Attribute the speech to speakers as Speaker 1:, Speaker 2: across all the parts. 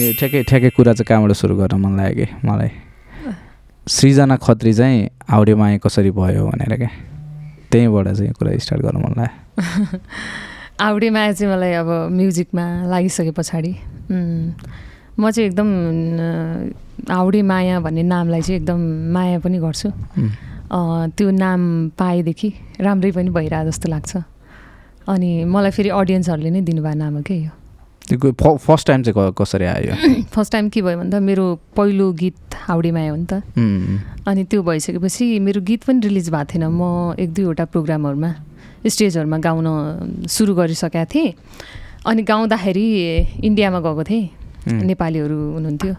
Speaker 1: ए ठ्याक्कै ठ्याक्कै कुरा चाहिँ कहाँबाट सुरु गर्न मन लाग्यो कि? मलाई। सृजना खत्री चाहिँ हाउडे माया कसरी भयो भनेर क्या त्यहीँबाट चाहिँ कुरा स्टार्ट गर्न मन लाग्यो।
Speaker 2: आउडे माया चाहिँ मलाई अब म्युजिकमा लागिसके पछाडि। म चाहिँ एकदम अ, आउडे माया भन्ने नामलाई चाहिँ एकदम माया पनि गर्छु। त्यो नाम पाएदेखि राम्रै पनि भइरहेको जस्तो लाग्छ। अनि मलाई फेरि अडियन्सहरूले नै दिनुभयो नाम हो क्या यो।
Speaker 1: त्यो फर्स्ट टाइम चाहिँ कसरी आयो?
Speaker 2: फर्स्ट टाइम के भयो भने त मेरो पहिलो गीत हाउडे माया हो नि त। अनि त्यो भइसकेपछि मेरो गीत पनि रिलिज भएको थिएन। म एक दुईवटा प्रोग्रामहरूमा स्टेजहरूमा गाउन सुरु गरिसकेका थिएँ। अनि गाउँदाखेरि इन्डियामा गएको थिएँ। नेपालीहरू हुनुहुन्थ्यो।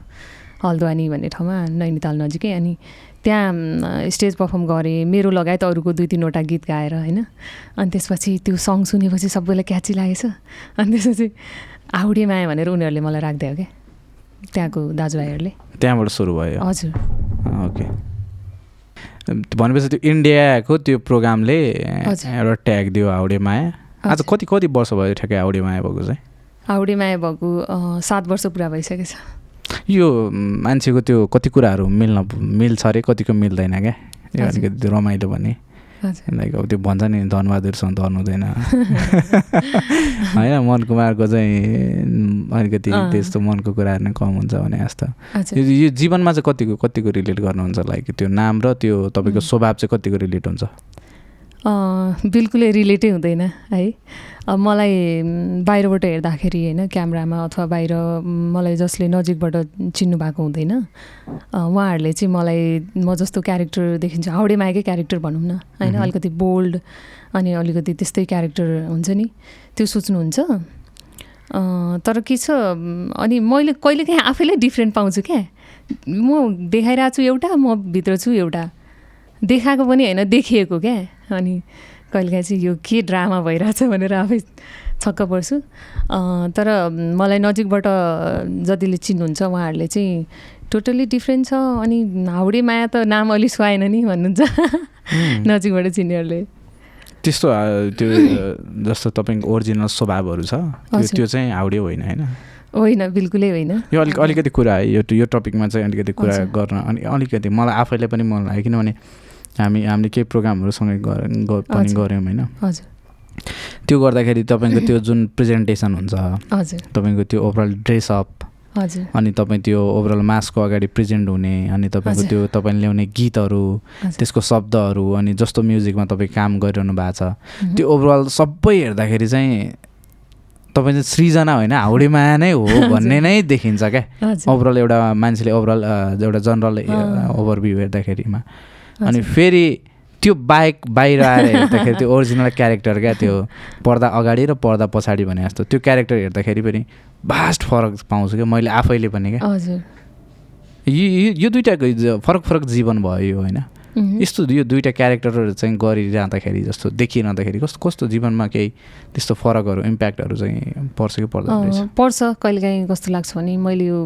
Speaker 2: हल्द्वानी भन्ने ठाउँमा नैनीताल नजिकै। अनि त्यहाँ स्टेज पर्फर्म गरेँ। मेरो लगायत अरूको दुई तिनवटा गीत गाएर होइन। अनि त्यसपछि त्यो सङ सुनेपछि सबैलाई क्याची लागेछ। अनि त्यसपछि आउडे माया भनेर उनीहरूले मलाई राखिदियो क्या त्यहाँको दाजुभाइहरूले।
Speaker 1: त्यहाँबाट सुरु भयो।
Speaker 2: हजुर।
Speaker 1: ओके। भनेपछि त्यो इन्डियाको त्यो प्रोग्रामले। एउटा ट्याग दियो हाउडे माया। आज। कति कति वर्ष भयो ठ्याक्कै हाउडे माया भएको चाहिँ?
Speaker 2: हाउडे माया भएको सात वर्ष पुरा भइसकेछ
Speaker 1: यो मान्छेको त्यो कति कुराहरू मिल्न मिल्छ अरे? कतिको मिल्दैन क्या? यो। अलिकति रमाइलो भने लाइक अब त्यो भन्छ नि धनबहादुरसँग धन हुँदैन। होइन मन कुमारको चाहिँ अलिकति। त्यस्तो मनको कुराहरू नै कम हुन्छ भने जस्तो। यो जीवनमा चाहिँ कतिको कतिको रिलेट गर्नुहुन्छ? लाइक त्यो नाम र त्यो तपाईँको. स्वभाव चाहिँ कतिको रिलेट हुन्छ?
Speaker 2: बिल्कुलै रिलेटै हुँदैन है। अब मलाई बाहिरबाट हेर्दाखेरि होइन क्यामरामा अथवा बाहिर मलाई जसले नजिकबाट चिन्नु भएको हुँदैन उहाँहरूले चाहिँ मलाई म जस्तो क्यारेक्टर देखिन्छ हाउडे मायाकै क्यारेक्टर भनौँ न होइन। अलिकति बोल्ड अनि अलिकति त्यस्तै क्यारेक्टर हुन्छ नि त्यो सोच्नुहुन्छ। तर के छ अनि मैले कहिलेकाहीँ आफैलाई डिफ्रेन्ट पाउँछु क्या। म देखाइरहेको छु एउटा म भित्र छु एउटा। देखाएको पनि होइन देखिएको क्या अनि कहिलेकाहीँ चाहिँ यो के ड्रामा भइरहेछ भनेर आफै छक्क पर्छु। तर मलाई नजिकबाट जतिले चिन्नुहुन्छ उहाँहरूले चाहिँ टोटल्ली डिफ्रेन्ट छ अनि हाउडे माया त नाम अलि सुहाएन नि भन्नुहुन्छ. नजिकबाट चिन्नेहरूले।
Speaker 1: त्यस्तो त्यो जस्तो तपाईँको ओरिजिनल स्वभावहरू छ त्यो चाहिँ हाउडे होइन होइन?
Speaker 2: होइन बिल्कुलै होइन।
Speaker 1: यो अलिक अलिकति कुरा है यो यो टपिकमा चाहिँ अलिकति कुरा। गर्न अनि अलिकति मलाई आफैलाई पनि मन लाग्यो किनभने हामी हामीले केही प्रोग्रामहरू सँगै गर- ग- पनि। गऱ्यौँ होइन त्यो गर्दाखेरि तपाईँको त्यो जुन प्रेजेन्टेसन हुन्छ तपाईँको त्यो ओभरअल ड्रेसअप अनि तपाईँ त्यो ओभरअल मासको अगाडि प्रेजेन्ट हुने अनि तपाईँको। त्यो तपाईँले ल्याउने गीतहरू। त्यसको शब्दहरू अनि जस्तो म्युजिकमा तपाईँ काम गरिरहनु भएको छ। त्यो ओभरअल सबै हेर्दाखेरि चाहिँ तपाईँ चाहिँ सृजना होइन हाउडे माया नै हो भन्ने नै देखिन्छ क्या ओभरअल एउटा मान्छेले ओभरअल एउटा जनरल। ओभरभ्यू हेर्दाखेरिमा अनि। फेरि त्यो बाइक बाहिर आएर हेर्दाखेरि त्यो ओरिजिनल क्यारेक्टर क्या त्यो पर्दा अगाडि र पर्दा पछाडि भने जस्तो त्यो क्यारेक्टर हेर्दाखेरि पनि भास्ट फरक पाउँछु क्या मैले आफैले पनि क्या
Speaker 2: हजुर
Speaker 1: यो यो- दुइटाको फरक फरक जीवन भयो यो होइन। यस्तो यो दुइटा क्यारेक्टरहरू चाहिँ गरिरहँदाखेरि जस्तो देखिरहँदाखेरि कस्तो कस्तो जीवनमा केही त्यस्तो फरकहरू इम्प्याक्टहरू चाहिँ पर्छ कि पर्दैन रहेछ?
Speaker 2: पर्छ। कहिलेकाहीँ कस्तो लाग्छ भने मैले यो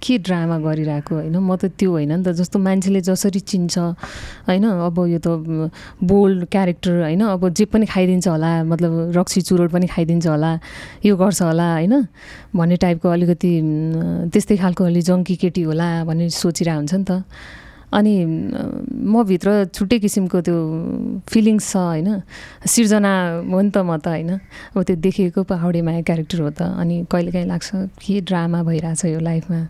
Speaker 2: के ड्रामा गरिरहेको होइन? म त त्यो होइन नि त जस्तो मान्छेले जसरी चिन्छ होइन? अब यो त बोल्ड क्यारेक्टर होइन? अब जे पनि खाइदिन्छ होला मतलब रक्सी चुरोट पनि खाइदिन्छ होला यो गर्छ होला होइन? भन्ने टाइपको अलिकति त्यस्तै खालको अलि जङ्की केटी होला भन्ने सोचिरहेको हुन्छ नि त। अनि म भित्र छुट्टै किसिमको त्यो फिलिङ्स छ होइन? सिर्जना हो नि त म त होइन? अब त्यो देखिएको पो हाउडे माया क्यारेक्टर हो त। अनि कहिलेकाहीँ लाग्छ के ड्रामा भइरहेछ यो लाइफमा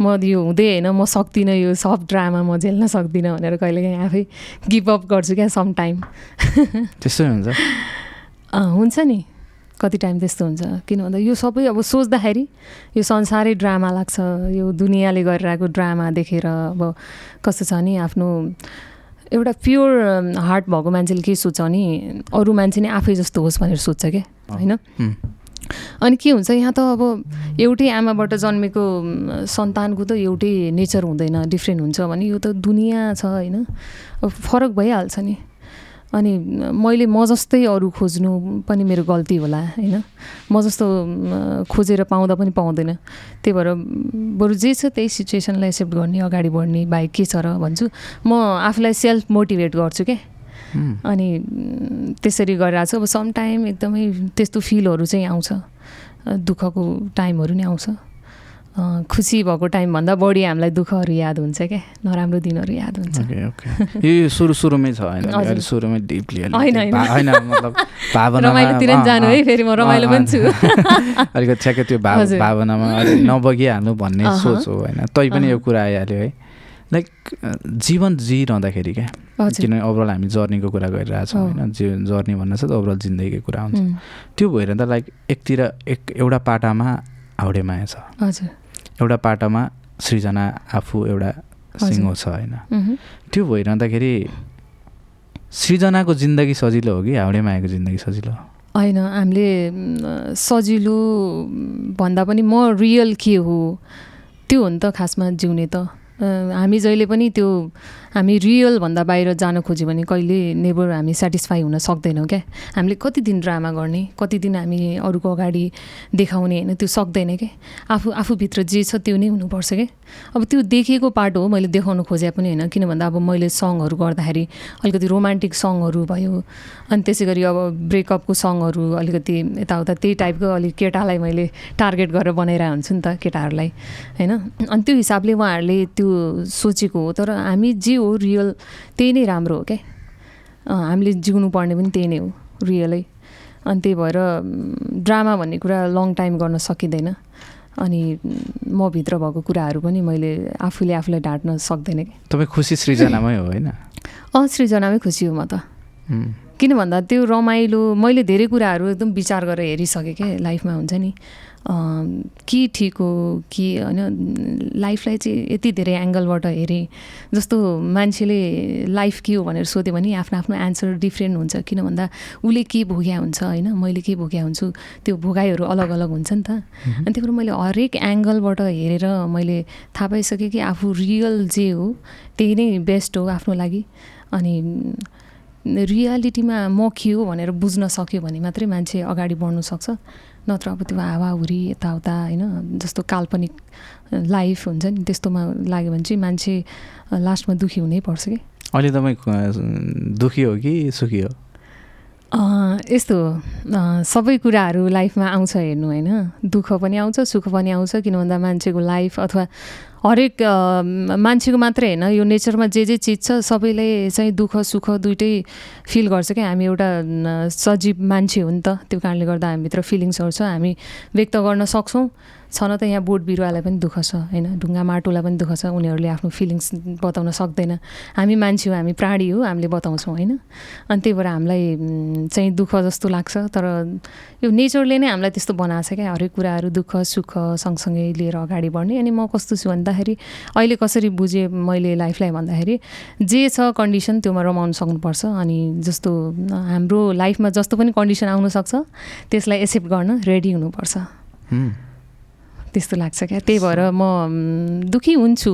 Speaker 2: म यो हुँदै होइन म सक्दिनँ यो सब ड्रामा म झेल्न सक्दिनँ भनेर कहिलेकाहीँ आफै गिभ अप गर्छु क्या सम टाइम
Speaker 1: त्यस्तै हुन्छ।
Speaker 2: हुन्छ नि। कति टाइम त्यस्तो हुन्छ। किन भन्दा यो सबै अब सोच्दाखेरि यो संसारै ड्रामा लाग्छ यो दुनियाँले गरिरहेको ड्रामा देखेर अब कस्तो छ नि आफ्नो एउटा प्योर हार्ट भएको मान्छेले के सोच्छ भने अरू मान्छे नै आफै जस्तो होस् भनेर सोध्छ क्या होइन. अनि के हुन्छ यहाँ त अब एउटै आमाबाट जन्मेको सन्तानको त एउटै नेचर हुँदैन डिफ्रेन्ट हुन्छ भने यो त दुनियाँ छ होइन? अब फरक भइहाल्छ नि। अनि मैले म जस्तै अरू खोज्नु पनि मेरो गल्ती होला होइन? म जस्तो खोजेर पाउँदा पनि पाउँदैन। त्यही भएर बरु जे छ त्यही सिचुएसनलाई एक्सेप्ट गर्ने अगाडि बढ्ने बाहेक के छ र भन्छु। म आफूलाई सेल्फ मोटिभेट गर्छु क्या. अनि त्यसरी गरिरहेको छु। अब सम टाइम एकदमै त्यस्तो फिलहरू चाहिँ आउँछ। दुःखको टाइमहरू नै आउँछ। खुसी भएको टाइमभन्दा बढी हामीलाई दुःखहरू याद हुन्छ क्या नराम्रो दिनहरू याद हुन्छ।
Speaker 1: यो सुरु सुरुमै छ होइन? सुरुमै डिपली
Speaker 2: होइन,
Speaker 1: मतलब
Speaker 2: रमाइलोतिर जानु है फेरि म रमाइलो पनि छु।
Speaker 1: अलिकति ठ्याक्कै त्यो भाव। भावनामा अलिक नबगिहाल्नु भन्ने। सोच हो होइन? तै पनि यो। कुरा आइहाल्यो है। लाइक जीवन जिरहँदाखेरि क्या किनभने ओभरअल हामी जर्नीको कुरा गरिरहेछौँ। होइन? जी जर्नी भन्ने चाहिँ ओभरअल जिन्दगीको कुरा हुन्छ। त्यो भएर त लाइक एकतिर एक एउटा पाटामा हाउडे माया छ।
Speaker 2: हजुर।
Speaker 1: एउटा पाटामा सृजना आफू एउटा सिङ्गो छ होइन। त्यो भइरहँदाखेरि सृजनाको जिन्दगी सजिलो हो कि? हाउडे मायाको जिन्दगी सजिलो हो?
Speaker 2: होइन हामीले सजिलो भन्दा पनि म रियल के हो? त्यो हो नि त खासमा जिउने त। हामी जहिले पनि त्यो हामी रियल भन्दा बाहिर जान खोज्यो भने कहिले नेबर हामी सेटिस्फाई हुन सक्दैनौँ क्या। हामीले कति दिन ड्रामा गर्ने कति दिन हामी अरूको अगाडि देखाउने होइन त्यो सक्दैन क्या आफू आफूभित्र जे छ त्यो नै हुनुपर्छ क्या अब त्यो देखिएको पार्ट हो मैले देखाउन खोजे पनि होइन। किन भन्दा अब मैले सङहरू गर्दाखेरि अलिकति रोमान्टिक सङहरू भयो अनि त्यसै गरी अब ब्रेकअपको सङहरू अलिकति यताउता त्यही टाइपको अलिक केटालाई मैले टार्गेट गरेर बनाइरहेको हुन्छु नि त केटाहरूलाई होइन? अनि त्यो हिसाबले उहाँहरूले त्यो सोचेको हो। तर हामी जे हो रियल त्यही नै राम्रो हो क्या? हामीले जिउनु पर्ने पनि त्यही नै हो रियलै अनि त्यही भएर ड्रामा भन्ने कुरा लङ टाइम गर्न सकिँदैन। अनि म भित्र भएको कुराहरू पनि मैले आफूले आफूलाई ढाँट्न सक्दैन कि।
Speaker 1: तपाईँ खुसी सृजनामै हो होइन?
Speaker 2: अँ सृजनामै खुसी हो म त। किन भन्दा त्यो रमाइलो मैले धेरै कुराहरू एकदम विचार गरेर हेरिसकेँ क्या लाइफमा हुन्छ नि। के ठिक हो कि होइन लाइफलाई चाहिँ यति धेरै एङ्गलबाट हेरेँ जस्तो मान्छेले लाइफ के हो भनेर सोध्यो भने आफ्नो आफ्नो एन्सर डिफ्रेन्ट हुन्छ। किन भन्दा उसले के भोग्या हुन्छ होइन मैले के भोग्या हुन्छु त्यो भोगाइहरू अलग अलग हुन्छ नि त। अनि त्यही भएर मैले हरेक एङ्गलबाट हेरेर मैले थाहा पाइसकेँ कि आफू रियल जे हो त्यही नै बेस्ट हो आफ्नो लागि। अनि रियालिटीमा म के हो भनेर बुझ्न सक्यो भने मात्रै मान्छे अगाडि बढ्नु सक्छ। नत्र अब त्यो हावाहुरी यताउता होइन जस्तो काल्पनिक लाइफ हुन्छ नि त्यस्तोमा लाग्यो भने चाहिँ मान्छे लास्टमा दुःखी हुनै पर्छ कि?
Speaker 1: अहिले तपाईँ दुःखी हो कि सुखी हो?
Speaker 2: यस्तो सबै कुराहरू लाइफमा आउँछ हेर्नु होइन? दुःख पनि आउँछ सुख पनि आउँछ किन भन्दा मान्छेको लाइफ अथवा हरेक मान्छेको मात्रै होइन। यो नेचरमा जे जे चिज छ सबैले चाहिँ दुःख सुख दुइटै फिल गर्छ क्या। हामी एउटा सजीव मान्छे हो नि त। त्यो कारणले गर्दा हामीभित्र फिलिङ्सहरू छ। हामी व्यक्त गर्न सक्छौँ। छ न त यहाँ बोट बिरुवालाई पनि दुःख छ होइन? ढुङ्गा माटोलाई पनि दुःख छ उनीहरूले आफ्नो फिलिङ्स बताउन सक्दैन। हामी मान्छे हो हामी प्राणी हो हामीले बताउँछौँ होइन? अनि त्यही भएर हामीलाई चाहिँ दुःख जस्तो लाग्छ तर यो नेचरले नै हामीलाई त्यस्तो बनाएको छ क्या। हरेक कुराहरू दुःख सुख सँगसँगै लिएर अगाडि बढ्ने। अनि म कस्तो छु भन्दाखेरि अहिले कसरी बुझेँ मैले लाइफलाई भन्दाखेरि जे छ कन्डिसन त्योमा रमाउनु सक्नुपर्छ। अनि जस्तो हाम्रो लाइफमा जस्तो पनि कन्डिसन आउनसक्छ त्यसलाई एक्सेप्ट गर्न रेडी हुनुपर्छ। त्यस्तो लाग्छ क्या? त्यही भएर म दुःखी हुन्छु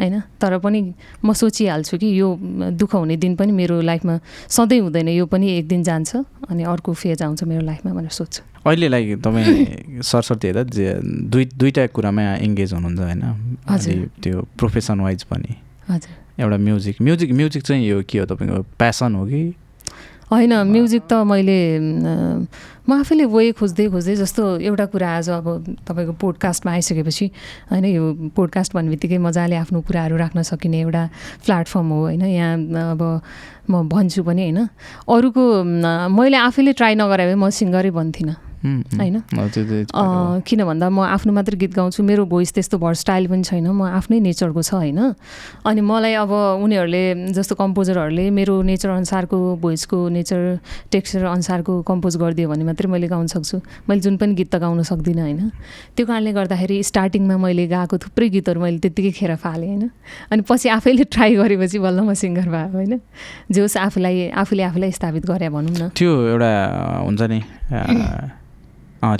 Speaker 2: होइन? तर पनि म सोचिहाल्छु कि यो दुःख हुने दिन पनि मेरो लाइफमा सधैँ हुँदैन यो पनि एक दिन जान्छ अनि अर्को फेज आउँछ मेरो लाइफमा भनेर सोध्छु।
Speaker 1: अहिले लाइक तपाईँ सरस्वती हेर्दा जे दुई दुईवटा कुरामा इङ्गेज हुनुहुन्छ होइन?
Speaker 2: हजुर।
Speaker 1: त्यो प्रोफेसन वाइज पनि।
Speaker 2: हजुर।
Speaker 1: एउटा म्युजिक म्युजिक म्युजिक चाहिँ यो के हो तपाईँको? प्यासन हो कि?
Speaker 2: होइन म्युजिक त मैले म, आफैले वे खोज्दै खोज्दै जस्तो एउटा कुरा आज अब तपाईँको पोडकास्टमा आइसकेपछि होइन यो पोडकास्ट भन्ने बित्तिकै मजाले आफ्नो कुराहरू राख्न सकिने एउटा प्लेटफर्म हो होइन। यहाँ अब म भन्छु पनि होइन। अरूको मैले आफैले ट्राई नगरे भए म सिङ्गरै
Speaker 1: उम्,
Speaker 2: होइन? किन भन्दा म आफ्नो मात्र गीत गाउँछु। मेरो भोइस त्यस्तो भर स्टाइल पनि छैन। म आफ्नै नेचरको छ होइन? अनि मलाई अब उनीहरूले जस्तो कम्पोजरहरूले मेरो नेचर अनुसारको भोइसको नेचर टेक्स्चर अनुसारको कम्पोज गरिदियो भने मात्रै मैले गाउन सक्छु। मैले जुन पनि गीत त गाउन सक्दिनँ होइन? त्यो कारणले गर्दाखेरि स्टार्टिङमा मैले गाएको थुप्रै गीतहरू मैले त्यत्तिकै खेर फालेँ होइन? अनि पछि आफैले ट्राई गरेपछि बल्ल म सिङ्गर भयो होइन? जे होस् आफूलाई आफूले आफूलाई स्थापित गरे भनौँ न।
Speaker 1: त्यो एउटा हुन्छ नि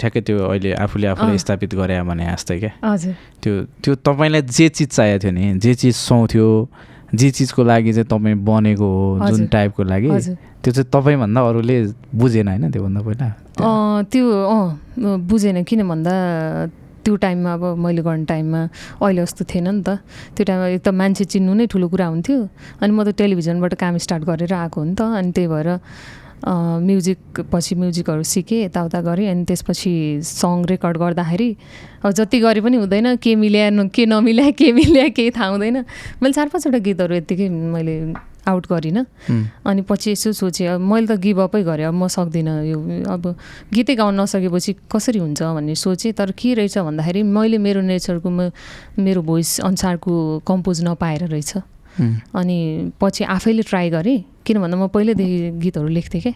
Speaker 1: ठ्याक्कै त्यो अहिले आफूले आफूले। स्थापित गरे भने जस्तै क्या।
Speaker 2: हजुर।
Speaker 1: त्यो त्यो तपाईँलाई जे चिज चाहिएको थियो नि जे चिज सुहाउँथ्यो जे चिजको लागि चाहिँ तपाईँ बनेको हो जुन। टाइपको लागि त्यो चाहिँ तपाईँभन्दा अरूले बुझेन होइन त्योभन्दा पहिला?
Speaker 2: त्यो अँ बुझेन किन भन्दा त्यो टाइममा अब मैले गर्ने टाइममा अहिले जस्तो थिएन नि त। त्यो टाइममा एक त मान्छे चिन्नु नै ठुलो कुरा हुन्थ्यो। अनि म त टेलिभिजनबाट काम स्टार्ट गरेर आएको हो नि त। अनि त्यही भएर म्युजिक पछि म्युजिकहरू सिकेँ यताउता गरेँ अनि त्यसपछि सङ रेकर्ड गर्दाखेरि अब जति गरे पनि हुँदैन के मिल्या न के नमिल्या के मिल्या केही थाहा हुँदैन। मैले चार पाँचवटा गीतहरू यत्तिकै मैले आउट गरिनँ। अनि पछि यसो सोचेँ अब मैले त गिभअपै गरेँ अब म सक्दिनँ यो अब गीतै गाउन नसकेपछि कसरी हुन्छ भन्ने सोचेँ तर के रहेछ भन्दाखेरि मैले मेरो नेचरको म मेरो भोइस अनुसारको कम्पोज नपाएर रहेछ। अनि पछि आफैले ट्राई गरेँ किन भन्दा म पहिल्यैदेखि गीतहरू लेख्थेँ क्या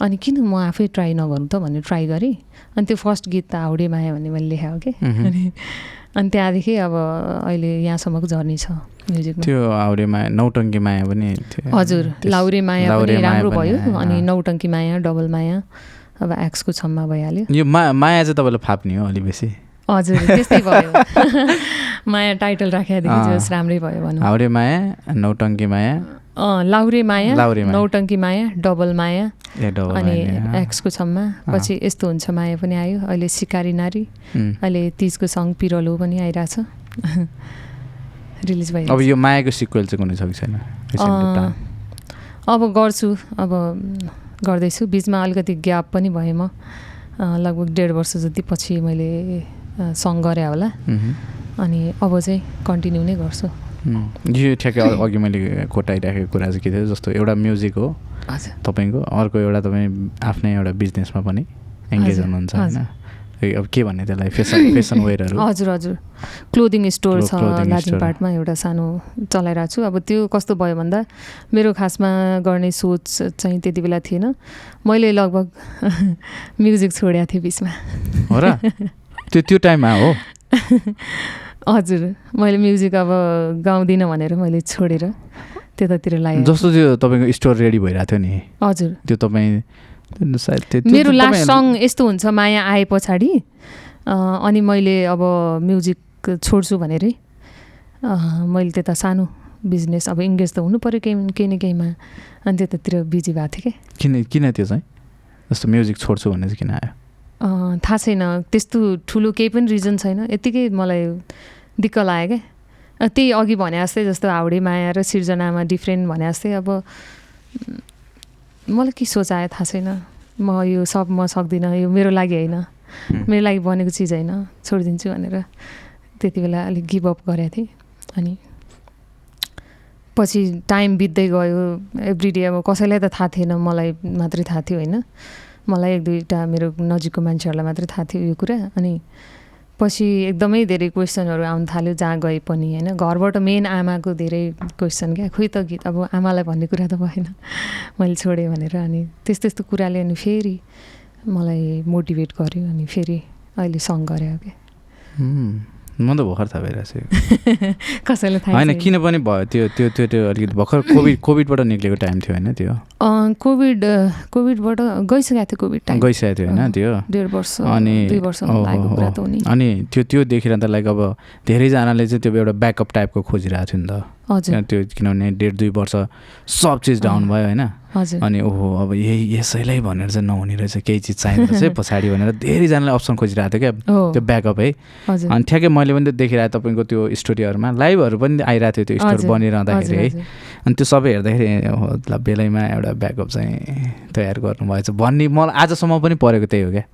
Speaker 2: अनि किन म आफै ट्राई नगरौँ त भन्ने ट्राई गरेँ। अनि त्यो फर्स्ट गीत त हाउडे माया भन्ने मैले लेखाएको कि। अनि अनि त्यहाँदेखि अब अहिले यहाँसम्मको जर्नी छ म्युजिकमा।
Speaker 1: त्यो हाउडे माया नौटङ्की माया पनि थियो।
Speaker 2: हजुर लाउरे माया पनि राम्रो भयो। अनि नौटङ्की माया डबल माया अब एक्सको छम्मा भइहाल्यो।
Speaker 1: यो मा माया चाहिँ तपाईँलाई फाप्ने हो अलि बेसी?
Speaker 2: हजुर त्यस्तै भयो। माया टाइटल राखेदेखि। जस राम्रै भयो भनौँ।
Speaker 1: माया नौटङ्की माया।
Speaker 2: लाउरे माया। नौटङ्की माया डबल माया। अनि। एक्सको छम्मा पछि यस्तो हुन्छ माया पनि आयो। अहिले सिकारी नारी। अहिले तिजको सङ पिरलो पनि आइरहेछ। रिलिज भयो
Speaker 1: अब यो मायाको सिक्वेल चाहिँ कुनै छ कि छैन?
Speaker 2: अब गर्छु अब गर्दैछु। बिचमा अलिकति ग्याप पनि भएँ म। लगभग डेढ वर्ष जति पछि मैले सङ गरेँ होला। अनि अब चाहिँ कन्टिन्यू नै गर्छु।
Speaker 1: यो ठ्याक्कै अघि मैले कोटाइराखेको कुरा चाहिँ के थियो जस्तो एउटा म्युजिक हो तपाईँको अर्को एउटा तपाईँ आफ्नै एउटा बिजनेसमा पनि एङ्गेज हुनुहुन्छ। होइन। अब के भन्ने त्यसलाई? फेसन फेसन वेयरहरू
Speaker 2: हजुर हजुर। क्लोदिङ स्टोर छ
Speaker 1: store।
Speaker 2: लाजिमपाटमा एउटा सानो चलाइरहेको छु। अब त्यो कस्तो भयो भन्दा मेरो खासमा गर्ने सोच चाहिँ त्यति बेला थिएन। मैले लगभग म्युजिक छोडेको थिएँ बिचमा।
Speaker 1: हो र? त्यो त्यो टाइममा हो?
Speaker 2: हजुर। मैले म्युजिक अब गाउँदिनँ भनेर मैले छोडेर त्यतातिर लागेँ
Speaker 1: जस्तो त्यो तपाईँको स्टोर रेडी भइरहेको थियो नि।
Speaker 2: हजुर।
Speaker 1: त्यो तपाईँ सायद
Speaker 2: मेरो लास्ट सङ यस्तो हुन्छ माया आए पछाडि। अनि मैले अब म्युजिक छोड्छु भनेरै मैले त्यता सानो बिजनेस अब इङ्गेज त हुनु पऱ्यो केही केही न केहीमा। अनि त्यतातिर बिजी भएको थिएँ कि?
Speaker 1: किन किन त्यो चाहिँ? जस्तो म्युजिक छोड्छु भन्ने चाहिँ किन आयो?
Speaker 2: थाहा छैन। त्यस्तो ठुलो केही पनि रिजन छैन। यत्तिकै मलाई दिक्क लाग्यो क्या त्यही अघि भने जस्तै जस्तो हाउडे माया र सिर्जनामा डिफ्रेन्ट भने जस्तै अब मलाई के सोचायो थाहा छैन। म यो सब म सक्दिनँ यो मेरो लागि होइन। मेरो लागि बनेको चिज होइन छोडिदिन्छु भनेर त्यति बेला अलिक गिभअप गरेको थिएँ। अनि पछि टाइम बित्दै गयो। एभ्री डे अब कसैलाई त थाहा थिएन मलाई मात्रै थाहा थियो होइन। मलाई एक दुईवटा मेरो नजिकको मान्छेहरूलाई मात्रै थाहा थियो यो कुरा। अनि पछि एकदमै धेरै क्वेसनहरू आउनु थाल्यो जहाँ गए पनि होइन? घरबाट मेन आमाको धेरै क्वेसन क्या खोइ त गीत अब आमालाई भन्ने कुरा त भएन मैले छोडेँ भनेर। अनि त्यस्तो त्यस्तो कुराले अनि फेरि मलाई मोटिभेट गर्यो अनि फेरि अहिले सङ गरे क्या।
Speaker 1: म त भर्खर थाहा भइरहेको छु।
Speaker 2: कसैलाई थाहा
Speaker 1: होइन
Speaker 2: छैन।
Speaker 1: किन पनि भयो त्यो त्यो त्यो त्यो अलिकति भर्खर कोभिड कोभिडबाट निक्लेको टाइम थियो होइन त्यो।
Speaker 2: कोभिड कोभिडबाट गइसकेको थियो कोभिड टाइम।
Speaker 1: गइसकेको थियो होइन त्यो।
Speaker 2: डेढ वर्ष
Speaker 1: अनि अनि त्यो त्यो देखेर त लाइक अब धेरैजनाले चाहिँ त्यो एउटा ब्याकअप टाइपको खोजिरहेको थियो नि त। त्यो किनभने डेढ दुई वर्ष सब चिज डाउन। भयो होइन। अनि ओहो अब यही यसैलाई भनेर चाहिँ नहुने रहेछ केही चिज चाहिँदो रहेछ पछाडि भनेर धेरैजनाले अप्सन खोजिरहेको थियो क्या त्यो ब्याकअप है। अनि ठ्याक्कै मैले पनि देखिरहेको तपाईँको त्यो स्टोरीहरूमा लाइभहरू पनि आइरहेको थियो त्यो स्टोर बनिरहँदाखेरि है। अनि त्यो सबै हेर्दाखेरि बेलैमा एउटा ब्याकअप चाहिँ तयार गर्नुभएछ भन्ने मलाई आजसम्म पनि परेको त्यही हो क्या।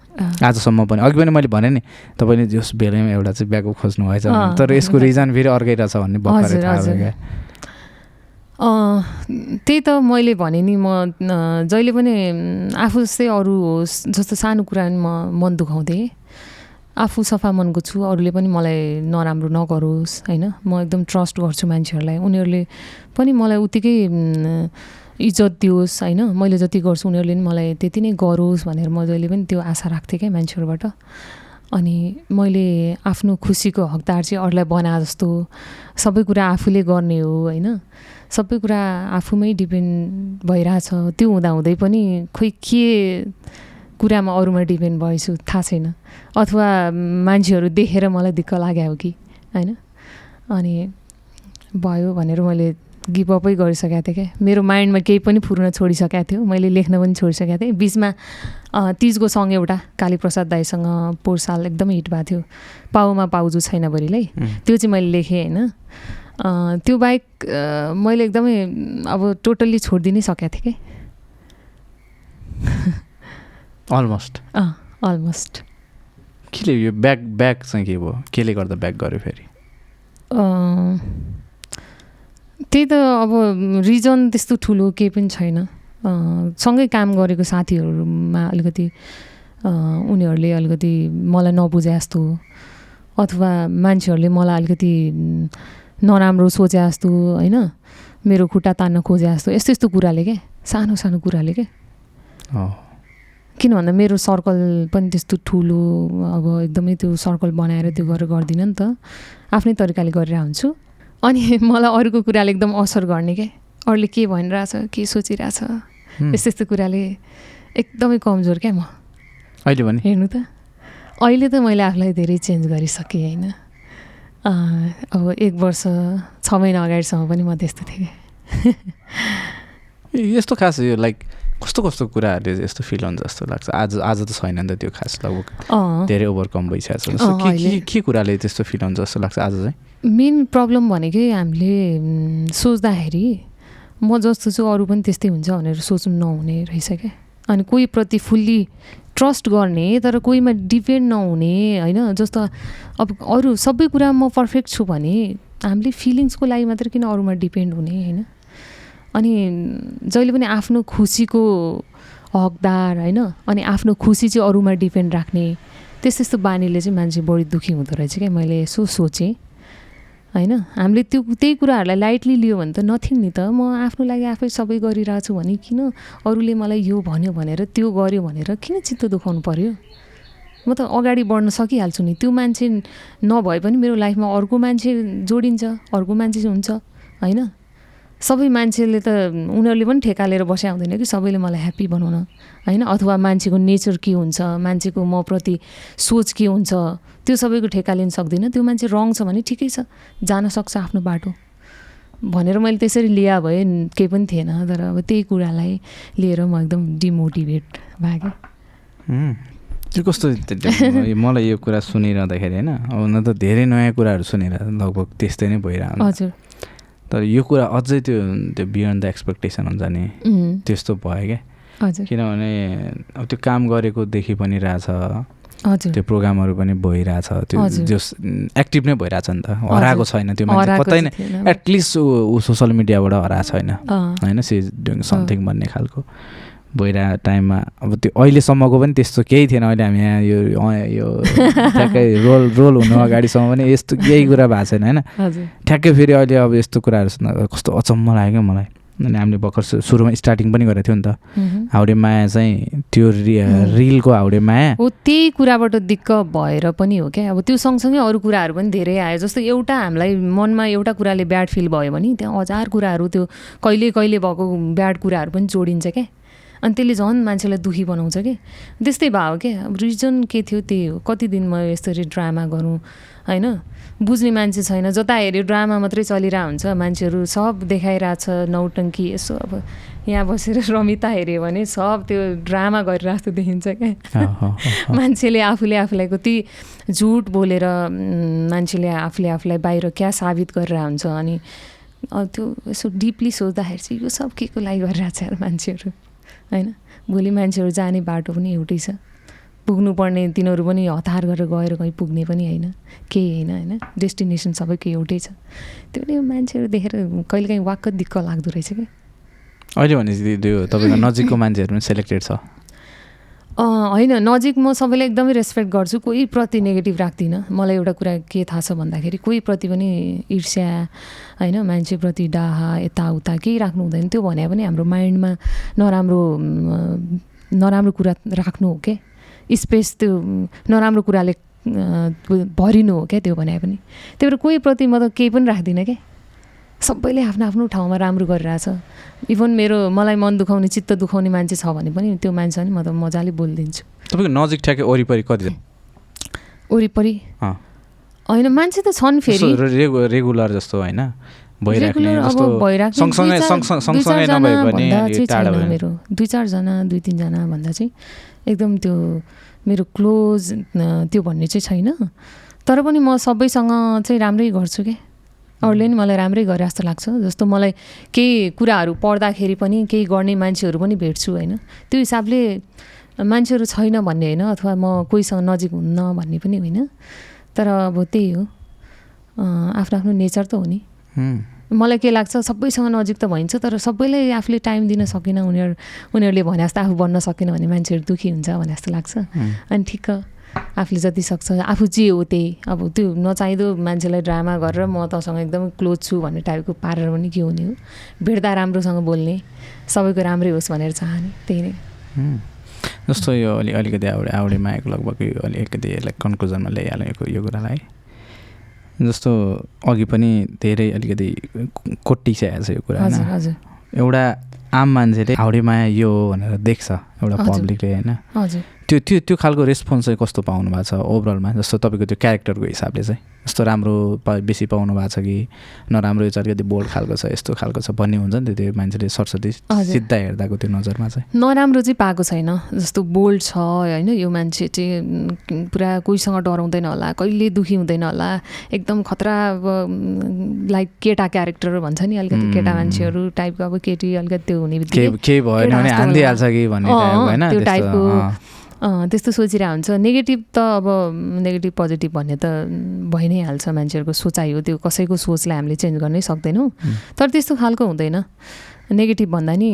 Speaker 1: आजसम्म पनि। अघि पनि मैले भनेँ नि तपाईँले जस बेलैमा एउटा चाहिँ ब्याकअप खोज्नु भएछ तर यसको रिजन फेरि अर्कै रहेछ भन्ने भर्खरै थाहा भयो। क्या।
Speaker 2: त्यही त मैले भने नि म जहिले पनि आफू जस्तै अरू होस् जस्तो सानो कुरा म मन दुखाउँथेँ। आफू सफा मनको छु अरूले पनि मलाई नराम्रो नगरोस् होइन? म एकदम ट्रस्ट गर्छु मान्छेहरूलाई। उनीहरूले पनि मलाई उत्तिकै इज्जत दियोस् होइन? मैले जति गर्छु उनीहरूले पनि मलाई त्यति नै गरोस् भनेर म जहिले पनि त्यो आशा राख्थेँ क्या मान्छेहरूबाट। अनि मैले आफ्नो खुसीको हकदार चाहिँ अरूलाई बना जस्तो सबै कुरा आफूले गर्ने हो होइन? सबै कुरा आफूमै डिपेन्ड भइरहेछ। त्यो हुँदाहुँदै पनि खोइ के कुरामा अरूमा डिपेन्ड भएछु थाहा छैन। अथवा मान्छेहरू देखेर मलाई दिक्क लाग्यो हो कि होइन? अनि भयो भनेर मैले गिभअपै गरिसकेको थिएँ क्या मेरो माइन्डमा केही पनि फुर्न छोडिसकेको थियो। मैले लेख्न पनि छोडिसकेको थिएँ। बिचमा तिजको सङ एउटा कालीप्रसाद दाईसँग पोहोर साल एकदमै हिट भएको थियो। पाउमा पाउजु छैन बरीलाई
Speaker 1: उम्,
Speaker 2: त्यो चाहिँ मैले लेखेँ होइन। त्यो बाहेक मैले एकदमै अब टोटल्ली छोडिदिनै सकेको थिएँ कि?
Speaker 1: अलमोस्ट
Speaker 2: अँ अलमोस्ट
Speaker 1: केले यो ब्याक ब्याक चाहिँ के भयो? केले गर्दा ब्याक गर्यो फेरि?
Speaker 2: त्यही त अब रिजन त्यस्तो ठुलो केही पनि छैन। सँगै काम गरेको साथीहरूमा अलिकति उनीहरूले अलिकति मलाई नबुझे जस्तो अथवा मान्छेहरूले मलाई अलिकति नराम्रो सोचे जस्तो होइन? मेरो खुट्टा तान्न खोजे जस्तो यस्तो यस्तो कुराले क्या सानो सानो कुराले क्या
Speaker 1: अँ।
Speaker 2: किन भन्दा मेरो सर्कल पनि त्यस्तो ठुलो अब एकदमै त्यो सर्कल बनाएर त्यो गरेर गर्दिनँ नि त। आफ्नै तरिकाले गरेर हुन्छु अनि मलाई अरूको कुराले एकदम असर गर्ने क्या अरूले के भनिरहेछ के सोचिरहेछ। यस्तो यस्तो कुराले एकदमै कमजोर क्या म।
Speaker 1: अहिले भने
Speaker 2: हेर्नु त। अहिले त मैले आफूलाई धेरै चेन्ज गरिसकेँ होइन? अब एक वर्ष छ महिना अगाडिसम्म पनि म त्यस्तो थिएँ।
Speaker 1: यस्तो खास यो लाइक कस्तो कस्तो कुराहरूले यस्तो फिल हुन्छ जस्तो लाग्छ? आज आज त छैन नि त त्यो खास लगभग। धेरै ओभरकम भइसकेको छ। के कुराले त्यस्तो फिल हुन्छ जस्तो लाग्छ आज चाहिँ?
Speaker 2: मेन प्रब्लम भनेकै हामीले सोच्दाखेरि म जस्तो छु अरू पनि त्यस्तै हुन्छ भनेर सोच्नु नहुने रहेछ क्या अनि कोहीप्रति फुल्ली ट्रस्ट गर्ने तर कोहीमा डिपेन्ड नहुने होइन? जस्तो अब अरू सबै कुरा म पर्फेक्ट छु भने हामीले फिलिङ्सको लागि मात्रै किन अरूमा डिपेन्ड हुने होइन? अनि जहिले पनि आफ्नो खुसीको हकदार होइन? अनि आफ्नो खुसी चाहिँ अरूमा डिपेन्ड राख्ने त्यस्तो त्यस्तो बानीले चाहिँ मान्छे बढी दुःखी हुँदो रहेछ क्या मैले यसो सोचेँ। होइन? हामीले त्यो त्यही कुराहरूलाई लाइटली लियो भने त नथिङ नि त। म आफ्नो लागि आफै सबै गरिरहेको छु भने किन अरूले मलाई यो भन्यो भनेर त्यो गर्यो भनेर किन चित्त दुखाउनु पर्यो? म त अगाडि बढ्न सकिहाल्छु नि। त्यो मान्छे नभए पनि मेरो लाइफमा अर्को मान्छे जोडिन्छ अर्को मान्छे हुन्छ होइन? सबै मान्छेले त उनीहरूले पनि ठेका लिएर बस्या हुँदैन कि सबैले मलाई ह्याप्पी बनाउन। होइन? अथवा मान्छेको नेचर के हुन्छ? मान्छेको म प्रति सोच के हुन्छ? त्यो सबैको ठेका लिन सक्दिनँ। त्यो मान्छे रङ छ भने ठिकै छ। जान सक्छ आफ्नो बाटो। भनेर मैले त्यसरी लिया भए केही पनि थिएन। तर अब त्यही कुरालाई लिएर म एकदम डिमोटिभेट भएँ क्या
Speaker 1: हुँ। त्यो कस्तो मलाई यो कुरा सुनिरहँदाखेरि होइन? अब न त धेरै नयाँ कुराहरू सुनेर लगभग त्यस्तै नै भइरहन्छ।
Speaker 2: हजुर।
Speaker 1: तर यो कुरा अझै त्यो त्यो बियोन्ड द एक्सपेक्टेसन हुन्छ नि। त्यस्तो भयो क्या। किनभने अब त्यो काम गरेको देखि पनि रहेछ। त्यो प्रोग्रामहरू पनि भइरहेछ। त्यो। जस एक्टिभ नै भइरहेछ नि त। हराएको छैन त्यो मान्छे। कतै नै। एटलिस्ट ऊ सोसियल मिडियाबाट हराएको छैन। होइन सि डुइङ समथिङ भन्ने खालको। भइरहेको टाइममा। अब त्यो अहिलेसम्मको पनि त्यस्तो केही थिएन। अहिले हामी यहाँ यो यो ठ्याक्कै रोल रोल हुनु अगाडिसम्म पनि यस्तो केही कुरा भएको छैन होइन? ठ्याक्कै फेरि अहिले अब यस्तो कुराहरू सुन्दा कस्तो अचम्म लाग्यो क्या मलाई। अनि हामीले भर्खर सुरुमा स्टार्टिङ पनि गरेको थियो नि त। हाउडे माया चाहिँ त्यो रि रिलको हाउडे माया।
Speaker 2: हो त्यही कुराबाट दिक्क भएर पनि हो क्या। अब त्यो सँगसँगै अरू कुराहरू पनि धेरै आयो। जस्तो एउटा हामीलाई मनमा एउटा कुराले ब्याड फिल भयो भने त्यहाँ हजार कुराहरू त्यो कहिले कहिले भएको ब्याड कुराहरू पनि जोडिन्छ क्या। अनि त्यसले झन् मान्छेलाई दुःखी बनाउँछ कि? त्यस्तै भयो क्या अब रिजन के थियो त्यही हो। कति दिन म यसरी ड्रामा गरौँ होइन? बुझ्ने मान्छे छैन। जता हेऱ्यो ड्रामा मात्रै चलिरहेको हुन्छ। मान्छेहरू सब देखाइरहेछ नौटङ्की यसो अब यहाँ बसेर रमिता हेऱ्यो भने सब त्यो ड्रामा गरिरहेको जस्तो देखिन्छ क्या। मान्छेले आफूले आफूलाई कति झुट बोलेर मान्छेले आफूले आफूलाई बाहिर क्या साबित गरेर हुन्छ अनि त्यो यसो डिपली सोच्दाखेरि चाहिँ यो सब के को लागि गरिरहेको छ यार मान्छेहरू? होइन? भोलि मान्छेहरू जाने बाटो पनि एउटै छ। पुग्नुपर्ने तिनीहरू पनि हतार गरेर गएर कहीँ पुग्ने पनि होइन। केही होइन होइन? डेस्टिनेसन सबैको एउटै छ। त्यो पनि मान्छेहरू देखेर कहिलेकाहीँ वाक्क दिक्क लाग्दो रहेछ क्या
Speaker 1: अहिले भनेपछि त्यो तपाईँको नजिकको मान्छेहरू पनि सेलेक्टेड छ।
Speaker 2: होइन नजिक म सबैलाई एकदमै रेस्पेक्ट गर्छु कोही प्रति नेगेटिभ राख्दिनँ। मलाई एउटा कुरा के थाहा छ भन्दाखेरि कोही प्रति पनि ईर्ष्या होइन मान्छेप्रति डाहा यताउता केही राख्नु हुँदैन। त्यो भने पनि हाम्रो माइन्डमा नराम्रो नराम्रो कुरा राख्नु हो क्या स्पेस त्यो नराम्रो कुराले भरिनु हो क्या त्यो भने पनि। त्यही भएर कोही प्रति म त केही पनि राख्दिनँ क्या सबैले आफ्नो आफ्नो ठाउँमा राम्रो गरिरहेछ। इभन मेरो मलाई मन दुखाउने चित्त दुखाउने मान्छे छ भने पनि त्यो मान्छे नि म त मजाले बोलिदिन्छु।
Speaker 1: तपाईँको नजिक ठ्याक्कै वरिपरि कति
Speaker 2: वरिपरि। होइन मान्छे त छन् फेरि।
Speaker 1: रेगुलर जस्तो होइन?
Speaker 2: मेरो। दुई चारजना दुई तिनजना भन्दा चाहिँ एकदम त्यो मेरो क्लोज त्यो भन्ने चाहिँ छैन। तर पनि म सबैसँग चाहिँ राम्रै गर्छु क्या अरूले नि मलाई राम्रै गरे जस्तो लाग्छ। जस्तो मलाई केही कुराहरू पढ्दाखेरि पनि केही गर्ने मान्छेहरू पनि भेट्छु होइन? त्यो हिसाबले मान्छेहरू छैन भन्ने होइन? अथवा म कोहीसँग नजिक हुन्न भन्ने पनि होइन। तर अब त्यही हो। आफ्नो आफ्नो नेचर त हो नि। मलाई के लाग्छ सबैसँग नजिक त भइन्छ तर सबैलाई आफूले टाइम दिन सकेन उनीहरू उनीहरूले भने जस्तो आफू बन्न सकेन भने मान्छेहरू दुःखी हुन्छ भने जस्तो लाग्छ। अनि ठिक्क। आफूले जति सक्छ आफू जे हो त्यही। अब त्यो नचाहिँदो मान्छेलाई ड्रामा गरेर म तँसँग एकदमै क्लोज छु भन्ने टाइपको पारेर पनि के हुने हो? भेट्दा राम्रोसँग बोल्ने सबैको राम्रै होस् भनेर चाहने त्यही नै।
Speaker 1: जस्तो यो अलि अलिकति आउडे आउडे माएको लगभग यो अलिकति यसलाई कन्क्लुजनमा ल्याइहाल्यो यो कुरालाई। जस्तो अघि पनि धेरै अलिकति कोटिसकेको छ यो कुरा एउटा आम मान्छेले हाउडे माया यो हो भनेर देख्छ एउटा। पब्लिकले होइन?
Speaker 2: हजुर।
Speaker 1: त्यो त्यो त्यो खालको रेस्पोन्स चाहिँ कस्तो पाउनु भएको छ ओभरअलमा जस्तो तपाईँको त्यो क्यारेक्टरको हिसाबले चाहिँ। जस्तो राम्रो बेसी पाउनु भएको छ कि? नराम्रो यो चाहिँ अलिकति बोल्ड खालको छ यस्तो खालको छ भन्ने हुन्छ नि त्यो मान्छेले सरस्वती। सिधा हेर्दाको त्यो नजरमा चाहिँ।
Speaker 2: नराम्रो चाहिँ पाएको छैन। जस्तो बोल्ड छ होइन? यो मान्छे चाहिँ पुरा कोहीसँग डराउँदैन होला कहिले दुःखी हुँदैन होला। एकदम खतरा अब लाइक केटा क्यारेक्टर भन्छ नि अलिकति केटा। मान्छेहरू टाइपको अब केटी अलिकति त्यो हुने बित्तिकै
Speaker 1: केही
Speaker 2: केटा
Speaker 1: भने हानिदिइहाल्छ कि भन्ने
Speaker 2: त्यो टाइपको त्यस्तो सोचिरहेको हुन्छ। नेगेटिभ त अब नेगेटिभ पोजिटिभ भन्ने त भइ नै हाल्छ मान्छेहरूको सोचाइ हो। त्यो कसैको सोचलाई हामीले चेन्ज गर्नै सक्दैनौँ. तर त्यस्तो खालको हुँदैन। नेगेटिभ भन्दा नि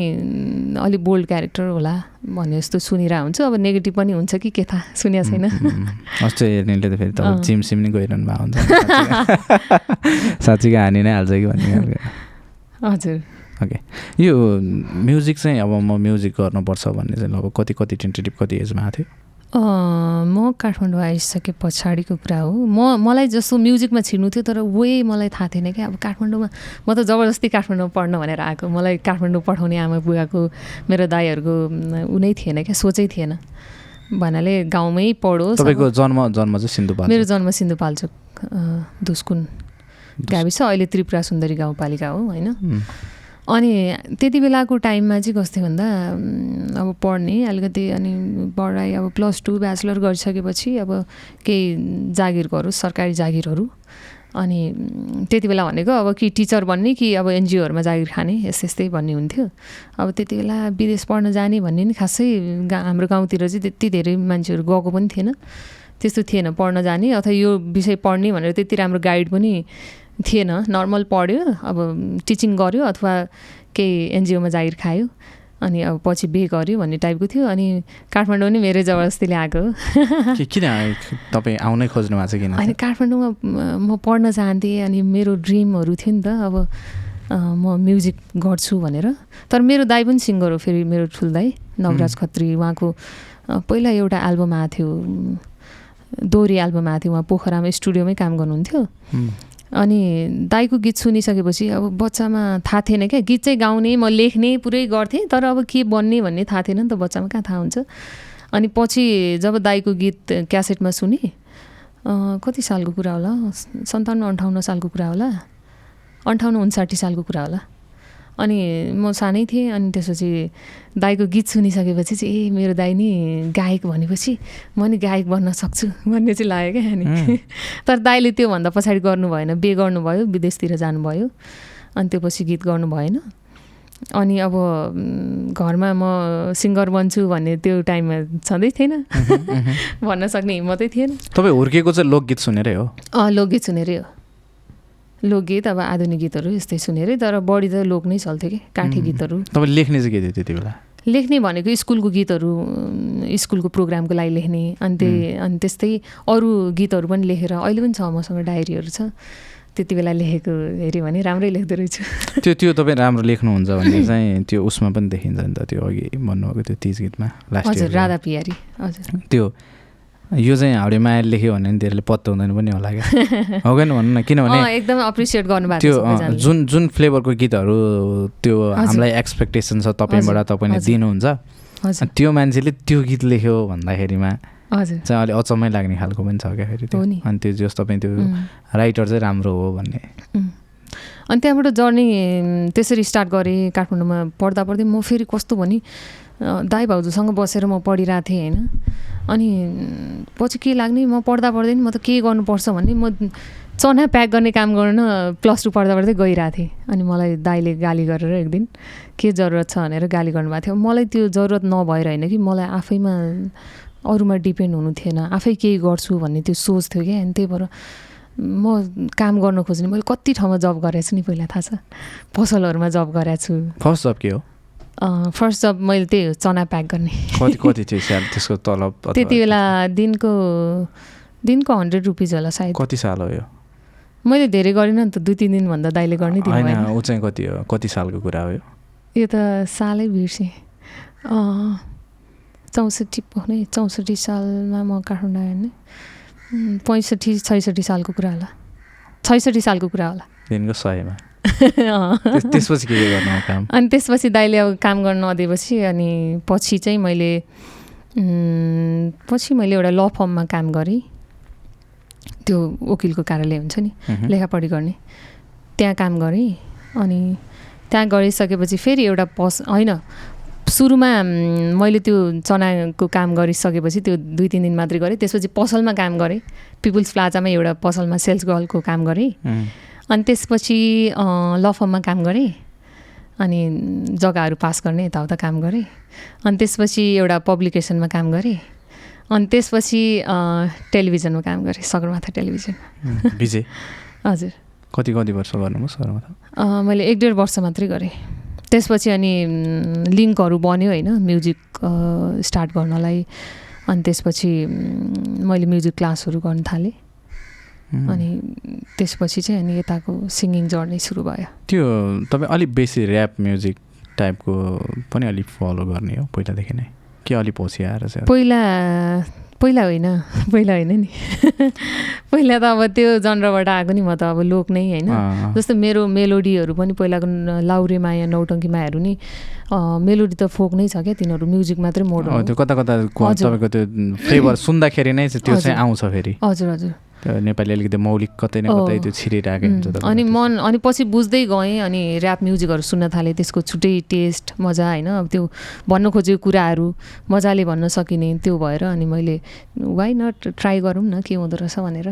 Speaker 2: अलिक बोल्ड क्यारेक्टर होला भन्ने जस्तो सुनिरहेको हुन्छ। अब नेगेटिभ पनि हुन्छ कि के थाहा? सुनेको छैन।
Speaker 1: अस्ति हेर्नेले त फेरि
Speaker 2: अँ।
Speaker 1: तपाईँ जिम सिम नि गइरहनु भएको हुन्छ। साँच्चीकै- हानि नै हाल्छ कि भन्ने
Speaker 2: हजुर।
Speaker 1: ओके यो म्युजिक चाहिँ अब म म्युजिक गर्नुपर्छ भन्ने चाहिँ लगभग कति कति टेन्टेटिभ कति एजमा आएको थियो?
Speaker 2: म काठमाडौँ आइसके पछाडिको कुरा हो। म मलाई जस्तो म्युजिकमा छिर्नु थियो तर वे मलाई थाहा थिएन क्या। अब काठमाडौँमा म त जबरजस्ती काठमाडौँ पढ्न भनेर आएको। मलाई काठमाडौँ पठाउने आमा बुवाको मेरो दाईहरूको उम्, ऊ नै थिएन क्या सोचै थिएन। भन्नाले गाउँमै पढोस् अब-
Speaker 1: तपाईँको जन्म जन्म चाहिँ सिन्धुपाल्चोक?
Speaker 2: मेरो जन्म सिन्धुपाल्चोक धुस्कुन गाविस अहिले त्रिपुरा सुन्दरी गाउँपालिका हो होइन? अनि त्यति बेलाको टाइममा चाहिँ कस्तो भन्दा अब पढ्ने अलिकति अनि पढाइ अब प्लस टू ब्याचलर गरिसकेपछि अब केही जागिर गरोस् सरकारी जागिरहरू। अनि त्यति बेला भनेको अब कि टिचर बन्ने कि अब एनजिओहरूमा जागिर खाने यस्तै यस्तै भन्ने हुन्थ्यो। अब त्यति बेला विदेश पढ्न जाने भन्ने नि खासै गा हाम्रो गाउँतिर चाहिँ त्यति धेरै मान्छेहरू गएको पनि थिएन। त्यस्तो थिएन पढ्न जाने अथवा यो विषय पढ्ने भनेर त्यति राम्रो गाइड पनि थिएन। नर्मल पढ्यो अब टिचिङ गर्यो अथवा केही एनजिओमा जागिर खायो। अनि अब पछि बे गर्यो भन्ने टाइपको थियो। अनि काठमाडौँ नि मेरै जबरजस्तीले आएको
Speaker 1: किन तपाईँ आउनै खोज्नु भएको छ किन?
Speaker 2: अनि काठमाडौँमा म पढ्न चाहन्थेँ अनि मेरो ड्रिमहरू थियो नि त। अब म म्युजिक गर्छु भनेर। तर मेरो दाई पनि सिङ्गर हो फेरि मेरो ठुल दाई नवराज खत्री। उहाँको पहिला एउटा एल्बम आएको थियो। दोहोरी एल्बम आएको थियो। उहाँ पोखरामा स्टुडियोमै काम गर्नुहुन्थ्यो। अनि दाईको गीत सुनिसकेपछि अब बच्चामा थाहा थिएन क्या। गीत चाहिँ गाउने म लेख्ने पुरै गर्थेँ तर अब के बन्ने भन्ने थाहा थिएन नि त बच्चामा कहाँ थाहा हुन्छ? अनि पछि जब दाईको गीत क्यासेटमा सुने कति सालको कुरा होला? सन्ताउन्न अन्ठाउन्न सालको कुरा होला? अन्ठाउन्न उन्साठी सालको कुरा होला। अनि म सानै थिएँ अनि त्यसपछि दाईको गीत सुनिसकेपछि चाहिँ ए मेरो दाई नि गायक भनेपछि म नि गायक बन्न सक्छु भन्ने चाहिँ लाग्यो क्या अनि। तर दाइले त्योभन्दा पछाडि गर्नु भएन बे गर्नुभयो विदेशतिर जानुभयो अनि त्यो पछि गीत गर्नु भएन। अनि अब घरमा म सिङ्गर बन्छु भन्ने त्यो टाइममा छँदै थिएन। भन्न सक्ने हिम्मतै थिएन।
Speaker 1: तपाईँ हुर्किएको चाहिँ लोकगीत सुनेरै हो?
Speaker 2: अँ लोकगीत सुनेरै हो। लोकगीत अब आधुनिक गीतहरू यस्तै सुनेरै तर बढी त लोक नै चल्थ्यो कि काठी. गीतहरू।
Speaker 1: तपाईँ लेख्ने चाहिँ के थियो त्यति बेला?
Speaker 2: लेख्ने भनेको स्कुलको गीतहरू स्कुलको प्रोग्रामको लागि लेख्ने अनि त्यही अनि त्यस्तै अरू गीतहरू पनि लेखेर अहिले पनि छ मसँग डायरीहरू छ। त्यति बेला लेखेको हेऱ्यो भने राम्रै लेख्दो रहेछु।
Speaker 1: त्यो त्यो तपाईँ राम्रो लेख्नुहुन्छ भन्ने चाहिँ त्यो उसमा पनि देखिन्छ नि त त्यो अघि भन्नुभएको त्यो तिज गीतमा लास्ट
Speaker 2: हजुर राधा पियारी हजुर।
Speaker 1: त्यो यो चाहिँ हाउडे माया लेख्यो भने नि धेरैले पत्तो हुँदैन पनि होला क्या हो कि भन्नु न किनभने
Speaker 2: एकदम अप्रिसिएट गर्नुभएको
Speaker 1: त्यो। जुन जुन फ्लेभरको गीतहरू त्यो। हामीलाई एक्सपेक्टेसन छ तपाईँबाट तपाईँले। दिनुहुन्छ त्यो मान्छेले त्यो गीत लेख्यो भन्दाखेरिमा चाहिँ अलिक अचम्मै लाग्ने खालको पनि छ क्या फेरि त्यो। अनि त्यो जस तपाईँ त्यो राइटर चाहिँ राम्रो हो भन्ने।
Speaker 2: अनि त्यहाँबाट जर्नी त्यसरी स्टार्ट गरेँ काठमाडौँमा पढ्दा पढ्दै म फेरि कस्तो भने दाई भाउजूसँग बसेर म पढिरहेको थिएँ होइन। अनि पछि के लाग्ने म पढ्दा पढ्दै नि म त के गर्नुपर्छ भन्ने म चना प्याक गर्ने काम गर्न प्लस टू पढ्दा पढ्दै गइरहेको थिएँ। अनि मलाई दाइले गाली गरेर एक दिन के जरुरत छ? भनेर गाली गर्नुभएको थियो। मलाई त्यो जरुरत नभएर होइन कि मलाई आफैमा अरूमा डिपेन्ड हुनु थिएन। आफै केही गर्छु भन्ने त्यो सोच थियो क्या। अनि त्यही भएर म काम गर्न खोज्ने। मैले कति ठाउँमा जब गरेको छु नि पहिला थाहा छ। पसलहरूमा जब गरेको छु।
Speaker 1: फर्स्ट जब के हो?
Speaker 2: फर्स्ट जब मैले त्यही हो चना प्याक गर्ने।
Speaker 1: कति कति थियो त्यसको तलब
Speaker 2: त्यति बेला दिनको दिनको हन्ड्रेड रुपिज होला सायद।
Speaker 1: कति साल हो यो?
Speaker 2: मैले धेरै गरिनँ नि त दुई तिन दिनभन्दा दाइले गर्नै
Speaker 1: ऊ चाहिँ कति हो? कति सालको कुरा हो यो?
Speaker 2: यो त सालै बिर्सेँ। चौसठी नै चौसठी सालमा म काठमाडौँ आएँ होइन पैँसठी छैसठी सालको कुरा होला। छैसठी सालको कुरा होला।
Speaker 1: दिनको सयमा। त्यसपछि के गर्नु काम?
Speaker 2: अनि त्यसपछि दाइले अब काम गर्न नदिएपछि अनि पछि चाहिँ मैले पछि मैले एउटा ल फर्ममा काम गरेँ। त्यो वकिलको कार्यालय हुन्छ नि। लेखापढी गर्ने। त्यहाँ काम गरेँ अनि त्यहाँ गरिसकेपछि फेरि एउटा पस होइन सुरुमा मैले त्यो चनाको काम गरिसकेपछि त्यो दुई तिन दिन मात्रै गरेँ। त्यसपछि पसलमा काम गरेँ। पिपुल्स प्लाजामा एउटा पसलमा सेल्स गर्लको काम गरेँ। अनि त्यसपछि ल फर्ममा काम गरेँ। अनि जग्गाहरू पास गर्ने यताउता काम गरेँ। अनि त्यसपछि एउटा पब्लिकेसनमा काम गरेँ। अनि त्यसपछि टेलिभिजनमा काम गरेँ सगरमाथा टेलिभिजन।
Speaker 1: विजय?
Speaker 2: हजुर।
Speaker 1: कति कति वर्ष गर्नुभयो
Speaker 2: अँ, मैले एक डेढ वर्ष मात्रै गरेँ। त्यसपछि अनि लिङ्कहरू बन्यो होइन म्युजिक स्टार्ट गर्नलाई। अनि त्यसपछि मैले म्युजिक क्लासहरू गर्न थालेँ। अनि त्यसपछि चाहिँ अनि यताको सिङ्गिङ जर्नी सुरु भयो।
Speaker 1: त्यो तपाईँ अलिक बेसी ऱ्याप म्युजिक टाइपको पनि अलिक फलो गर्ने हो पहिलादेखि नै? के अलिक पछि आएर चाहिँ?
Speaker 2: पहिला पहिला होइन पहिला होइन नि। पहिला त अब त्यो जनरबाट आएको नि म त अब लोक नै होइन। जस्तो मेरो मेलोडीहरू पनि पहिलाको लाउरे माया नौटङ्की मायाहरू नि मेलोडी त फोक नै छ क्या तिनीहरू म्युजिक मात्रै
Speaker 1: त्यो कता कता त्यो फ्लेभर सुन्दाखेरि नै त्यो चाहिँ। आउँछ फेरि।
Speaker 2: हजुर हजुर।
Speaker 1: नेपाली अलिकति मौलिक कतै न कतै। त्यो छिरिरहेको हुन्छ
Speaker 2: अनि। मन अनि पछि बुझ्दै गएँ अनि ऱ्याप म्युजिकहरू सुन्न थालेँ त्यसको छुट्टै टेस्ट मजा होइन अब त्यो भन्न खोजेको कुराहरू मजाले भन्न सकिने त्यो भएर अनि मैले वाइ नट ट्राई गरौँ न के हुँदो रहेछ भनेर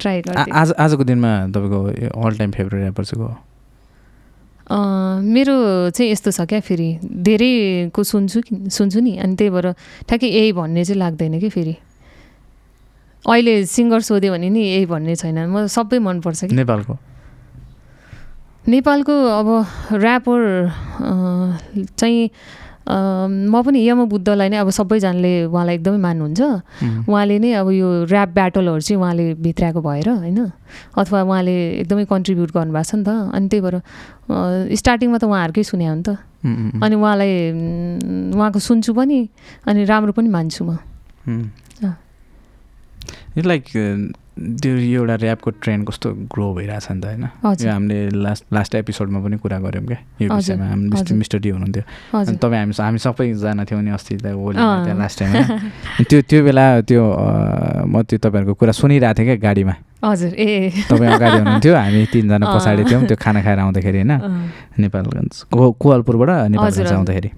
Speaker 2: ट्राई गरेँ
Speaker 1: आज आजको दिनमा तपाईँको अल टाइम फेभरेट ऱ्यापर चाहिँ को
Speaker 2: मेरो चाहिँ यस्तो छ क्या फेरि धेरैको सुन्छु कि सुन्छु नि अनि त्यही भएर ठ्याक्कै यही भन्ने चाहिँ लाग्दैन कि फेरि अहिले सिङ्गर सोध्यो भने नि यही भन्ने छैन। म सबै मनपर्छ कि?
Speaker 1: नेपालको?
Speaker 2: नेपालको अब ऱ्यापर चाहिँ म पनि यम बुद्धलाई नै अब सबैजनाले उहाँलाई एकदमै मान्नुहुन्छ। उहाँले नै अब यो ऱ्याप ब्याटलहरू चाहिँ उहाँले भित्राएको भएर होइन? अथवा उहाँले एकदमै कन्ट्रिब्युट गर्नुभएको छ नि त। अनि त्यही भएर स्टार्टिङमा त उहाँहरूकै सुने हो नि त अनि उहाँलाई उहाँको सुन्छु पनि अनि राम्रो पनि मान्छु म।
Speaker 1: यो लाइक अ, त्यो यो एउटा ऱ्यापको ट्रेन्ड कस्तो ग्रो भइरहेछ नि त होइन? यो हामीले लास्ट लास्ट एपिसोडमा पनि कुरा गऱ्यौँ क्या यो विषयमा। हामी मिस्टर डी हुनुहुन्थ्यो। अनि तपाईँ हामी हामी सबैजना थियौँ नि अस्ति। त्यहाँ लास्ट टाइम त्यो त्यो बेला त्यो म त्यो तपाईँहरूको कुरा सुनिरहेको थिएँ क्या गाडीमा।
Speaker 2: हजुर ए।
Speaker 1: तपाईँ अगाडि हुनुहुन्थ्यो हामी तिनजना। पछाडि थियौँ त्यो खाना खाएर आउँदाखेरि होइन? नेपालगञ्ज कोवलपुरबाट नेपालगञ्ज। आउँदाखेरि।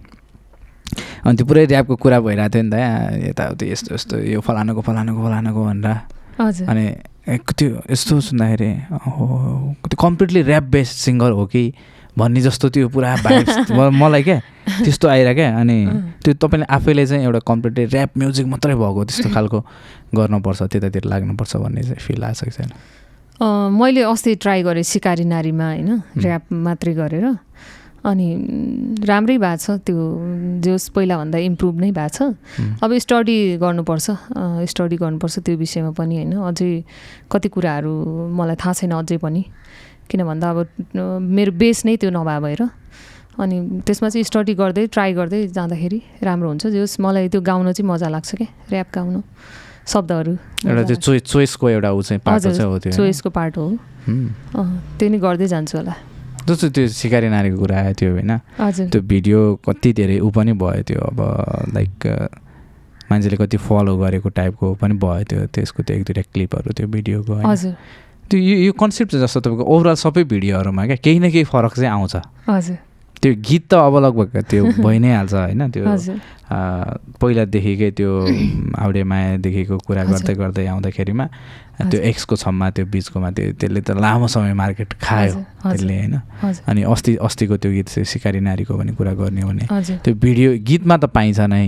Speaker 1: अनि त्यो पुरै ऱ्यापको कुरा भइरहेको थियो नि त यताउति यस्तो यस्तो यो फलानुको फलानुको फलानुको भनेर।
Speaker 2: हजुर।
Speaker 1: अनि त्यो यस्तो सुन्दाखेरि हो त्यो कम्प्लिटली ऱ्याप बेस्ड सिङ्गर हो कि भन्ने जस्तो त्यो पुरा भाइब्स मलाई क्या त्यस्तो आइरह्यो क्या। अनि। त्यो तपाईँले आफैले चाहिँ एउटा कम्प्लिटली ऱ्याप म्युजिक मात्रै भएको त्यस्तो खालको गर्नुपर्छ त्यतातिर लाग्नुपर्छ भन्ने चाहिँ फिल आएको छ कि छैन?
Speaker 2: मैले अस्ति ट्राई गरेँ सिकारी नारीमा होइन ऱ्याप मात्रै गरेर। अनि राम्रै भएको छ त्यो जोस् पहिलाभन्दा इम्प्रुभ नै भएको छ। अब स्टडी गर्नुपर्छ स्टडी गर्नुपर्छ त्यो विषयमा पनि होइन। अझै कति कुराहरू मलाई थाहा छैन अझै पनि। किन भन्दा अब मेरो बेस नै त्यो नभए भएर। अनि त्यसमा चाहिँ स्टडी गर्दै ट्राई गर्दै जाँदाखेरि राम्रो हुन्छ। जस मलाई त्यो गाउन चाहिँ मजा लाग्छ क्या ऱ्याप गाउनु शब्दहरू।
Speaker 1: एउटा त्यो चोइसको एउटा ऊ चाहिँ चाहिँ हो?
Speaker 2: चोइसको पार्ट हो।
Speaker 1: उम्,
Speaker 2: अँ, त्यो नि गर्दै जान्छु होला।
Speaker 1: जस्तो त्यो सिकारी नारीको कुरा आयो त्यो होइन? त्यो भिडियो कति धेरै ऊ पनि भयो त्यो अब लाइक मान्छेले कति फलो गरेको टाइपको पनि भयो त्यो त्यसको त्यो एक दुईवटा क्लिपहरू त्यो भिडियोको त्यो यो यो कन्सेप्ट जस्तो तपाईँको ओभरअल सबै भिडियोहरूमा क्या केही न केही फरक चाहिँ आउँछ।
Speaker 2: हजुर।
Speaker 1: त्यो गीत त अब लगभग त्यो भइ नै हाल्छ होइन त्यो पहिलादेखिकै त्यो हाउडे मायादेखिको कुरा गर्दै गर्दै आउँदाखेरिमा त्यो एक्सको छममा त्यो बिचकोमा त्यो त्यसले त लामो समय मार्केट खायो। त्यसले होइन। अनि अस्ति अस्तिको त्यो गीत चाहिँ सिकारी नारीको भने कुरा गर्ने हो भने त्यो भिडियो गीतमा त पाइन्छ नै।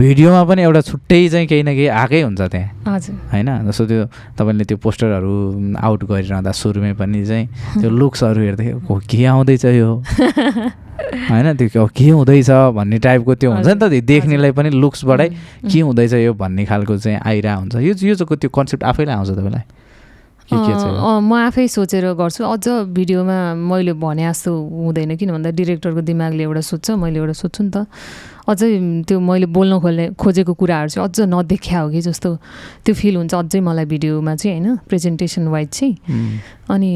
Speaker 1: भिडियोमा पनि एउटा छुट्टै चाहिँ केही न केही आएकै हुन्छ त्यहाँ। होइन जस्तो त्यो तपाईँले त्यो पोस्टरहरू आउट गरिरहँदा सुरुमै पनि चाहिँ त्यो लुक्सहरू हेर्दै "ओ, के आउँदैछ यो? होइन त्यो के हुँदैछ? भन्ने टाइपको त्यो हुन्छ नि त देख्नेलाई पनि लुक्सबाटै के हुँदैछ यो भन्ने खालको चाहिँ आइरहेको हुन्छ यो यो चाहिँ त्यो कन्सेप्ट आफैलाई आउँछ तपाईँलाई?
Speaker 2: म आफै सोचेर गर्छु। अझ भिडियोमा मैले भने जस्तो हुँदैन किन भन्दा डिरेक्टरको दिमागले एउटा सोध्छ मैले एउटा सोध्छु नि त। अझै त्यो मैले बोल्न खोल्ने खोजेको कुराहरू चाहिँ अझ नदेखिया हो कि जस्तो त्यो फिल हुन्छ अझै मलाई भिडियोमा चाहिँ होइन प्रेजेन्टेसन वाइज चाहिँ।
Speaker 1: उम्,
Speaker 2: अनि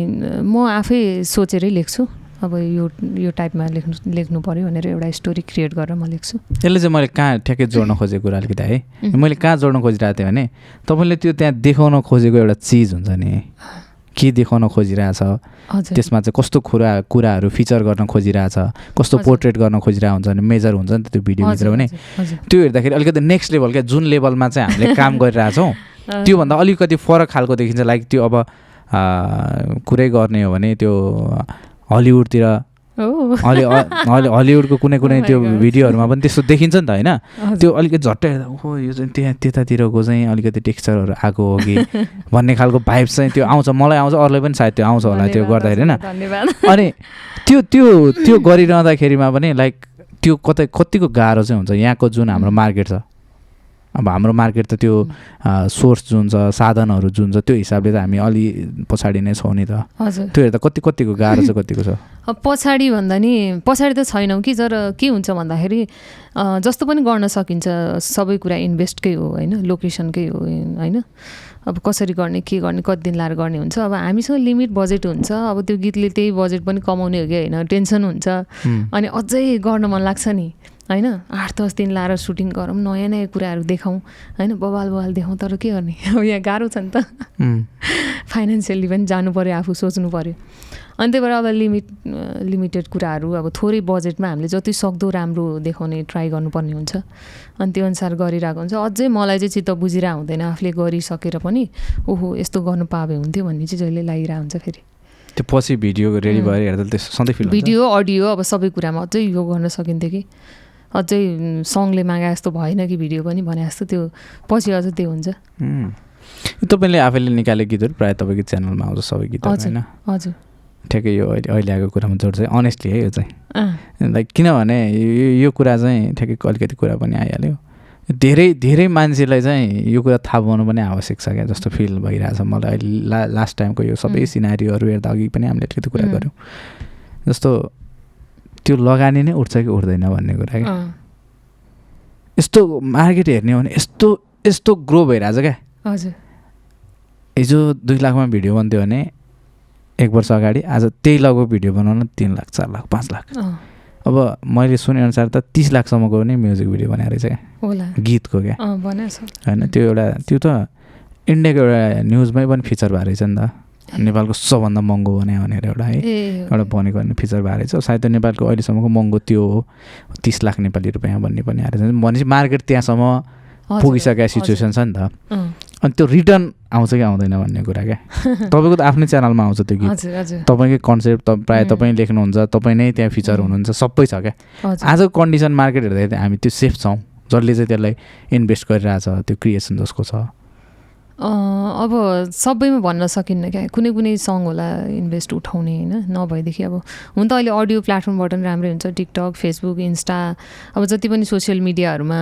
Speaker 2: म आफै सोचेरै लेख्छु। अब यो यो टाइपमा लेख्नु लेख्नु पऱ्यो भनेर एउटा स्टोरी क्रिएट गरेर म लेख्छु।
Speaker 1: यसले चाहिँ मैले कहाँ ठ्याक्कै जोड्न खोजेको कुरा अलिकति है. मैले कहाँ जोड्न खोजिरहेको थिएँ भने तपाईँले त्यो त्यहाँ देखाउन खोजेको एउटा चिज हुन्छ नि। के देखाउन खोजिरहेछ? त्यसमा चाहिँ कस्तो कुरा कुराहरू फिचर गर्न खोजिरहेछ? कस्तो। पोर्ट्रेट गर्न खोजिरहेको हुन्छ भने मेजर हुन्छ नि त त्यो भिडियोभित्र
Speaker 2: हजुर।
Speaker 1: त्यो हेर्दाखेरि अलिकति नेक्स्ट लेभल क्या जुन लेभलमा चाहिँ हामीले काम गरिरहेछौँ त्योभन्दा अलिकति फरक खालको देखिन्छ। लाइक त्यो अब कुरै गर्ने हो भने त्यो हलिउडतिर हलि- हलिउडको कुनै कुनै
Speaker 2: Oh
Speaker 1: त्यो. भिडियोहरूमा पनि त्यस्तो देखिन्छ नि त होइन। त्यो अलिकति झट्टै हेर्दा ओहो यो चाहिँ त्यहाँ त्यतातिरको चाहिँ अलिकति टेक्स्चरहरू आएको हो कि? भन्ने खालको भाइब्स चाहिँ त्यो आउँछ। मलाई आउँछ अरूलाई पनि सायद त्यो आउँछ होला त्यो गर्दाखेरि होइन? अनि त्यो त्यो त्यो गरिरहँदाखेरिमा पनि लाइक त्यो कतै कतिको गाह्रो चाहिँ हुन्छ। यहाँको जुन हाम्रो मार्केट छ। अब हाम्रो मार्केट त त्यो सोर्स जुन छ साधनहरू जुन छ त्यो हिसाबले त हामी अलि पछाडि नै छौँ नि त।
Speaker 2: हजुर।
Speaker 1: त्यो हेर्दा कति कतिको गाह्रो चाहिँ कतिको छ?
Speaker 2: पछाडि भन्दा नि पछाडि त छैनौँ कि तर के हुन्छ भन्दाखेरि जस्तो पनि गर्न सकिन्छ सबै कुरा इन्भेस्टकै हो होइन? लोकेसनकै हो होइन? अब कसरी गर्ने के गर्ने कति दिन लाएर गर्ने हुन्छ? अब हामीसँग लिमिट बजेट हुन्छ। अब त्यो गीतले त्यही बजेट पनि कमाउने हो कि होइन? टेन्सन हुन्छ। अनि अझै गर्न मन लाग्छ नि। होइन? आठ दस दिन लाएर सुटिङ गरौँ नयाँ नयाँ कुराहरू देखाउँ। होइन? बवाल बवाल देखाउँ तर के गर्ने? अब यहाँ गाह्रो छ नि त।
Speaker 1: उम्,
Speaker 2: फाइनेन्सियली पनि जानु पऱ्यो आफू सोच्नु पऱ्यो अनि त्यही भएर अब लिमिट लिमिटेड कुराहरू अब थोरै बजेटमा हामीले जति सक्दो राम्रो देखाउने ट्राई गर्नुपर्ने हुन्छ। अनि त्यो अनुसार गरिरहेको हुन्छ। अझै मलाई चाहिँ चित्त बुझिरहेको हुँदैन। आफूले गरिसकेर पनि ओहो यस्तो गर्नु पाए हुन्थ्यो भन्ने चाहिँ जहिले लागिरहेको हुन्छ फेरि।
Speaker 1: त्यो पछि भिडियो रेडी. भएर हेर्दा सधैँ
Speaker 2: भिडियो अडियो अब सबै कुरामा अझै यो गर्न सकिन्थ्यो कि। अझै सङले मागे जस्तो भएन कि भिडियो पनि भने जस्तो त्यो पछि अझ त्यो हुन्छ।
Speaker 1: तपाईँले आफैले निकालेको गीतहरू प्रायः तपाईँको च्यानलमा आउँछ सबै
Speaker 2: हजुर।
Speaker 1: होइन?
Speaker 2: हजुर।
Speaker 1: ठ्याक्कै यो अहिले अहिले आएको कुरामा जोड्छ अनेस्टली है यो चाहिँ। लाइक किनभने यो यो कुरा चाहिँ ठ्याक्कै अलिकति कुरा पनि आइहाल्यो। धेरै धेरै मान्छेलाई चाहिँ यो कुरा थाहा पाउनु पनि आवश्यक छ क्या जस्तो फिल भइरहेछ मलाई अहिले ला लास्ट टाइमको यो सबै. सिनारीहरू हेर्दा अघि पनि हामीले अलिकति कुरा. गऱ्यौँ। जस्तो त्यो लगानी नै उठ्छ कि उठ्दैन भन्ने कुरा क्या। यस्तो मार्केट हेर्ने हो भने यस्तो यस्तो ग्रो भइरहेछ क्या।
Speaker 2: हजुर।
Speaker 1: हिजो दुई लाखमा भिडियो बन्थ्यो भने एक वर्ष अगाडि आज त्यही लगभग भिडियो बनाउन तिन लाख चार लाख पाँच लाख। अब मैले सुनेअनुसार त तिस लाखसम्मको पनि म्युजिक भिडियो बनाएर रहेछ क्या। गीतको क्या। होइन त्यो एउटा त्यो त इन्डियाको एउटा न्युजमै पनि फिचर भएको रहेछ नि त। नेपालको सबभन्दा महँगो बनायो भनेर एउटा है एउटा बनेको भने फिचर भएको रहेछ सायद त्यो नेपालको अहिलेसम्मको महँगो त्यो हो तिस लाख नेपाली रुपियाँ भन्ने पनि आएको रहेछ भनेपछि मार्केट त्यहाँसम्म पुगिसकेको। सिचुएसन छ नि त। अनि त्यो रिटर्न आउँछ कि आउँदैन भन्ने कुरा क्या? तपाईँको त आफ्नै च्यानलमा आउँछ त्यो गीत। तपाईँकै कन्सेप्ट त प्रायः. तपाईँ लेख्नुहुन्छ तपाईँ नै त्यहाँ फिचर. हुनुहुन्छ सबै छ क्या? आजको कन्डिसन मार्केट हेर्दाखेरि हामी त्यो सेफ छौँ। जसले चाहिँ त्यसलाई इन्भेस्ट गरिरहेछ त्यो क्रिएसन जसको छ।
Speaker 2: अब सबैमा भन्न सकिन्न क्या? कुनै कुनै सङ होला इन्भेस्ट उठाउने होइन नभएदेखि अब हुन त अहिले अडियो प्लेटफर्मबाट पनि राम्रै हुन्छ टिकटक फेसबुक इन्स्टा अब जति पनि सोसियल मिडियाहरूमा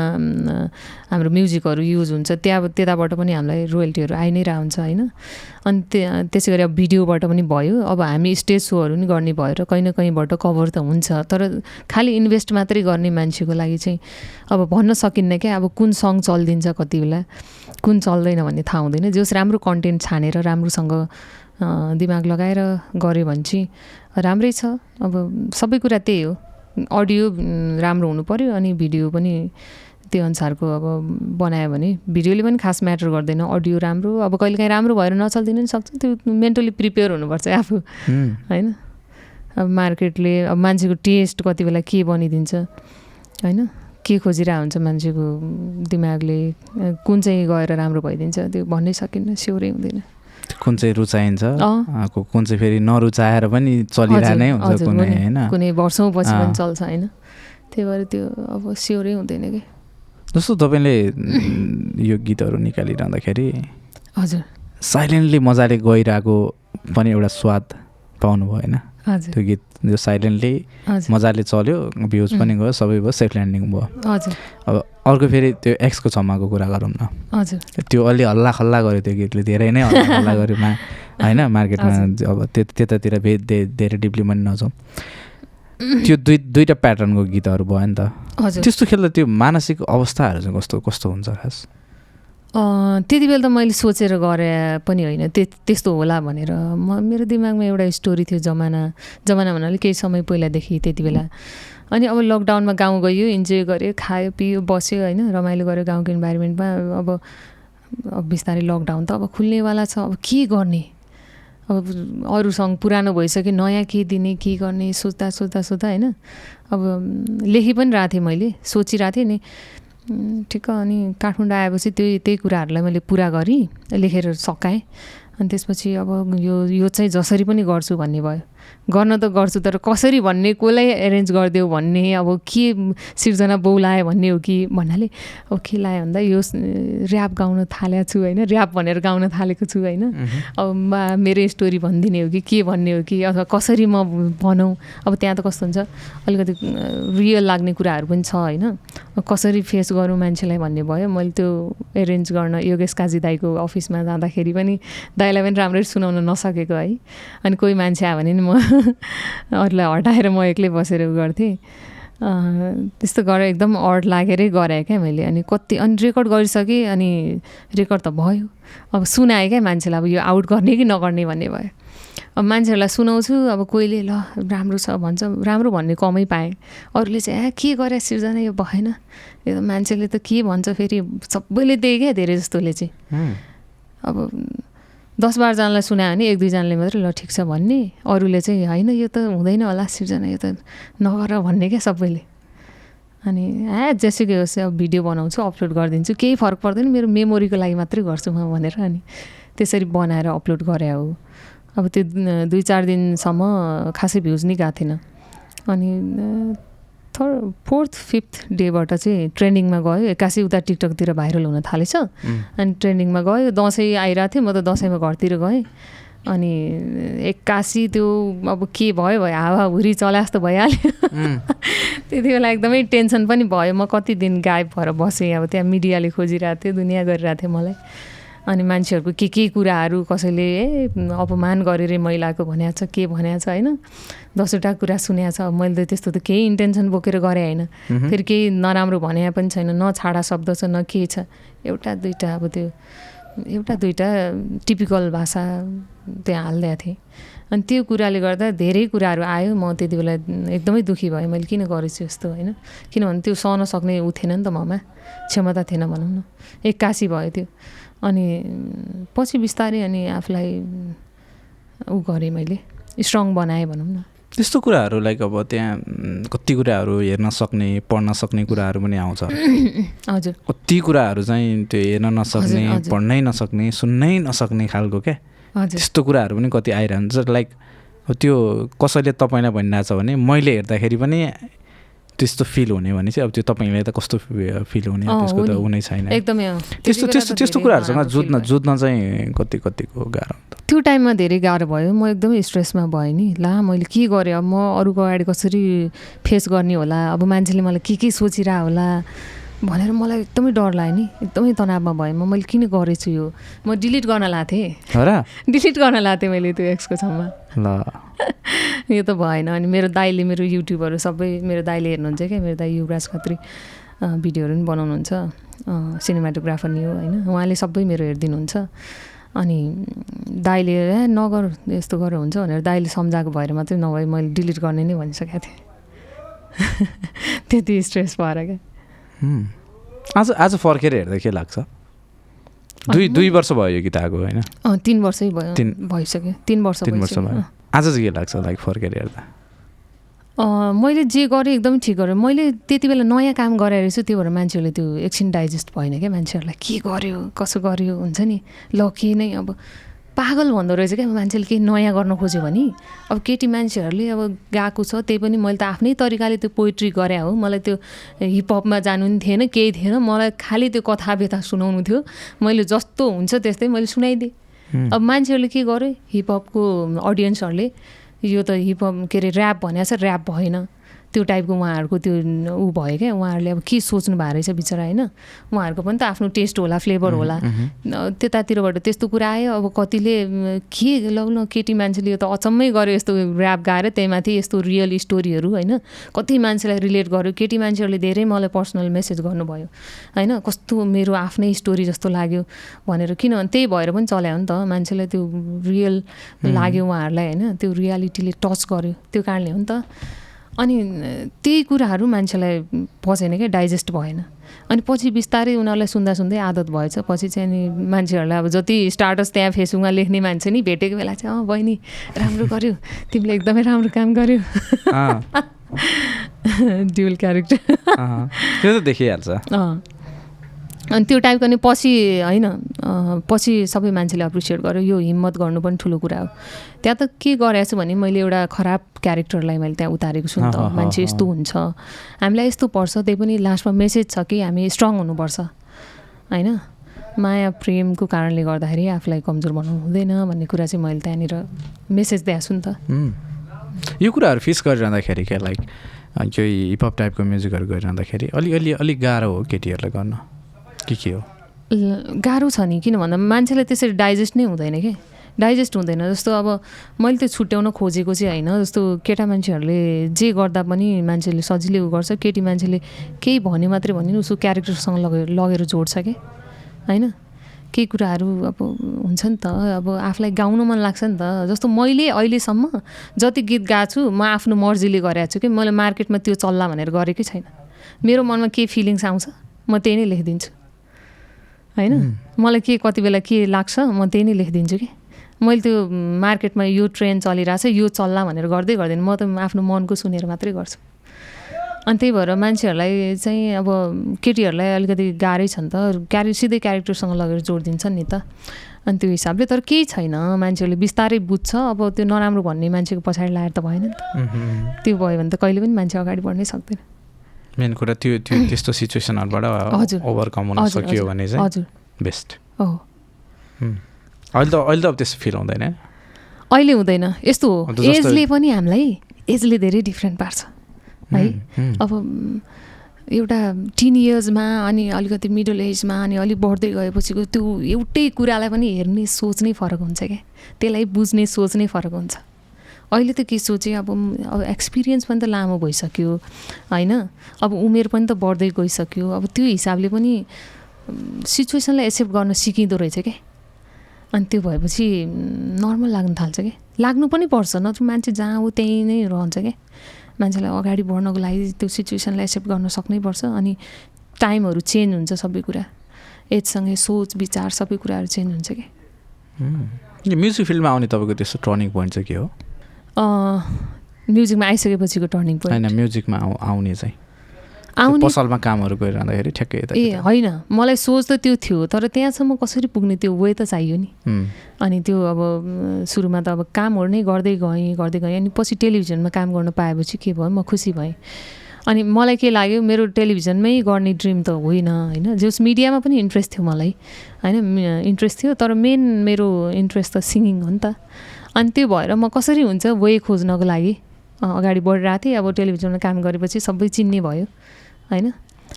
Speaker 2: हाम्रो म्युजिकहरू युज हुन्छ त्यहाँ त्यताबाट पनि हामीलाई रोयल्टीहरू आइ नै रहन्छ होइन। अनि त्य त्यसै गरी अब भिडियोबाट पनि भयो अब हामी स्टेज सोहरू पनि गर्ने भएर कहीँ न कहीँबाट कभर त हुन्छ तर खालि इन्भेस्ट मात्रै गर्ने मान्छेको लागि चाहिँ अब भन्न सकिन्न क्या अब कुन सङ चलिदिन्छ कति बेला कुन चल्दैन भन्ने थाहा हुँदैन जस राम्रो कन्टेन्ट छानेर राम्रोसँग दिमाग लगाएर गऱ्यो भने चाहिँ राम्रै छ। अब सबै कुरा त्यही हो। अडियो राम्रो हुनु पऱ्यो अनि भिडियो पनि त्यो अनुसारको अब बनायो भने भिडियोले पनि खास म्याटर गर्दैन। अडियो राम्रो अब कहिलेकाहीँ राम्रो भएर नचल्दिन नि सक्छ। त्यो मेन्टली प्रिपेयर हुनुपर्छ आफू. होइन? अब मार्केटले अब मान्छेको टेस्ट कति बेला के बनिदिन्छ होइन? के खोजिरहेको हुन्छ मान्छेको दिमागले? कुन चाहिँ गएर राम्रो भइदिन्छ? त्यो भन्नै सकिन्न स्योरै हुँदैन।
Speaker 1: कुन चाहिँ रुचाइन्छ? कुन चाहिँ फेरि नरुचाएर पनि चलिरहने नै हुन्छ कुनै होइन?
Speaker 2: कुनै वर्षौँपछि
Speaker 1: अँ।
Speaker 2: पनि चल्छ होइन? त्यही भएर त्यो अब स्योरै हुँदैन कि?
Speaker 1: जस्तो तपाईँले यो गीतहरू निकालिरहँदाखेरि
Speaker 2: हजुर।
Speaker 1: साइलेन्टली मजाले गइरहेको पनि एउटा स्वाद पाउनु भयो होइन? त्यो गीत जो साइलेन्टली मजाले चल्यो भ्युज पनि गयो सबै भयो सेफ ल्यान्डिङ भयो। अब अर्को फेरि त्यो एक्सको छम्माको कुरा गरौँ न।
Speaker 2: हजुर।
Speaker 1: त्यो अलि हल्ला खल्ला गर्यो त्यो गीतले धेरै नै हल्ला खल्ला गर्यो मा होइन मार्केटमा अब त्यो त्यतातिर भे धे- धेरै डिपली पनि नजाउँ। त्यो दुई दुईवटा प्याटर्नको गीतहरू भयो नि त। त्यस्तो खेल्दा त्यो मानसिक अवस्थाहरू चाहिँ कस्तो कस्तो हुन्छ खास?
Speaker 2: त्यति बेला त मैले सोचेर गरे पनि होइन त्य त्यस्तो होला भनेर। म मेरो दिमागमा एउटा स्टोरी थियो जमाना जमाना भन्नाले केही समय पहिलादेखि त्यति बेला। अनि अब लकडाउनमा गाउँ गयो इन्जोय गऱ्यो खायो पियो बस्यो होइन रमाइलो गऱ्यो गाउँको इन्भाइरोमेन्टमा अब अब बिस्तारै लकडाउन त अब खुल्नेवाला छ अब के गर्ने? अब अरूसँग पुरानो भइसक्यो नयाँ के दिने के गर्ने सोच्दा सोच्दा सोच्दा होइन। अब लेखि पनि रहेको थिएँ मैले सोचिरहेको थिएँ नि। ठिक्क अनि काठमाडौँ आएपछि त्यही त्यही कुराहरूलाई मैले पुरा गरेँ लेखेर सकाएँ। अनि त्यसपछि अब यो यो चाहिँ जसरी पनि गर्छु भन्ने भयो। गर्न त गर्छु तर कसरी भन्ने कसलाई एरेन्ज गरिदेऊ भन्ने अब के सिर्जना बौलायो भन्ने हो कि भन्नाले अब के लायो भन्दा यो ऱ्याप गाउन थालेको छु होइन ऱ्याप भनेर गाउन थालेको छु होइन। अब मेरो स्टोरी भनिदिने हो कि के भन्ने हो कि अथवा कसरी म भनौँ अब त्यहाँ त कस्तो हुन्छ अलिकति रियल लाग्ने कुराहरू पनि छ होइन। कसरी फेस गरौँ मान्छेलाई भन्ने भयो मैले त्यो एरेन्ज गर्न योगेश काजी दाईको अफिसमा जाँदाखेरि पनि दाईलाई पनि राम्ररी सुनाउन नसकेको है। अनि कोही मान्छे आयो भने नि म अरूलाई हटाएर म एक्लै बसेर उ गर्थेँ। त्यस्तो गरेर एकदम अड लागेरै गरेँ क्या मैले। अनि कति अनि रेकर्ड गरिसकेँ अनि रेकर्ड त भयो। अब सुनाएँ क्या मान्छेलाई अब यो आउट गर्ने कि नगर्ने भन्ने भयो। अब मान्छेहरूलाई सुनाउँछु अब कोहीले ल राम्रो छ भन्छ राम्रो भन्ने कमै पाएँ। अरूले चाहिँ ए के गरे सिर्जना यो भएन। यो मान्छेले त के भन्छ फेरि सबैले त्यही क्या धेरै जस्तोले चाहिँ। अब दस बाह्रजनालाई सुनायो भने एक दुईजनाले मात्रै ल ठिक छ भन्ने। अरूले चाहिँ होइन यो त हुँदैन होला सिर्जना यो त नगर भन्ने क्या सबैले। अनि ए जेसुकै होस् अब भिडियो बनाउँछु अपलोड गरिदिन्छु केही फरक पर्दैन मेरो मेमोरीको लागि मात्रै गर्छु म भनेर। अनि त्यसरी बनाएर अपलोड गरे हो। अब त्यो दुई चार दिनसम्म खासै भ्युज नै गएको थिएन। अनि थर्ड फोर्थ फिफ्थ डेबाट चाहिँ ट्रेन्डिङमा गयो। एक्कासी उता टिकटकतिर भाइरल हुन थालेछ। अनि ट्रेन्डिङमा गयो। दसैँ आइरहेको थियो म त दसैँमा घरतिर गएँ। अनि एक्कासी त्यो अब के भयो? भयो हावाहुरी चला जस्तो भइहाल्यो। त्यति बेला एकदमै टेन्सन पनि भयो। म कति दिन गायब भएर बसेँ। अब त्यहाँ मिडियाले खोजिरहेको थियो दुनियाँ गरिरहेको थियो मलाई। अनि मान्छेहरूको के के कुराहरू कसैले ए अपमान गरेर महिलाको भनेको छ के भनेको छ होइन? दसवटा कुरा सुनेको छ। मैले त त्यस्तो त केही इन्टेन्सन बोकेर गरेँ होइन। फेरि केही नराम्रो भने पनि छैन न छाडा शब्द छ न के छ। एउटा दुइटा अब त्यो एउटा दुइटा टिपिकल भाषा त्यहाँ हालिदिएको थिएँ। अनि त्यो कुराले गर्दा धेरै कुराहरू आयो। म त्यति बेला एकदमै दुःखी भएँ। मैले किन गरेछु यस्तो होइन? किनभने त्यो सहन सक्ने ऊ थिएन नि त ममा। क्षमता थिएन भनौँ न। एक्कासी भयो त्यो। अनि पछि बिस्तारै अनि आफूलाई ऊ गरेँ मैले। स्ट्रङ बनाएँ भनौँ न।
Speaker 1: त्यस्तो कुराहरू लाइक अब त्यहाँ कति कुराहरू हेर्न सक्ने पढ्न सक्ने कुराहरू पनि आउँछ।
Speaker 2: हजुर।
Speaker 1: कति कुराहरू चाहिँ त्यो हेर्न नसक्ने। पढ्नै नसक्ने सुन्नै नसक्ने खालको क्या?
Speaker 2: हजुर।
Speaker 1: त्यस्तो कुराहरू पनि कति आइरहन्छ। लाइक त्यो कसैले तपाईँलाई भनिरहेछ भने मैले हेर्दाखेरि पनि त्यस्तो फिल हुने भने चाहिँ अब त्यो तपाईँलाई त कस्तो फिल हुने त्यसको त
Speaker 2: नि।
Speaker 1: हुनै छैन।
Speaker 2: एकदमै।
Speaker 1: त्यस्तो त्यस्तो त्यस्तो कुराहरूसँग जुझ्न
Speaker 2: भयो।
Speaker 1: जुझ्न चाहिँ कति कतिको गाह्रो हुन्छ।
Speaker 2: त्यो टाइममा धेरै गाह्रो भयो। म एकदमै स्ट्रेसमा भएँ नि। ला मैले के गरेँ? अब म अरूको अगाडि कसरी फेस गर्ने होला? अब मान्छेले मलाई के के सोचिरह होला? भनेर मलाई एकदमै डर लाग्यो नि। एकदमै तनावमा भएँ। म मैले किन गरेछु यो? म डिलिट गर्न
Speaker 1: र?
Speaker 2: डिलिट गर्न थिएँ मैले त्यो एक्सको छेउमा
Speaker 1: ल।
Speaker 2: यो त भएन। अनि मेरो दाइले मेरो युट्युबहरू सबै मेरो दाइले हेर्नुहुन्छ क्या? मेरो दाइ युवराज खत्री भिडियोहरू पनि बनाउनुहुन्छ। सिनेमाटोग्राफर नि हो होइन? उहाँले सबै मेरो हेरिदिनुहुन्छ। अनि दाइले ए नगर यस्तो गरेर हुन्छ भनेर दाइले सम्झाएको भएर मात्रै नभए मैले डिलिट गर्ने नै भनिसकेको थिएँ। त्यति स्ट्रेस भएर क्या।
Speaker 1: आज आज फर्केर हेर्दा के लाग्छ? दुई दुई वर्ष भयो यो गीत आएको होइन?
Speaker 2: तिन वर्षै भयो।
Speaker 1: तिन-
Speaker 2: भइसक्यो। तिन वर्ष
Speaker 1: तिन वर्ष भयो। आज चाहिँ के लाग्छ लाइक फर्केर हेर्दा?
Speaker 2: मैले जे गरेँ एकदमै ठिक गरेँ। मैले त्यति बेला नयाँ काम गराएर रहेछु त्यो भएर मान्छेहरूले त्यो एकछिन डाइजेस्ट भएन क्या मान्छेहरूलाई। के गर्यो कसो गर्यो हुन्छ नि? ल के नै अब पागल भन्दो रहेछ क्या? मान्छेले केही नयाँ गर्न खोज्यो भने? अब केटी मान्छेहरूले अब गएको छ त्यही पनि मैले त आफ्नै तरिकाले त्यो पोइट्री गरे हो। मलाई त्यो हिपहपमा जानु पनि थिएन केही थिएन। मलाई खालि त्यो कथा व्यथा सुनाउनु थियो। मैले जस्तो हुन्छ त्यस्तै मैले सुनाइदिएँ। अब मान्छेहरूले के गर्यो हिपहपको अडियन्सहरूले यो त हिपहप के अरे ऱ्याप भनेको छ ऱ्याप भएन। त्यो टाइपको उहाँहरूको त्यो ऊ भयो क्या उहाँहरूले अब के सोच्नु भएको रहेछ बिचरा होइन? उहाँहरूको पनि त आफ्नो टेस्ट होला फ्लेभर होला। त्यतातिरबाट त्यस्तो कुरा आयो अब कतिले के लौ न केटी मान्छेले यो त अचम्मै गर्यो यस्तो ऱ्याप गाएर त्यहीमाथि यस्तो रियल स्टोरीहरू होइन? कति मान्छेलाई रिलेट गर्यो केटी मान्छेहरूले धेरै मलाई पर्सनल मेसेज गर्नुभयो होइन? कस्तो मेरो आफ्नै स्टोरी जस्तो लाग्यो भनेर। किनभने त्यही भएर पनि चल्यो नि त मान्छेलाई त्यो रियल लाग्यो उहाँहरूलाई होइन? त्यो रियालिटीले टच गर्यो त्यो कारणले हो नि त। अनि त्यही कुराहरू मान्छेलाई पचेन क्या डाइजेस्ट भएन। अनि पछि बिस्तारै उनीहरूलाई सुन्दा सुन्दै आदत भएछ। पछि चाहिँ अनि मान्छेहरूलाई अब जति स्टाटस त्यहाँ फेसबुकमा लेख्ने मान्छे नि भेटेको बेला चाहिँ अँ बहिनी राम्रो गर्यो। तिमीले एकदमै राम्रो काम गर्यो। ड्युल क्यारेक्टर
Speaker 1: त्यो त देखिहाल्छ।
Speaker 2: अँ। अनि त्यो टाइपको नि पछि होइन पछि सबै मान्छेले एप्रिसिएट गर्यो यो हिम्मत गर्नु पनि ठुलो कुरा हो। त्यहाँ त के गरेको छु भने मैले एउटा खराब क्यारेक्टरलाई मैले त्यहाँ उतारेको छु नि त। मान्छे यस्तो हुन्छ। हामीलाई यस्तो पर्छ त्यही पनि लास्टमा मेसेज छ कि हामी स्ट्रङ हुनुपर्छ। होइन? माया प्रेमको कारणले गर्दाखेरि आफूलाई कमजोर बनाउनु हुँदैन भन्ने कुरा चाहिँ मैले त्यहाँनिर मेसेज दिएको छु नि त।
Speaker 1: यो कुराहरू फिस गरिरहँदाखेरि क्या लाइक यो हिपहप टाइपको म्युजिकहरू गरिरहँदाखेरि अलि अलि अलिक गाह्रो हो केटीहरूलाई गर्न। के के हो?
Speaker 2: गाह्रो छ नि किन भन्दा मान्छेलाई त्यसरी डाइजेस्ट नै हुँदैन कि? डाइजेस्ट हुँदैन जस्तो अब मैले त्यो छुट्याउन खोजेको चाहिँ होइन जस्तो केटा मान्छेहरूले जे गर्दा पनि मान्छेले सजिलै उ गर्छ केटी मान्छेले केही भन्यो मात्रै भने नि उसको क्यारेक्टरसँग लगेर लगेर जोड्छ कि? होइन? केही कुराहरू अब हुन्छ नि त अब आफूलाई गाउनु मन लाग्छ नि त जस्तो मैले अहिलेसम्म जति गीत गाएको छु म आफ्नो मर्जीले गरेको छु कि? मैले मार्केटमा त्यो चल्ला भनेर गरेकै छैन। मेरो मनमा के फिलिङ्स आउँछ म त्यही नै लेखिदिन्छु। होइन? मलाई के कति बेला के लाग्छ म त्यही नै लेखिदिन्छु कि। मैले त्यो मार्केटमा यो ट्रेन्ड चलिरहेछ यो चल्ला भनेर गर्दै गर्दैन। म त आफ्नो मनको सुनेर मात्रै गर्छु। अनि त्यही भएर मान्छेहरूलाई चाहिँ अब केटीहरूलाई अलिकति गाह्रै छ नि त। क्यारे सिधै क्यारेक्टरसँग लगेर जोडिदिन्छ नि त। अनि त्यो हिसाबले तर केही छैन। मान्छेहरूले बिस्तारै बुझ्छ। अब त्यो नराम्रो भन्ने मान्छेको पछाडि लाएर त भएन नि त। त्यो भयो भने त कहिले पनि मान्छे अगाडि बढ्नै सक्दैन।
Speaker 1: मेन कुरा त्यो त्यो त्यस्तो सिचुएसनहरूबाट। ओभरकम हुन सकियो। भने चाहिँ बेस्ट।
Speaker 2: हो।
Speaker 1: अहिले त अहिले त अब त्यस्तो फिल हुँदैन।
Speaker 2: अहिले हुँदैन। यस्तो हो। एजले पनि हामीलाई एजले धेरै डिफ्रेन्ट पार्छ। है? अब एउटा टिन इयर्समा अनि अलिकति मिडल एजमा अनि अलिक बढ्दै गएपछिको त्यो एउटै कुरालाई पनि हेर्ने सोच नै फरक हुन्छ क्या? त्यसलाई बुझ्ने सोच नै फरक हुन्छ। अहिले त के सोचेँ अब अब एक्सपिरियन्स पनि त लामो भइसक्यो होइन? अब उमेर पनि त बढ्दै गइसक्यो। अब त्यो हिसाबले पनि सिचुएसनलाई एक्सेप्ट गर्न सिकिँदो रहेछ क्या अनि त्यो भएपछि नर्मल लाग्न थाल्छ क्या लाग्नु पनि पर्छ नत्र मान्छे जहाँ हो त्यहीँ नै रहन्छ क्या मान्छेलाई अगाडि बढ्नको लागि त्यो सिचुएसनलाई एक्सेप्ट गर्न सक्नै पर्छ अनि टाइमहरू चेन्ज हुन्छ सबै कुरा। एजसँगै सोच विचार सबै कुराहरू चेन्ज हुन्छ कि?
Speaker 1: उम्। यो म्युजिक फिल्डमा आउने तपाईँको त्यस्तो टर्निङ पोइन्ट चाहिँ के हो?
Speaker 2: म्युजिकमा आइसकेपछिको टर्निङ पोइन्ट
Speaker 1: होइन म्युजिकमा आउ आउने चाहिँ।
Speaker 2: आउने?
Speaker 1: पसलमा कामहरू गरिरहँदाखेरि ठ्याक्कै यता
Speaker 2: ए होइन। मलाई सोच त त्यो थियो तर त्यहाँसम्म कसरी पुग्ने त्यो वे त चाहियो नि। अनि त्यो अब सुरुमा त अब कामहरू नै गर्दै गएँ गर्दै गएँ। अनि पछि टेलिभिजनमा काम गर्न पाएपछि के भयो म खुसी भएँ। अनि मलाई के लाग्यो मेरो टेलिभिजनमै गर्ने ड्रिम त होइन होइन। जस मिडियामा पनि इन्ट्रेस्ट थियो मलाई। होइन इन्ट्रेस्ट थियो तर मेन मेरो इन्ट्रेस्ट त सिङ्गिङ हो नि त। अनि त्यो भएर म कसरी हुन्छ वे खोज्नको लागि अगाडि बढिरहेको थिएँ। अब टेलिभिजनमा काम गरेपछि सबै चिन्ने भयो होइन?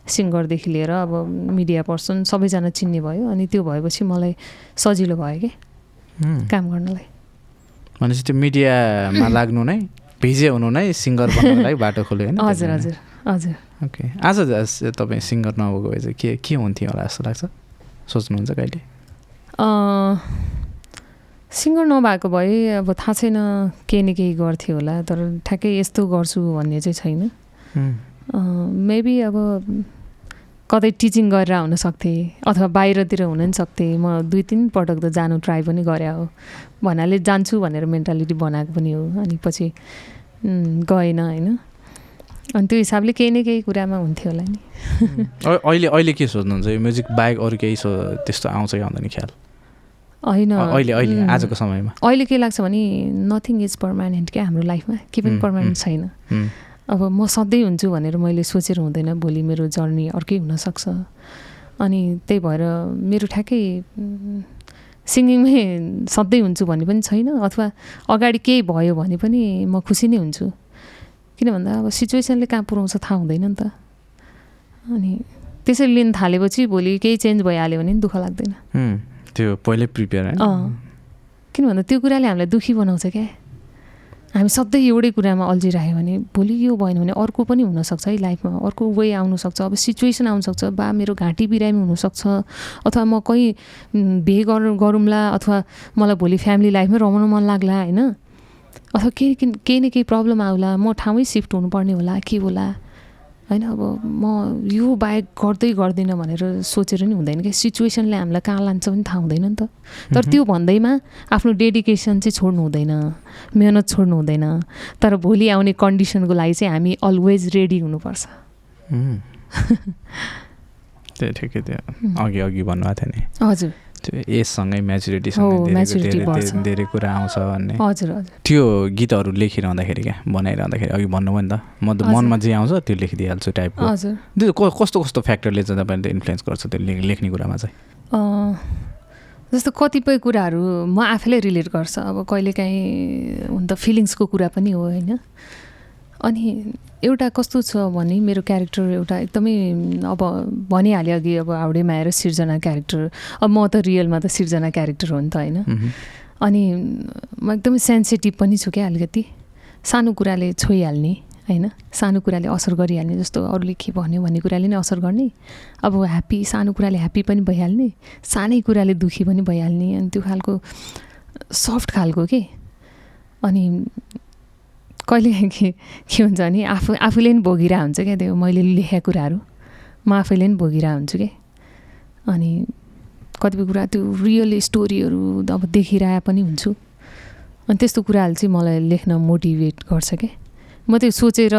Speaker 2: सिङ्गरदेखि लिएर अब मिडिया पर्सन सबैजना चिन्ने भयो अनि त्यो भएपछि मलाई सजिलो भयो कि। काम गर्नलाई।
Speaker 1: भनेपछि त्यो मिडियामा लाग्नु नै भिजे हुनु नै सिङ्गर बन्नको लागि बाटो खोल्यो होइन
Speaker 2: हजुर हजुर हजुर।
Speaker 1: ओके। आज तपाईँ सिङ्गर नभएको भए चाहिँ के के हुन्थ्यो होला जस्तो लाग्छ? सोच्नुहुन्छ कहिले?
Speaker 2: सिङ्गर नभएको भए अब थाहा छैन केही न केही गर्थ्यो होला तर ठ्याक्कै यस्तो गर्छु भन्ने चाहिँ छैन। मेबी अब कतै टिचिङ गरेर हुन सक्थेँ अथवा बाहिरतिर हुन पनि सक्थेँ म दुई तिन पटक त जानु ट्राई पनि गरे हो। भन्नाले जान्छु भनेर मेन्टालिटी बनाएको पनि हो अनि पछि गएन होइन। अनि त्यो हिसाबले केही न केही कुरामा हुन्थ्यो होला नि।
Speaker 1: अहिले अहिले के सोच्नुहुन्छ यो म्युजिक बाहेक अरू केही त्यस्तो आउँछ कि आउँदैन ख्याल?
Speaker 2: होइन।
Speaker 1: अहिले अहिले आजको समयमा।
Speaker 2: अहिले के लाग्छ भने नथिङ इज पर्मानेन्ट क्या हाम्रो लाइफमा के पनि पर्मानेन्ट। छैन। अब म सधैँ हुन्छु भनेर मैले सोचेर हुँदैन भोलि मेरो जर्नी अर्कै हुनसक्छ। अनि त्यही भएर मेरो ठ्याक्कै सिङ्गिङमै सधैँ हुन्छु भन्ने पनि छैन अथवा अगाडि केही भयो भने पनि म खुसी नै हुन्छु। किन भन्दा अब सिचुएसनले कहाँ पुऱ्याउँछ थाहा हुँदैन नि त। अनि त्यसरी लिन थालेपछि भोलि केही चेन्ज भइहाल्यो भने दुःख लाग्दैन।
Speaker 1: त्यो पहिल्यै प्रिपेयर होइन
Speaker 2: किन भन्दा त्यो कुराले हामीलाई दुःखी बनाउँछ क्या। हामी सधैँ एउटै कुरामा अल्झिरह्यो भने भोलि यो भएन भने अर्को पनि हुनसक्छ है लाइफमा। अर्को वे आउनसक्छ। अब सिचुएसन आउनसक्छ। बा मेरो घाँटी बिरामी हुनसक्छ। अथवा म कहीँ बिहे गर गरौँला अथवा मलाई भोलि फ्यामिली लाइफमै रमाउन मन लाग्ला होइन? अथवा केही केही न केही प्रब्लम आउला म ठाउँमै सिफ्ट हुनुपर्ने होला के होला? होइन अब म यो बाहेक गर्दै गर्दिनँ भनेर सोचेर नि हुँदैन कि सिचुएसनले हामीलाई कहाँ लान्छ पनि थाहा हुँदैन नि त। तर त्यो भन्दैमा आफ्नो डेडिकेसन चाहिँ छोड्नु हुँदैन मेहनत छोड्नु हुँदैन। तर भोलि आउने कन्डिसनको लागि चाहिँ हामी अलवेज रेडी हुनुपर्छ।
Speaker 1: उम्। त्यो ठिकै त्यो अघि अघि भन्नुभएको थियो नि।
Speaker 2: हजुर।
Speaker 1: त्यो एजसँगै म्याचुरिटीसँग
Speaker 2: हो,
Speaker 1: धेरै- कुरा आउँछ भन्ने।
Speaker 2: हजुर हजुर।
Speaker 1: त्यो गीतहरू लेखिरहँदाखेरि क्या बनाइरहँदाखेरि अघि भन्नुभयो नि त म त। मनमा जे आउँछ त्यो लेखिदिइहाल्छु टाइपको
Speaker 2: हजुर।
Speaker 1: त्यो कस्तो कस्तो फ्याक्टरले चाहिँ तपाईँले इन्फ्लुएन्स गर्छ त्यो लेख्ने कुरामा चाहिँ?
Speaker 2: जस्तो कतिपय कुराहरू म आफैलाई रिलेट गर्छ। अब कहिलेकाहीँ हुन त फिलिङ्सको कुरा पनि हो होइन? अनि एउटा कस्तो छ भने मेरो क्यारेक्टर एउटा एकदमै अब भनिहालेँ अघि अब हाउडे माएर सिर्जना क्यारेक्टर अब म त रियलमा त सिर्जना क्यारेक्टर हो नि त होइन। अनि म एकदमै सेन्सिटिभ पनि छु क्या अलिकति। सानो कुराले छोइहाल्ने होइन? सानो कुराले असर गरिहाल्ने जस्तो अरूले के भन्यो भन्ने कुराले नै असर गर्ने। अब ह्याप्पी सानो कुराले ह्याप्पी पनि भइहाल्ने सानै कुराले दुःखी पनि भइहाल्ने अनि त्यो खालको सफ्ट खालको के? अनि कहिले के हुन्छ भने आफू आफूले पनि भोगिरहेको हुन्छ क्या त्यो मैले लेखेका कुराहरू। म आफैले पनि भोगिरहेको हुन्छु कि? अनि कतिपय कुरा त्यो रियल स्टोरीहरू अब देखिरहेको पनि हुन्छु। अनि त्यस्तो कुराहरू चाहिँ मलाई लेख्न मोटिभेट गर्छ क्या म त्यो सोचेर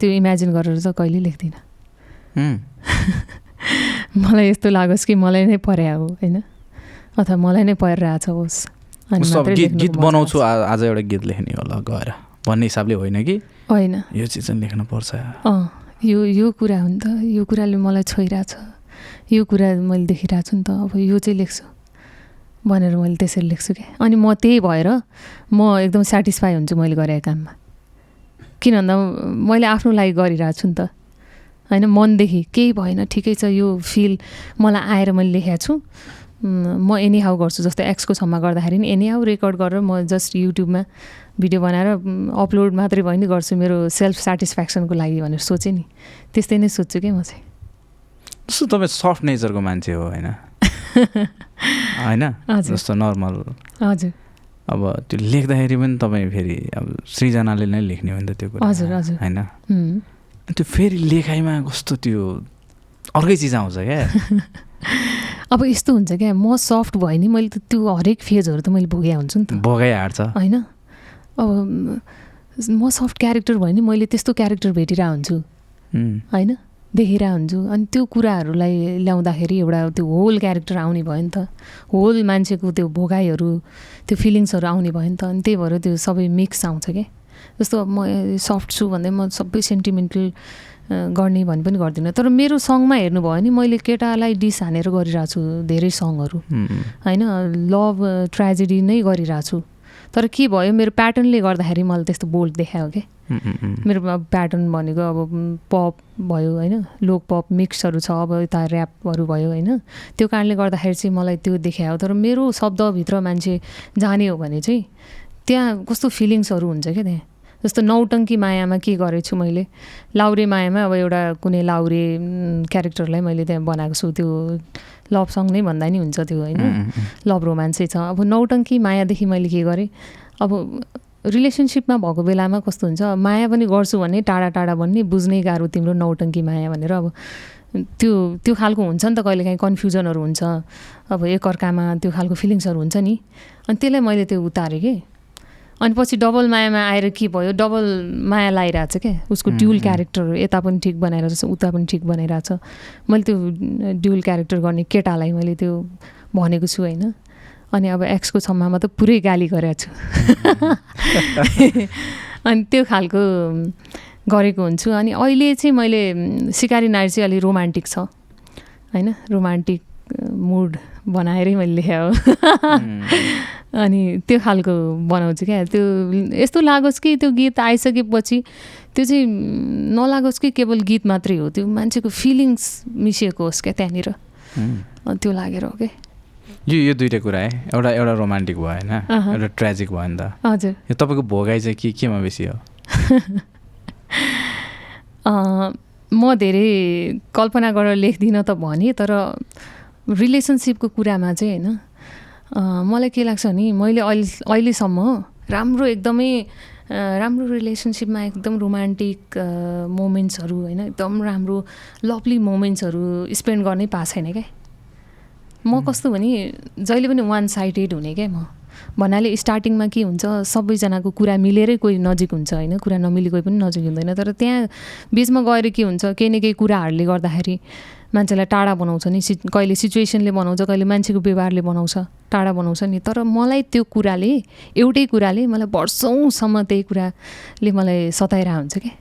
Speaker 2: त्यो इमेजिन गरेर चाहिँ कहिले लेख्दिनँ। मलाई यस्तो लागोस् कि मलाई नै पर्या हो होइन? अथवा मलाई नै परिरहेछ होस्। अनि
Speaker 1: गीत बनाउँछु आज एउटा गीत लेख्ने होला गएर। भन्ने हिसाबले होइन कि?
Speaker 2: होइन।
Speaker 1: यो चिज चाहिँ लेख्नुपर्छ
Speaker 2: अँ यो यो कुरा हो नि त। यो कुराले मलाई छोइरहेछ। यो कुरा मैले देखिरहेको छु नि त। अब यो चाहिँ लेख्छु भनेर मैले त्यसरी लेख्छु क्या अनि म त्यही भएर म एकदम सेटिस्फाई हुन्छु मैले गरेको काममा। किन भन्दा मैले आफ्नो लागि गरिरहेको छु नि त। होइन मनदेखि केही भएन ठिकै छ यो फिल मलाई आएर मैले लेखेको छु। म एनी हाउ गर्छु जस्तो एक्सको छेउमा गर्दाखेरि नि एनी हाउ रेकर्ड गरेर म जस्ट युट्युबमा भिडियो बनाएर अपलोड मात्रै भयो नि गर्छु मेरो सेल्फ सेटिस्फ्याक्सनको लागि भनेर सोचेँ नि। त्यस्तै नै सोध्छु क्या म चाहिँ?
Speaker 1: जस्तो तपाईँ सफ्ट नेचरको मान्छे हो होइन? होइन? जस्तो नर्मल
Speaker 2: हजुर।
Speaker 1: अब त्यो लेख्दाखेरि पनि तपाईँ फेरि अब सृजनाले नै लेख्ने हो नि त त्यो कुरा
Speaker 2: हजुर, हजुर।
Speaker 1: होइन? त्यो फेरि लेखाइमा कस्तो त्यो अर्कै चिज आउँछ क्या?
Speaker 2: अब यस्तो हुन्छ क्या म सफ्ट भएँ नि मैले त त्यो हरेक फेजहरू त मैले भोगे हुन्छु नि त।
Speaker 1: बगाइहाल्छ
Speaker 2: होइन? अब म सफ्ट क्यारेक्टर भयो नि मैले त्यस्तो क्यारेक्टर भेटिरहेको हुन्छु। होइन? देखिरहेको हुन्छु। अनि त्यो कुराहरूलाई ल्याउँदाखेरि एउटा त्यो होल क्यारेक्टर आउने भयो नि त। होल मान्छेको त्यो भोगाइहरू त्यो फिलिङ्सहरू आउने भयो नि त। अनि त्यही भएर त्यो सबै मिक्स आउँछ क्या। जस्तो म सफ्ट छु भन्दै म सबै सेन्टिमेन्टल गर्ने भन्ने पनि गर्दिनँ। तर मेरो सङमा हेर्नुभयो भने मैले केटालाई डिस हानेर गरिरहेको छु धेरै सङहरू। होइन लभ ट्रेजेडी नै गरिरहेको छु। तर के भयो मेरो प्याटर्नले गर्दाखेरि मलाई त्यस्तो बोल्ड देखायो क्या मेरो प्याटर्न भनेको अब पप भयो होइन। लोक पप मिक्सहरू छ अब यता ऱ्यापहरू भयो होइन। त्यो कारणले गर्दाखेरि चाहिँ मलाई त्यो देखायो। तर मेरो शब्दभित्र मान्छे जाने हो भने चाहिँ त्यहाँ कस्तो फिलिङ्सहरू हुन्छ क्या त्यहाँ? जस्तो नौटङ्की मायामा के गरेको छु मैले? लाउरे मायामा अब एउटा कुनै लाउरे क्यारेक्टरलाई मैले त्यहाँ बनाएको छु। त्यो लभ सङ नै भन्दा नि हुन्छ त्यो होइन? लभ रोमान्सै छ। अब नौटङ्की मायादेखि मैले के गरेँ? अब रिलेसनसिपमा भएको बेलामा कस्तो हुन्छ? माया पनि गर्छु भने टाढा टाढा भन्ने बुझ्नै गाह्रो तिम्रो नौटङ्की माया भनेर अब त्यो त्यो खालको हुन्छ नि त कहिलेकाहीँ कन्फ्युजनहरू हुन्छ। अब एकअर्कामा त्यो खालको फिलिङ्सहरू हुन्छ नि। अनि त्यसलाई मैले त्यो उतारेँ कि? अनि पछि डबल मायामा आएर के भयो? डबल माया लगाइरहेछ क्या उसको ड्युल क्यारेक्टर यता पनि ठिक बनाइरहेछ उता पनि ठिक बनाइरहेछ। मैले त्यो ड्युल क्यारेक्टर गर्ने केटालाई मैले त्यो भनेको छु होइन। अनि अब एक्सको सम्मामा त पुरै गाली गरेको छु। अनि त्यो खालको गरेको हुन्छु। अनि अहिले चाहिँ मैले सिकारी नारी चाहिँ अलिक रोमान्टिक छ। होइन? रोमान्टिक मुड बनाएरै मैले लेखेँ हो। अनि त्यो खालको बनाउँछु क्या। त्यो यस्तो लागोस् कि त्यो गीत आइसकेपछि त्यो चाहिँ नलागोस् कि केवल गीत मात्रै हो। त्यो मान्छेको फिलिङ्स मिसिएको होस् क्या त्यहाँनिर। त्यो लागेर हो क्या
Speaker 1: यो यो दुइटा कुरा है। एउटा एउटा रोमान्टिक भयो होइन। एउटा ट्रेजिक भयो नि त।
Speaker 2: हजुर।
Speaker 1: यो तपाईँको भोगाइ चाहिँ के केमा बेसी हो?
Speaker 2: म धेरै कल्पना गरेर लेख्दिनँ त भने तर रिलेसनसिपको कुरामा चाहिँ होइन। मलाई के लाग्छ नि मैले अहिले अहिलेसम्म राम्रो एकदमै राम्रो रिलेसनसिपमा एकदम रोमान्टिक मोमेन्ट्सहरू होइन एकदम राम्रो लभली मोमेन्ट्सहरू स्पेन्ड गर्नै पाएको छैन क्या। म कस्तो भने जहिले पनि वान साइडेड हुने क्या म। भन्नाले स्टार्टिङमा के हुन्छ सबैजनाको कुरा मिलेरै कोही नजिक हुन्छ होइन कुरा नमिली कोही पनि नजिक हुँदैन। तर त्यहाँ बिचमा गएर के हुन्छ केही न केही कुराहरूले गर्दाखेरि मान्छेलाई टाढा बनाउँछ नि सि कहिले सिचुएसनले बनाउँछ कहिले मान्छेको व्यवहारले बनाउँछ टाढा बनाउँछ नि। तर मलाई त्यो कुराले एउटै कुराले मलाई वर्षौँसम्म त्यही कुराले मलाई सताएर हुन्छ क्या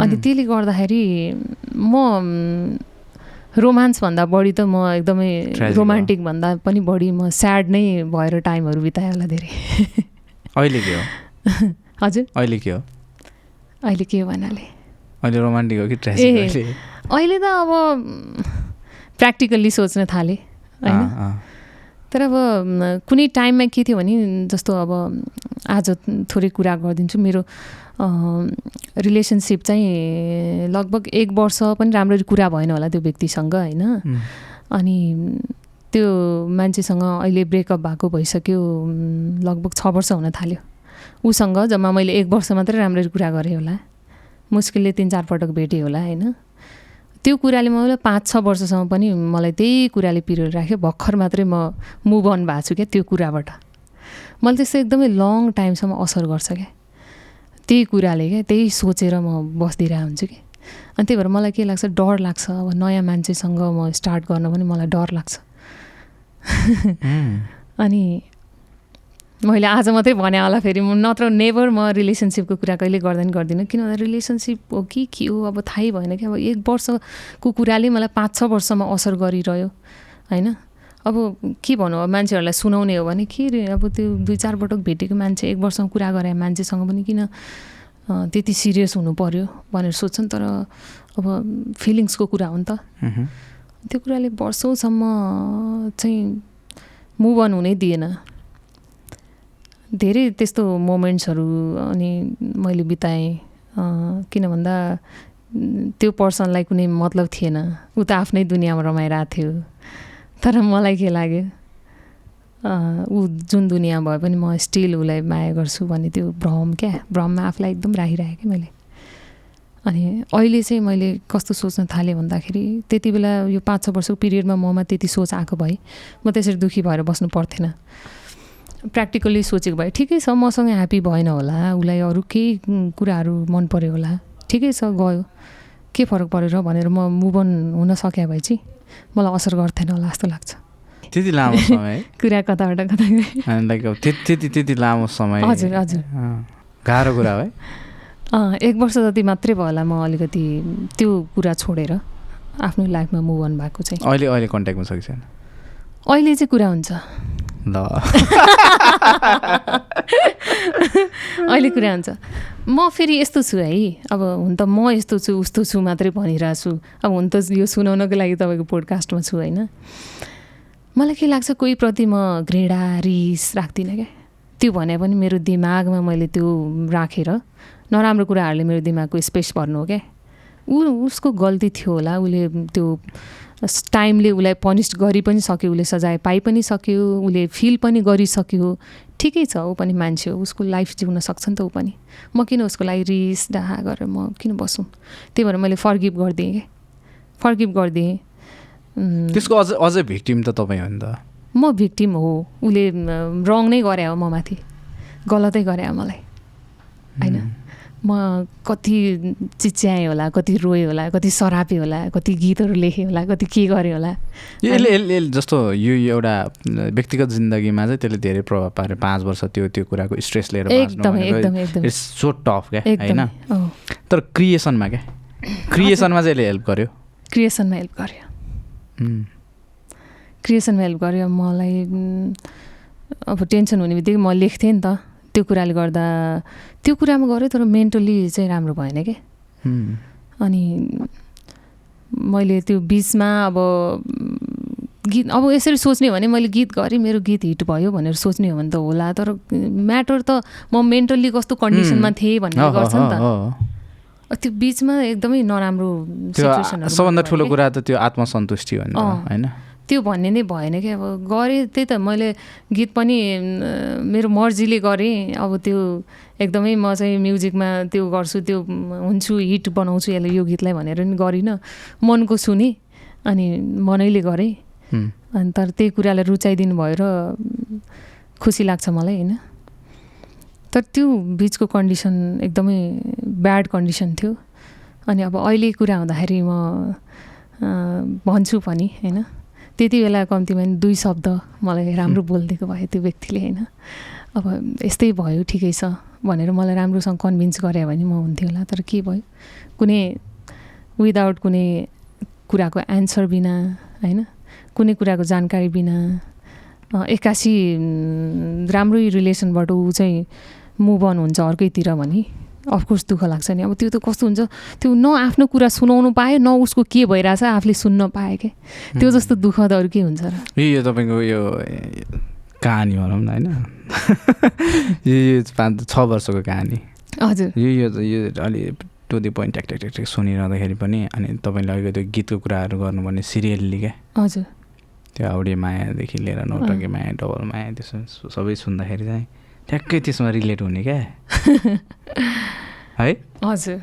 Speaker 2: अनि त्यसले गर्दाखेरि म रोमान्सभन्दा बढी त म एकदमै
Speaker 1: Tragic
Speaker 2: रोमान्टिक भन्दा पनि बढी म स्याड नै भएर टाइमहरू बिताएँ होला धेरै।
Speaker 1: अहिले के हो?
Speaker 2: हजुर?
Speaker 1: अहिले के हो?
Speaker 2: अहिले के हो भन्नाले?
Speaker 1: अहिले रोमान्टिक हो कि
Speaker 2: ए,
Speaker 1: अहिले
Speaker 2: त अब प्र्याक्टिकल्ली सोच्न थालेँ होइन। तर अब कुनै टाइममा के थियो भने जस्तो अब आज थोरै कुरा गरिदिन्छु। मेरो रिलेसनसिप चाहिँ लगभग एक वर्ष पनि राम्ररी कुरा भएन होला त्यो व्यक्तिसँग होइन? अनि त्यो मान्छेसँग अहिले ब्रेकअप भएको भइसक्यो लगभग छ वर्ष हुन थाल्यो। उसँग जम्मा मैले एक वर्ष मात्रै राम्ररी कुरा गरेँ होला। मुस्किलले तिन चार पटक भेटेँ होला होइन? त्यो कुराले मलाई पाँच छ वर्षसम्म पनि मलाई त्यही कुराले पिरियड राख्यो भर्खर मात्रै म मुभ अन भएको छु क्या त्यो कुराबाट। मलाई त्यस्तो एकदमै लङ टाइमसम्म असर गर्छ क्या। त्यही कुराले क्या त्यही सोचेर म बसिदिरहेको हुन्छु कि। अनि त्यही भएर मलाई के लाग्छ डर लाग्छ। अब नयाँ मान्छेसँग म स्टार्ट गर्न पनि मलाई डर लाग्छ। अनि मैले आज मात्रै भने होला फेरि। म नत्र नेभर म रिलेसनसिपको कुरा कहिले गर्दैन गर्दिनँ। किन भन्दा रिलेसनसिप हो कि के हो? अब थाहै भएन कि अब एक वर्षको कुराले मलाई पाँच छ वर्षमा असर गरिरह्यो होइन? अब के भनौँ अब मान्छेहरूलाई सुनाउने हो भने के रे? अब त्यो दुई चार पटक भेटेको मान्छे एक वर्षमा कुरा गरे मान्छेसँग पनि किन त्यति सिरियस हुनु पर्यो भनेर सोध्छन्। तर अब फिलिङ्सको कुरा हो नि त। त्यो कुराले वर्षौँसम्म चाहिँ मुभ अन हुनै दिएन। धेरै त्यस्तो मोमेन्ट्सहरू अनि मैले बिताएँ किन भन्दा त्यो पर्सनलाई कुनै मतलब थिएन। ऊ त आफ्नै दुनियाँमा रमाइरहेको थियो। तर मलाई के लाग्यो ऊ जुन दुनियाँ भए पनि म स्टिल उसलाई माया गर्छु भन्ने त्यो भ्रम क्या भ्रममा आफूलाई एकदम राखिरहेँ क्या मैले। अनि अहिले चाहिँ मैले कस्तो सोच्न थालेँ भन्दाखेरि त्यति बेला यो पाँच छ वर्षको पिरियडमा ममा त्यति सोच आएको भए म त्यसरी दुःखी भएर बस्नु पर्थेन। प्र्याक्टिकल्ली सोचेको भए ठिकै छ मसँग ह्याप्पी भएन होला उसलाई अरू केही कुराहरू मन पऱ्यो होला। ठिकै छ गयो। के फरक परेर भनेर म मुभ अन हुन सके भए चाहिँ मलाई असर गर्थेन होला जस्तो लाग्छ।
Speaker 1: त्यति लामो समय?
Speaker 2: कुरा कताबाट कता
Speaker 1: त्यति त्यति लामो समय।
Speaker 2: हजुर हजुर।
Speaker 1: गाह्रो कुरा हो
Speaker 2: एक वर्ष जति मात्रै भयो होला म अलिकति त्यो कुरा छोडेर आफ्नो लाइफमा मुभ अन भएको चाहिँ।
Speaker 1: अहिले अहिले कन्ट्याक्टमा छ कि छैन
Speaker 2: अहिले चाहिँ कुरा हुन्छ।
Speaker 1: ल।
Speaker 2: अहिले कुरा हुन्छ। म फेरि यस्तो छु है। अब हुन त म यस्तो छु उस्तो छु मात्रै भनिरहेको छु। अब हुन त यो सुनाउनको लागि तपाईँको पोडकास्टमा छु होइन। मलाई के लाग्छ कोही प्रति म घृणा रिस राख्दिनँ क्या। त्यो भने पनि मेरो दिमागमा मैले त्यो राखेर नराम्रो कुराहरूले मेरो दिमागको स्पेस भर्नु हो क्या। ऊ उसको गल्ती थियो होला। उसले त्यो टाइमले उसलाई पनिस गरि पनि सक्यो उसले सजाय पाइ पनि सक्यो उसले फिल पनि गरिसक्यो। ठिकै छ ऊ पनि मान्छे हो उसको लाइफ जिउन सक्छ नि त ऊ पनि। म किन उसको लागि रिस डाहा गरेर म किन बसौँ? त्यही भएर मैले फर्गिभ गरिदिएँ। क्या फर्गिभ गरिदिएँ
Speaker 1: त्यसको अझ अझै भिक्टिम त तपाईँ हो नि त।
Speaker 2: म भिक्टिम हो। उसले रङ नै गरे हो म माथि गलतै गरे हो मलाई। होइन? म कति चिच्याएँ होला कति रोएँ होला कति सरापेँ होला कति गीतहरू लेखेँ होला कति के गरेँ होला।
Speaker 1: यसले यसले जस्तो यो एउटा व्यक्तिगत जिन्दगीमा चाहिँ त्यसले धेरै प्रभाव पार्यो। पाँच वर्ष त्यो त्यो कुराको स्ट्रेस लिएर
Speaker 2: एकदमै एकदमै एकदमै।
Speaker 1: इट्स सो टफ क्या होइन? तर क्रिएसनमा क्या? क्रिएसनमा चाहिँ यसले हेल्प गर्यो?
Speaker 2: क्रिएसनमा हेल्प गर्यो। क्रिएसनमा हेल्प गर्यो। मलाई अब टेन्सन हुने बित्तिकै म लेख्थेँ नि त। त्यो कुराले गर्दा त्यो कुरामा गऱ्यो तर मेन्टली चाहिँ राम्रो भएन क्या अनि मैले त्यो बिचमा अब गीत अब यसरी सोच्ने हो भने मैले गीत गरेँ मेरो गीत हिट भयो भनेर सोच्ने हो भने त होला तर म्याटर त म मेन्टल्ली कस्तो कन्डिसनमा थिएँ भन्ने गर्छ नि त। त्यो बिचमा एकदमै नराम्रो
Speaker 1: सबभन्दा ठुलो। कुरा त त्यो आत्मसन्तुष्टि। होइन
Speaker 2: त्यो भन्ने नै भएन कि अब गरेँ त्यही त मैले गीत पनि मेरो मर्जीले गरेँ। अब त्यो एकदमै म चाहिँ म्युजिकमा त्यो गर्छु त्यो हुन्छु हिट बनाउँछु यसलाई यो गीतलाई भनेर नि गरिनँ। मनको सुने अनि मनैले गरेँ। अनि तर त्यही कुरालाई रुचाइदिनु भयो र खुसी लाग्छ मलाई होइन। तर त्यो बिचको कन्डिसन एकदमै ब्याड कन्डिसन थियो। अनि अब अहिले कुरा हुँदाखेरि म भन्छु पनि होइन। त्यति बेला कम्तीमा नि दुई शब्द मलाई राम्रो बोलिदिएको भए त्यो व्यक्तिले होइन? अब यस्तै भयो ठिकै छ भनेर मलाई राम्रोसँग कन्भिन्स गरे भने म हुन्थ्यो होला। तर के भयो? कुनै विदाउट कुनै कुराको एन्सर बिना होइन? कुनै कुराको जानकारी बिना एक्कासी राम्रै रिलेसनबाट ऊ चाहिँ मुभ अन हुन्छ अर्कैतिर भने। अफकोर्स दुःख लाग्छ नि। अब त्यो त कस्तो हुन्छ? त्यो न आफ्नो कुरा सुनाउनु पायो न उसको के भइरहेछ आफूले सुन्न पायो क्या त्यो जस्तो दुःख त अरू के हुन्छ र?
Speaker 1: यो यो तपाईँको यो ए, कहानी भनौँ न होइन? यो पाँच छ वर्षको कहानी।
Speaker 2: हजुर।
Speaker 1: यो यो यो अलि टु दि पोइन्ट ट्याक ट्याक ट्याक सुनिरहँदाखेरि पनि अनि तपाईँले अघि त्यो गीतको कुराहरू गर्नुपर्ने सिरियल्ली क्या
Speaker 2: हजुर।
Speaker 1: त्यो औडे मायादेखि लिएर नौटके माया डबल माया त्यसो सबै सुन्दाखेरि चाहिँ ठ्याक्कै त्यसमा रिलेट हुने क्या? है?
Speaker 2: हजुर।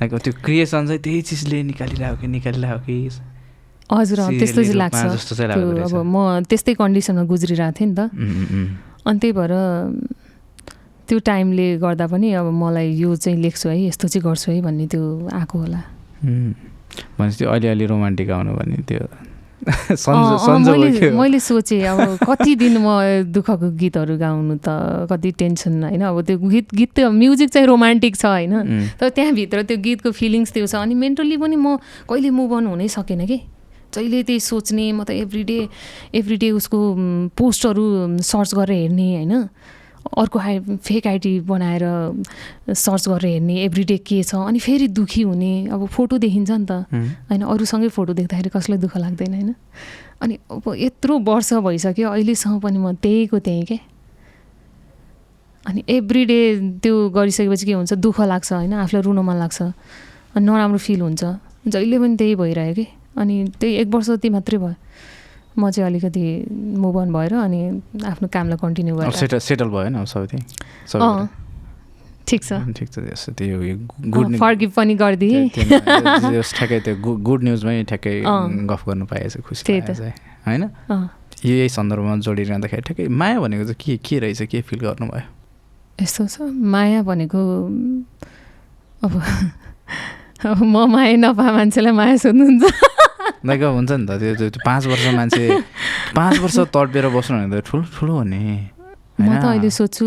Speaker 1: लाइक त्यो क्रिएसन चाहिँ त्यही चिजले निकालिरहेको कि निकालिरहेको कि?
Speaker 2: हजुर त्यस्तो चाहिँ लाग्छ। अब म त्यस्तै कन्डिसनमा गुज्रिरहेको थिएँ नि त। अनि त्यही भएर त्यो टाइमले गर्दा पनि अब मलाई यो चाहिँ लेख्छु है यस्तो चाहिँ गर्छु है भन्ने त्यो आएको होला।
Speaker 1: भनेपछि त्यो अलिअलि रोमान्टिक आउनु भने त्यो
Speaker 2: मैले सोचेँ अब कति दिन म दुःखको गीतहरू गाउनु त कति टेन्सन होइन? अब त्यो गीत गीत त म्युजिक चाहिँ रोमान्टिक छ होइन? तर त्यहाँभित्र त्यो गीतको फिलिङ्स त्यो छ। अनि मेन्टल्ली पनि म कहिले मुभ अन हुनै सकेन कि? जहिले त्यही सोच्ने म त एभ्री डे एभ्री डे उसको पोस्टहरू सर्च गरेर हेर्ने होइन? अर्को आइ फेक आइडी बनाएर सर्च गरेर हेर्ने एभ्री डे के छ अनि फेरि दुःखी हुने अब फोटो देखिन्छ नि त। होइन अरूसँगै फोटो देख्दाखेरि कसलाई दुःख लाग्दैन होइन? अनि अब यत्रो वर्ष भइसक्यो अहिलेसम्म पनि म त्यहीको त्यहीँ के। अनि एभ्री डे त्यो गरिसकेपछि के हुन्छ दुःख लाग्छ होइन? आफूलाई रुन मन लाग्छ अनि नराम्रो फिल हुन्छ। जहिले पनि त्यही भइरह्यो कि। अनि त्यही एक वर्ष जति मात्रै भयो। म चाहिँ अलिकति मुभ अन भएर अनि आफ्नो कामलाई कन्टिन्यू गरेर।
Speaker 1: सेटल सेटल भयो
Speaker 2: अँ। ठिक छ।
Speaker 1: ठिक छ त्यो गुड
Speaker 2: फर्गिभ पनि गरिदिएँ।
Speaker 1: ठ्याक्कै त्यो गुड न्युजमै ठ्याक्कै। गफ गर्नु पाएछ खुसी। होइन? यही सन्दर्भमा जोडिरहँदाखेरि ठ्याक्कै माया भनेको चाहिँ के के रहेछ के फिल गर्नुभयो?
Speaker 2: यस्तो छ माया भनेको अब अब म माया नपाए मान्छेलाई माया सोध्नुहुन्छ।
Speaker 1: लाइक हुन्छ नि त। त्यो त्यो पाँच वर्ष मान्छे पाँच वर्ष तडपेर बस्नु भने त ठुलो ठुलो हो नि।
Speaker 2: म? त अहिले सोध्छु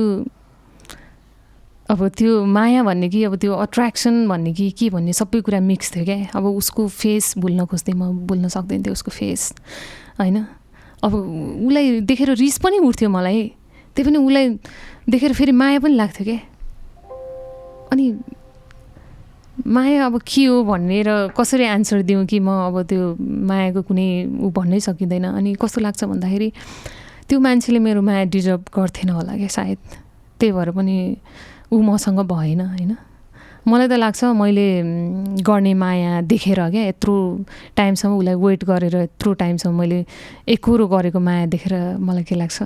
Speaker 2: अब त्यो माया भन्ने कि अब त्यो अट्र्याक्सन भन्ने कि के भन्ने सबै कुरा मिक्स थियो क्या। अब उसको फेस भुल्न खोज्थेँ म भुल्न सक्दैन थियो उसको फेस होइन? अब उसलाई देखेर रिस पनि उठ्थ्यो मलाई। त्यही पनि उसलाई देखेर फेरि माया पनि लाग्थ्यो क्या। अनि माया अब के हो भनेर कसरी एन्सर दिउँ कि म अब त्यो मायाको कुनै ऊ भन्नै सकिँदैन? अनि कस्तो लाग्छ भन्दाखेरि त्यो मान्छेले मेरो माया डिजर्भ गर्थेन होला क्या सायद। त्यही भएर पनि ऊ मसँग भएन होइन? मलाई त लाग्छ मैले गर्ने माया देखेर क्या यत्रो टाइमसम्म उसलाई वेट गरेर यत्रो टाइमसम्म मैले एकोरो गरेको माया देखेर मलाई के लाग्छ?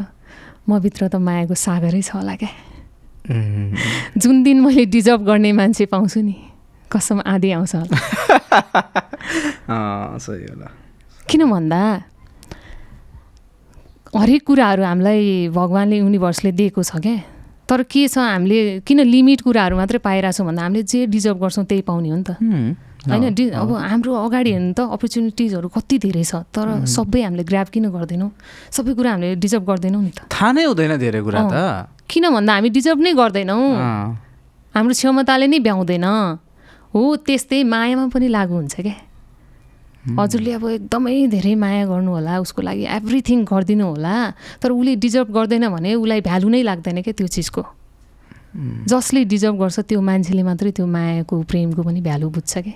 Speaker 2: म भित्र त मायाको सागरै छ होला क्या। जुन दिन मैले डिजर्भ गर्ने मान्छे पाउँछु नि। कसम आधी आउँछ होला।
Speaker 1: सही होला।
Speaker 2: किन भन्दा? हरेक कुराहरू हामीलाई भगवान्ले युनिभर्सले दिएको छ क्या। तर के छ हामीले किन लिमिट कुराहरू मात्रै पाइरहेछौँ भन्दा हामीले जे डिजर्भ गर्छौँ त्यही पाउने हो नि त। होइन डि। अब हाम्रो अगाडि हेर्नु त अपर्च्युनिटिजहरू कति धेरै छ तर सबै हामीले ग्राप किन गर्दैनौँ? सबै कुरा हामीले डिजर्भ गर्दैनौँ नि त।
Speaker 1: थाहा नै हुँदैन धेरै कुरा त।
Speaker 2: किन भन्दा हामी डिजर्भ नै गर्दैनौँ। हाम्रो क्षमताले नै भ्याउँदैन। हो त्यस्तै मायामा पनि लागु हुन्छ क्या हजुरले अब एकदमै धेरै माया गर्नु होला उसको लागि एभ्रिथिङ गरिदिनु होला तर उसले डिजर्भ गर्दैन भने उसलाई भ्यालु नै लाग्दैन क्या त्यो चिजको? जसले डिजर्भ गर्छ त्यो मान्छेले मात्रै त्यो मायाको प्रेमको पनि भ्यालु बुझ्छ क्या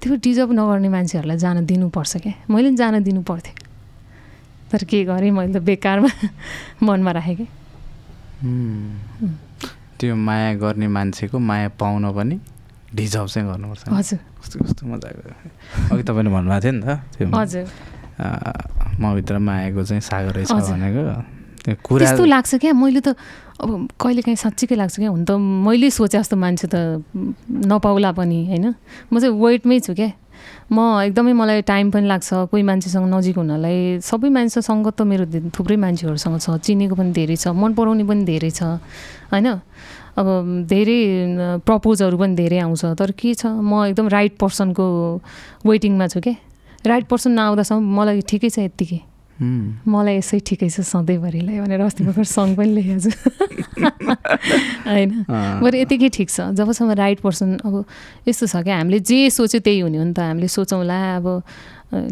Speaker 2: त्यो डिजर्भ नगर्ने मान्छेहरूलाई जान दिनुपर्छ क्या मैले पनि जान दिनु पर्थ्यो तर के गरेँ मैले त बेकारमा मनमा राखेँ क्या।
Speaker 1: त्यो माया गर्ने मान्छेको माया पाउन पनि डिजर्भ चाहिँ गर्नुपर्छ।
Speaker 2: हजुर।
Speaker 1: कस्तो कस्तो मजाको अघि तपाईँले भन्नुभएको थियो नि त त्यो
Speaker 2: हजुर।
Speaker 1: अँ, मभित्र मायाको चाहिँ सागर
Speaker 2: हजुर।
Speaker 1: भनेको। त्यो कुरा
Speaker 2: त्यस्तो लाग्छ क्या? मैले त अब कहिलेकाहीँ साँच्चीकै लाग्छ क्या? हुन त मैले सोचे जस्तो मान्छे त नपाउला पनि होइन? म चाहिँ वेटमै छु क्या। म एकदमै मलाई टाइम पनि लाग्छ कोही मान्छेसँग नजिक हुनलाई। सबै मान्छेसँग त मेरो थुप्रै मान्छेहरूसँग छ चिनेको पनि धेरै छ मन पराउने पनि धेरै छ होइन? अब धेरै प्रपोजहरू पनि धेरै आउँछ। तर के छ म एकदम राइट पर्सनको वेटिङमा छु क्या राइट पर्सन नआउँदासम्म मलाई ठिकै छ यत्तिकै। मलाई यसै ठिकै छ सधैँभरिलाई भनेर अस्ति भर्खर सङ पनि लेखेको छु। होइन? बरु यतिकै ठिक छ। जबसम्म राइट पर्सन अब यस्तो छ क्या हामीले जे सोच्यो त्यही हुने हो नि त। हामीले सोचौँला अब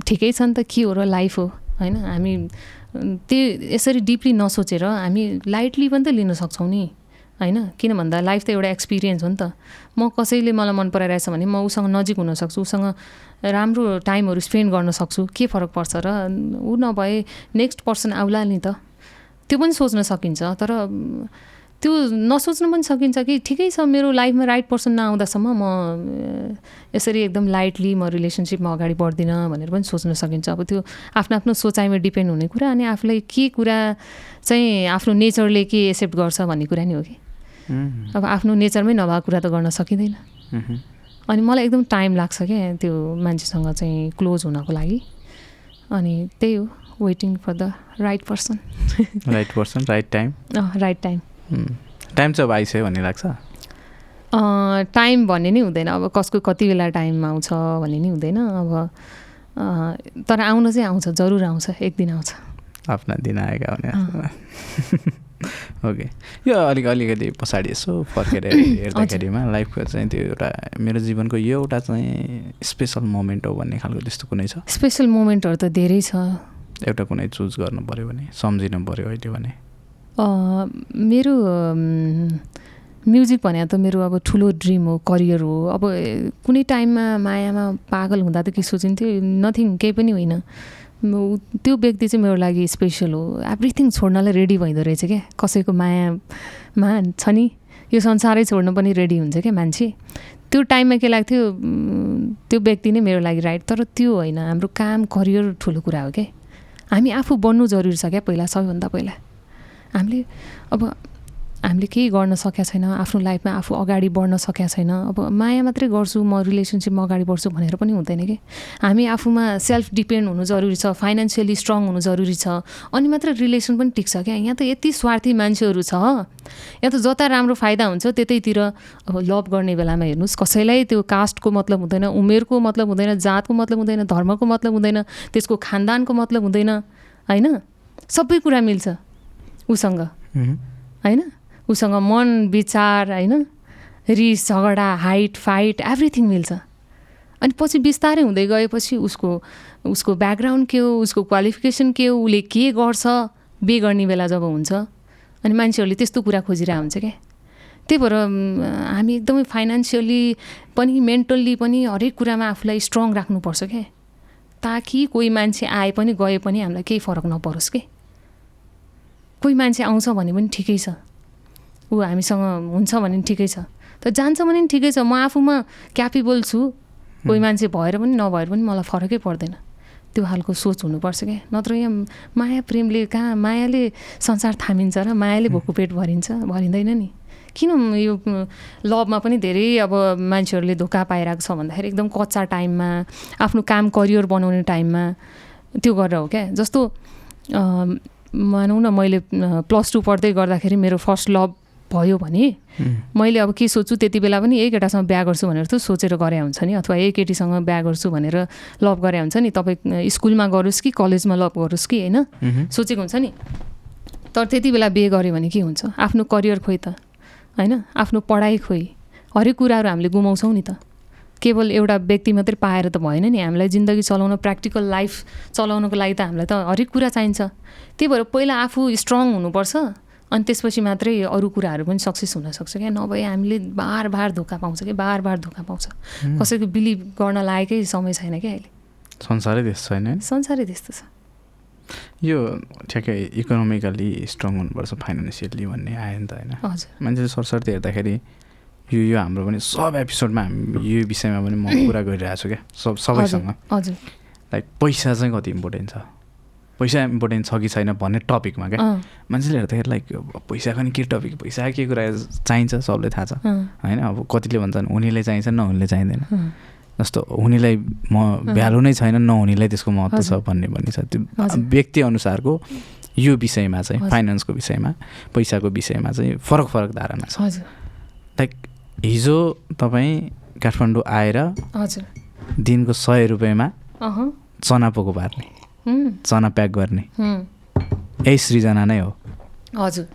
Speaker 2: ठिकै छ नि त के हो र लाइफ हो? होइन? हामी अ, त्यो यसरी डिपली नसोचेर हामी लाइटली पनि त लिन सक्छौँ नि। होइन? किन भन्दा लाइफ त एउटा एक्सपिरियन्स हो नि त। म कसैले मलाई मन पराइरहेछ भने म उसँग नजिक हुनसक्छु उसँग राम्रो टाइमहरू स्पेन्ड गर्न सक्छु। के फरक पर्छ र ऊ नभए नेक्स्ट पर्सन आउला नि त। त्यो पनि सोच्न सकिन्छ तर त्यो नसोच्नु पनि सकिन्छ कि ठिकै छ मेरो लाइफमा राइट पर्सन नआउँदासम्म म यसरी एकदम लाइटली म रिलेसनसिपमा अगाडि बढ्दिनँ भनेर पनि सोच्न सकिन्छ। अब त्यो आफ्नो आफ्नो सोचाइमा डिपेन्ड हुने कुरा अनि आफूलाई के कुरा चाहिँ आफ्नो नेचरले के एक्सेप्ट गर्छ भन्ने कुरा नि हो कि। अब आफ्नो नेचरमै नभएको कुरा त गर्न सकिँदैन। अनि मलाई एकदम टाइम लाग्छ क्या त्यो मान्छेसँग चाहिँ क्लोज हुनको लागि। अनि त्यही हो waiting for the right person
Speaker 1: right person right time
Speaker 2: right time.
Speaker 1: Time चाहिँ अब आइसक्यो भन्ने लाग्छ?
Speaker 2: टाइम भन्ने नै हुँदैन। अब कसको कति बेला टाइम आउँछ भन्ने नि हुँदैन। अब तर आउन चाहिँ आउँछ जरुर आउँछ एक दिन आउँछ।
Speaker 1: आफ्ना दिन आएका ओके यो अलिक अलिकति पछाडि यसो फर्केर हेर्दाखेरिमा लाइफको चाहिँ त्यो एउटा मेरो जीवनको यो एउटा चाहिँ स्पेसल मोमेन्ट हो भन्ने खालको त्यस्तो कुनै छ?
Speaker 2: स्पेसल मोमेन्टहरू त धेरै छ।
Speaker 1: एउटा कुनै चुज गर्नु पऱ्यो भने सम्झिनु पऱ्यो अहिले भने?
Speaker 2: मेरो म्युजिक भने त मेरो अब ठुलो ड्रिम हो करियर हो। अब कुनै टाइममा मायामा पागल हुँदा त के सोचिन्थ्यो? नथिङ केही पनि होइन। त्यो व्यक्ति चाहिँ मेरो लागि स्पेसल हो। एभ्रिथिङ छोड्नलाई रेडी भइदो रहेछ क्या। कसैको मायामा छ नि? यो संसारै छोड्न पनि रेडी हुन्छ क्या मान्छे। त्यो टाइममा के लाग्थ्यो त्यो व्यक्ति नै मेरो लागि राइट तर त्यो होइन हाम्रो काम करियर ठुलो कुरा हो क्या। हामी आफू बन्नु जरुरी छ क्या पहिला सबैभन्दा पहिला। हामीले अब हामीले केही गर्न सकेका छैन आफ्नो लाइफमा आफू अगाडि बढ्न सकेका छैन। अब माया मात्रै गर्छु म रिलेसनसिपमा अगाडि बढ्छु भनेर पनि हुँदैन कि? हामी आफूमा सेल्फ डिपेन्ड हुनु जरुरी छ फाइनेन्सियली स्ट्रङ हुनु जरुरी छ अनि मात्र रिलेसन पनि टिक्छ क्या? यहाँ त यति स्वार्थी मान्छेहरू छ यहाँ त जता राम्रो फाइदा हुन्छ त्यतैतिर अब लभ गर्ने बेलामा हेर्नुहोस् कसैलाई त्यो कास्टको मतलब हुँदैन उमेरको मतलब हुँदैन जातको मतलब हुँदैन धर्मको मतलब हुँदैन त्यसको खानदानको मतलब हुँदैन होइन? सबै कुरा मिल्छ उसँग। होइन? उसँग मन विचार होइन? रिस झगडा हाइट फाइट एभ्रिथिङ मिल्छ। अनि पछि बिस्तारै हुँदै गएपछि उसको उसको ब्याकग्राउन्ड के हो उसको क्वालिफिकेसन के हो उसले के गर्छ बे गर्ने बेला जब हुन्छ अनि मान्छेहरूले त्यस्तो कुरा खोजिरहेको हुन्छ क्या। त्यही भएर हामी एकदमै फाइनेन्सियली पनि मेन्टल्ली पनि हरेक कुरामा आफूलाई स्ट्रङ राख्नुपर्छ क्या। ताकि कोही मान्छे आए पनि गए पनि हामीलाई केही फरक नपरोस् के। कोही मान्छे आउँछ भने पनि ठिकै छ। ऊ हामीसँग हुन्छ भने पनि ठिकै छ। त जान्छ भने पनि ठिकै छ। म आफूमा क्यापेबल छु। कोही मान्छे भएर पनि नभएर पनि मलाई फरकै पर्दैन। त्यो खालको सोच हुनुपर्छ क्या। नत्र यहाँ माया प्रेमले कहाँ मायाले संसार थामिन्छ र मायाले भोको पेट भरिन्छ भरिँदैन नि। किन यो लभमा पनि धेरै अब मान्छेहरूले धोका पाइरहेको छ भन्दाखेरि एकदम कच्चा टाइममा आफ्नो काम करियर बनाउने टाइममा त्यो गरेर हो क्या। जस्तो मानौँ न मैले प्लस टू पढ्दै गर्दाखेरि मेरो फर्स्ट लभ भयो भने मैले अब के सोच्छु त्यति बेला पनि यही केटासँग बिहा गर्छु भनेर त सोचेर गरे हुन्छ नि? अथवा यही केटीसँग बिहा गर्छु भनेर लभ गरे हुन्छ नि? तपाईँ स्कुलमा गरोस् कि कलेजमा लभ गरोस् कि होइन। सोचेको हुन्छ नि? तर त्यति बेला बिहे गऱ्यो भने के हुन्छ? आफ्नो करियर खोइ त होइन? आफ्नो पढाइ खोइ। हरेक कुराहरू हामीले गुमाउँछौँ नि त। केवल एउटा व्यक्ति मात्रै पाएर त भएन नि। हामीलाई जिन्दगी चलाउन प्र्याक्टिकल लाइफ चलाउनको लागि त हामीलाई त हरेक कुरा चाहिन्छ। त्यही भएर पहिला आफू स्ट्रङ हुनुपर्छ। अनि त्यसपछि मात्रै अरू कुराहरू पनि सक्सेस हुनसक्छ क्या? नभए हामीले बार बार धोका पाउँछ कि बार बार धोका पाउँछ। कसैको बिलिभ गर्न लायकै समय छैन क्या अहिले?
Speaker 1: संसारै त्यस्तो छैन?
Speaker 2: संसारै त्यस्तो छ।
Speaker 1: यो ठ्याक्कै इकोनोमिकल्ली स्ट्रङ हुनुपर्छ फाइनेन्सियल्ली भन्ने आयो नि त होइन?
Speaker 2: हजुर।
Speaker 1: मान्छेले सरसर्ती हेर्दाखेरि यो यो हाम्रो पनि सब एपिसोडमा हामी यो विषयमा पनि म कुरा गरिरहेको छु क्या? सब सबैसँग।
Speaker 2: हजुर।
Speaker 1: लाइक पैसा चाहिँ कति इम्पोर्टेन्ट छ? पैसा इम्पोर्टेन्ट छ कि छैन भन्ने टपिकमा क्या मान्छेले हेर्दाखेरि लाइक पैसाको नि के टपिक पैसा के कुरा चाहिन्छ? सबले थाहा छ। होइन? अब कतिले भन्छन् हुनेले चाहिन्छ नहुनेले चाहिँदैन। जस्तो हुनेलाई म भ्यालु नै छैन नहुनेलाई त्यसको महत्त्व छ। भन्ने भन्ने छ। त्यो
Speaker 2: हजुर।
Speaker 1: व्यक्ति अनुसारको यो विषयमा चाहिँ। फाइनेन्सको विषयमा पैसाको विषयमा चाहिँ फरक फरक धारणा छ। लाइक हिजो तपाईँ काठमाडौँ आएर दिनको सय रुपियाँमा चना पोको पार्ने चना प्याक गर्ने। यही सृजना नै हो।
Speaker 2: हजुर।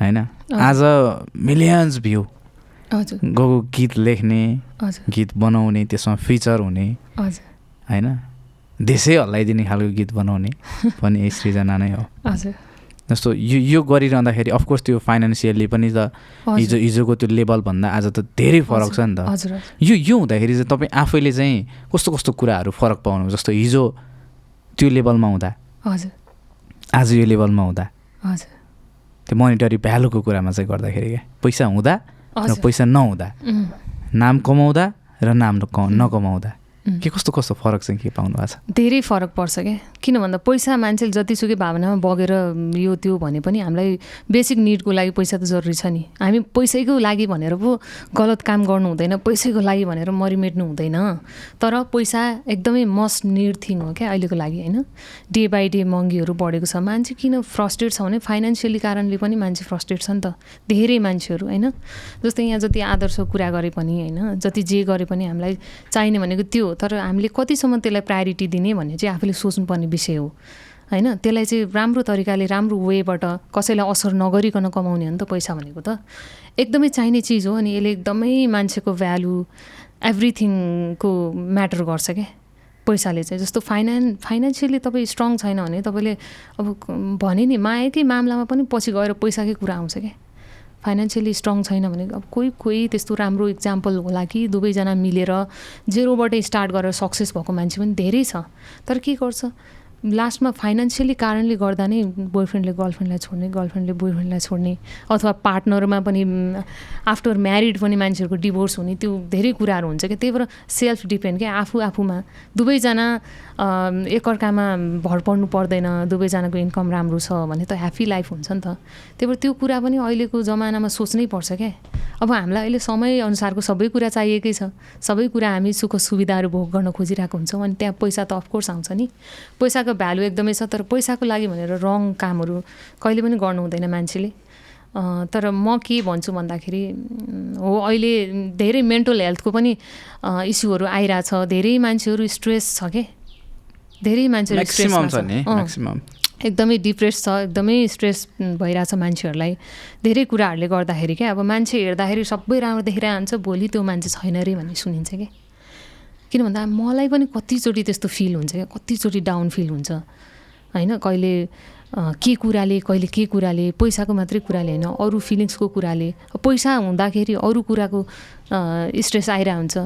Speaker 1: होइन? आज मिलियन्स भ्यू गएको गीत लेख्ने गीत बनाउने त्यसमा फिचर हुने। होइन? देशै हल्लाइदिने खालको गीत बनाउने पनि यही सृजना नै हो। जस्तो यो यो गरिरहँदाखेरि अफकोर्स त्यो फाइनेन्सियल्ली पनि त हिजो हिजोको त्यो लेभलभन्दा आज त धेरै फरक छ नि त।
Speaker 2: हजुर।
Speaker 1: यो यो हुँदाखेरि चाहिँ तपाईँ आफैले चाहिँ कस्तो कस्तो कुराहरू फरक पाउनु जस्तो हिजो त्यो लेभलमा हुँदा।
Speaker 2: हजुर।
Speaker 1: आज यो लेभलमा हुँदा।
Speaker 2: हजुर।
Speaker 1: त्यो मोनिटरी भ्यालुको कुरामा चाहिँ गर्दाखेरि क्या पैसा हुँदा र पैसा नहुँदा। नाम कमाउँदा र नाम नक- नकमाउँदा। के कस्तो कस्तो फरक चाहिँ के पाउनु भएको छ?
Speaker 2: धेरै फरक पर्छ क्या किन भन्दा पैसा मान्छेले जतिसुकै भावनामा बगेर यो त्यो भने पनि हामीलाई बेसिक निडको लागि पैसा त जरुरी छ नि। हामी पैसैको लागि भनेर पो गलत काम गर्नु हुँदैन पैसैको लागि भनेर मरिमेट्नु हुँदैन। तर पैसा एकदमै मस्ट निड थिङ हो क्या अहिलेको लागि होइन? डे बाई डे महँगीहरू बढेको छ। मान्छे किन फ्रस्ट्रेट छ भने फाइनेन्सियली कारणले पनि मान्छे फ्रस्ट्रेट छ नि त। धेरै मान्छेहरू होइन? जस्तै यहाँ जति आदर्श कुरा गरे पनि होइन? जति जे गरे पनि हामीलाई चाहिने भनेको त्यो तर हामीले कतिसम्म त्यसलाई प्रायोरिटी दिने भन्ने चाहिँ आफूले सोच्नुपर्ने विषय हो। होइन? त्यसलाई चाहिँ राम्रो तरिकाले राम्रो वेबाट कसैलाई असर नगरिकन कमाउने हो नि त पैसा भनेको त। एकदमै चाहिने चिज हो अनि यसले एकदमै मान्छेको भ्यालु एभ्रिथिङको म्याटर गर्छ क्या। पैसाले चाहिँ जस्तो फाइनान् फाइनेन्सियली तपाईँ स्ट्रङ छैन भने तपाईँले अब भने नि मायाकै मामलामा पनि पछि गएर पैसाकै कुरा आउँछ क्या। फाइनेन्सियली स्ट्रङ छैन भने अब कोही कोही त्यस्तो राम्रो इक्जाम्पल होला कि दुवैजना मिलेर जेरोबाटै स्टार्ट गरेर सक्सेस भएको मान्छे पनि धेरै छ। तर के गर्छ? लास्टमा फाइनेन्सियली कारणले गर्दा नै बोयफ्रेन्डले गर्लफ्रेन्डलाई छोड्ने गर्लफ्रेन्डले बोयफ्रेन्डलाई छोड्ने अथवा पार्टनरमा पनि आफ्टर म्यारिड पनि मान्छेहरूको डिभोर्स हुने त्यो धेरै कुराहरू हुन्छ क्या। त्यही भएर सेल्फ डिपेन्ड क्या। आफू आफूमा दुवैजना एकअर्कामा भर पर्नु पर्दैन दुवैजनाको इन्कम राम्रो छ भने त ह्याप्पी लाइफ हुन्छ नि त। त्यही भएर त्यो कुरा पनि अहिलेको जमानामा सोच्नै पर्छ क्या अब हामीलाई अहिले समय अनुसारको सबै कुरा चाहिएकै छ। सबै कुरा हामी सुख सुविधाहरू भोग गर्न खोजिरहेको हुन्छौँ अनि त्यहाँ पैसा त अफकोर्स आउँछ नि। पैसाको भ्यालु एकदमै छ तर पैसाको लागि भनेर रङ कामहरू कहिले पनि गर्नु हुँदैन मान्छेले। तर म के भन्छु भन्दाखेरि हो अहिले धेरै मेन्टल हेल्थको पनि इस्युहरू आइरहेछ धेरै मान्छेहरू स्ट्रेस छ के? धेरै मान्छेहरू
Speaker 1: म्याक्सिमम
Speaker 2: स्ट्रेसमा
Speaker 1: छ नि?
Speaker 2: अँ।
Speaker 1: म्याक्सिमम
Speaker 2: एकदमै डिप्रेस छ एकदमै स्ट्रेस भइरहेछ मान्छेहरूलाई। धेरै कुराहरूले गर्दाखेरि क्या अब मान्छे हेर्दाखेरि सबै राम्रो देखिरहेको हुन्छ भोलि त्यो मान्छे छैन अरे भन्ने सुनिन्छ क्या किन भन्दा मलाई पनि कतिचोटि त्यस्तो फिल हुन्छ क्या कतिचोटि डाउन फिल हुन्छ। होइन कहिले के कुराले कहिले के कुराले पैसाको मात्रै कुराले होइन अरू फिलिङ्सको कुराले। पैसा हुँदाखेरि अरू कुराको स्ट्रेस आइरहेको हुन्छ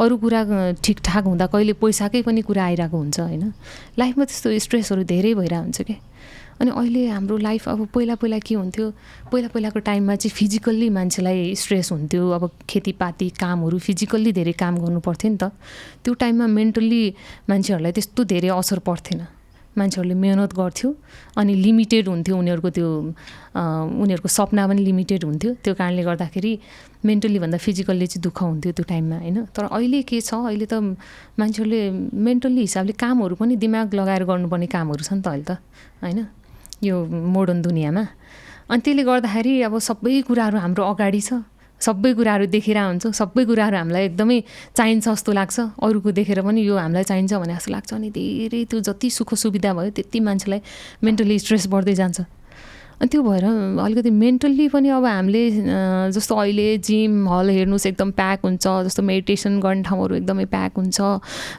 Speaker 2: अरू कुरा ठिकठाक हुँदा कहिले पैसाकै पनि कुरा आइरहेको हुन्छ होइन? लाइफमा त्यस्तो स्ट्रेसहरू धेरै भइरहेको हुन्छ क्या अनि अहिले हाम्रो लाइफ अब पहिला पहिला के हुन्थ्यो? पहिला पहिलाको टाइममा चाहिँ फिजिकल्ली मान्छेलाई स्ट्रेस हुन्थ्यो। अब खेतीपाती कामहरू फिजिकल्ली धेरै काम गर्नु पर्थ्यो नि त। त्यो टाइममा मेन्टल्ली मान्छेहरूलाई त्यस्तो धेरै असर पर्थेन। मान्छेहरूले मेहनत गर्थ्यो अनि लिमिटेड हुन्थ्यो उनीहरूको त्यो उनीहरूको सपना पनि लिमिटेड हुन्थ्यो। त्यो कारणले गर्दाखेरि मेन्टल्ली भन्दा फिजिकल्ली चाहिँ दुःख हुन्थ्यो त्यो टाइममा होइन? तर अहिले के छ? अहिले त मान्छेहरूले मेन्टल्ली हिसाबले कामहरू पनि दिमाग लगाएर गर्नुपर्ने कामहरू छ नि त अहिले त होइन? यो मोडर्न दुनियाँमा। अनि त्यसले गर्दाखेरि अब सबै कुराहरू हाम्रो अगाडि छ। सबै कुराहरू देखेर हुन्छौँ सबै कुराहरू हामीलाई एकदमै चाहिन्छ जस्तो लाग्छ। अरूको देखेर पनि यो हामीलाई चाहिन्छ भने जस्तो लाग्छ। अनि धेरै त्यो जति सुख सुविधा भयो त्यति मान्छेलाई मेन्टली स्ट्रेस बढ्दै जान्छ। अनि त्यो भएर अलिकति मेन्टल्ली पनि अब हामीले जस्तो अहिले जिम हल हेर्नुहोस् एकदम प्याक हुन्छ जस्तो मेडिटेसन गर्ने ठाउँहरू एकदमै प्याक हुन्छ।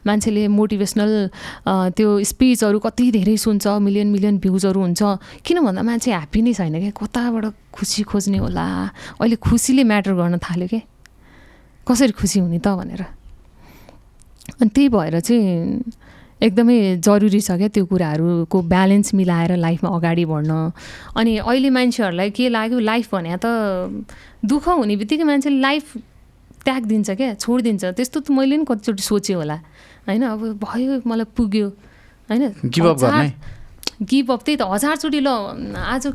Speaker 2: मान्छेले मोटिभेसनल त्यो स्पिचहरू कति धेरै सुन्छ मिलियन मिलियन भ्युजहरू हुन्छ। किन भन्दा मान्छे ह्याप्पी नै छैन क्या? कताबाट खुसी खोज्ने होला? अहिले खुसीले म्याटर गर्न थाल्यो क्या? कसरी खुसी हुने त भनेर? अनि त्यही भएर चाहिँ एकदमै जरुरी छ क्या त्यो कुराहरूको ब्यालेन्स मिलाएर लाइफमा अगाडि बढ्न। अनि अहिले मान्छेहरूलाई के लाग्यो लाइफ भने त दुःख हुने बित्तिकै मान्छेले लाइफ त्याग दिन्छ क्या छोडिदिन्छ। त्यस्तो त मैले पनि कतिचोटि सोचेँ होला। होइन अब भयो मलाई पुग्यो। होइन गिभ अप त्यही त हजारचोटि ल आज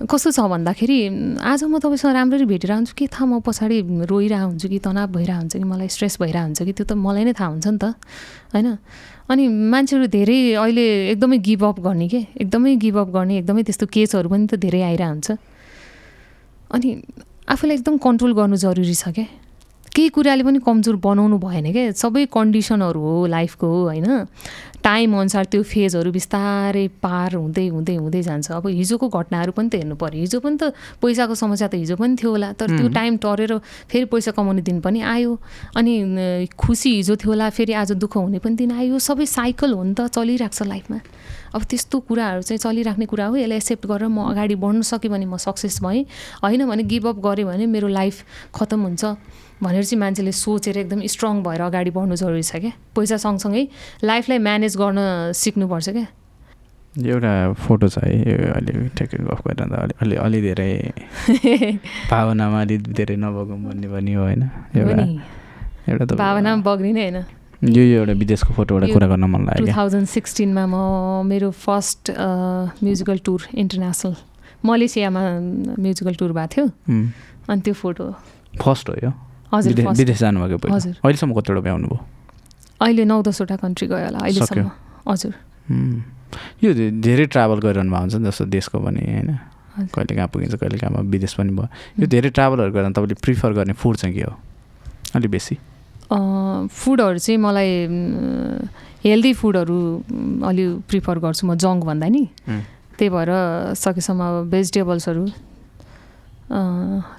Speaker 2: कस्तो छ भन्दाखेरि आज म तपाईँसँग राम्ररी भेटेर हुन्छु के थाहा म पछाडि रोइरहेको हुन्छु कि तनाव भइरहेको हुन्छ कि मलाई स्ट्रेस भइरहेको हुन्छ कि त्यो त मलाई नै थाहा हुन्छ नि त होइन? अनि मान्छेहरू धेरै अहिले एकदमै गिभअप गर्ने के? एकदमै गिभअप गर्ने एकदमै त्यस्तो केसहरू पनि त धेरै आइरहेको हुन्छ अनि आफूलाई एकदम कन्ट्रोल गर्नु जरुरी छ क्या केही कुराले पनि कमजोर बनाउनु भएन क्या। सबै कन्डिसनहरू हो लाइफको होइन? टाइम अनुसार त्यो फेजहरू बिस्तारै पार हुँदै हुँदै हुँदै जान्छ। अब हिजोको घटनाहरू पनि त हेर्नु पऱ्यो हिजो पनि त पैसाको समस्या त हिजो पनि थियो होला। तर त्यो टाइम टरेर फेरि पैसा कमाउने दिन पनि आयो। अनि खुसी हिजो थियो होला फेरि आज दुःख हुने पनि दिन आयो। सबै साइकल हो नि त चलिरहेको छ लाइफमा। अब त्यस्तो कुराहरू चाहिँ चलिराख्ने कुरा हो। यसलाई एक्सेप्ट गरेर म अगाडि बढ्न सकेँ भने म सक्सेस भएँ। होइन भने गिभअप गरेँ भने मेरो लाइफ खतम हुन्छ। भनेर चाहिँ मान्छेले सोचेर एकदम स्ट्रङ भएर अगाडि बढ्नु जरुरी छ क्या? पैसा सँगसँगै लाइफलाई म्यानेज गर्न सिक्नुपर्छ क्या?
Speaker 1: एउटा फोटो छ है अहिले ठ्याक्कै गफ गरेर अलि अलि धेरै भावनामा अलि धेरै नबगौँ भन्ने पनि हो होइन? एउटा
Speaker 2: एउटा त भावनामा बग्ने होइन।
Speaker 1: यो एउटा विदेशको फोटोबाट कुरा गर्न मन लाग्यो
Speaker 2: टु थाउजन्ड सिक्सटिनमा म मेरो फर्स्ट म्युजिकल टुर इन्टरनेसनल मलेसियामा म्युजिकल टुर भएको थियो। अनि त्यो फोटो
Speaker 1: फर्स्ट हो यो? हजुर विदेश जानुभएको हजुर। अहिलेसम्म कतिवटा भ्याउनु भयो?
Speaker 2: अहिले नौ दसवटा कन्ट्री गयो होला अहिलेसम्म। हजुर।
Speaker 1: यो धेरै ट्राभल गरिरहनु भएको हुन्छ नि जस्तो देशको पनि होइन? कहिले कहाँ पुगिन्छ कहिले कहाँ विदेश पनि भयो। यो धेरै ट्राभलहरू गरेर तपाईँले प्रिफर गर्ने फुड चाहिँ के हो? अलिक बेसी।
Speaker 2: फुडहरू चाहिँ मलाई हेल्दी फुडहरू अलि प्रिफर गर्छु म जङ्क भन्दा नि। त्यही भएर सकेसम्म भेजिटेबल्सहरू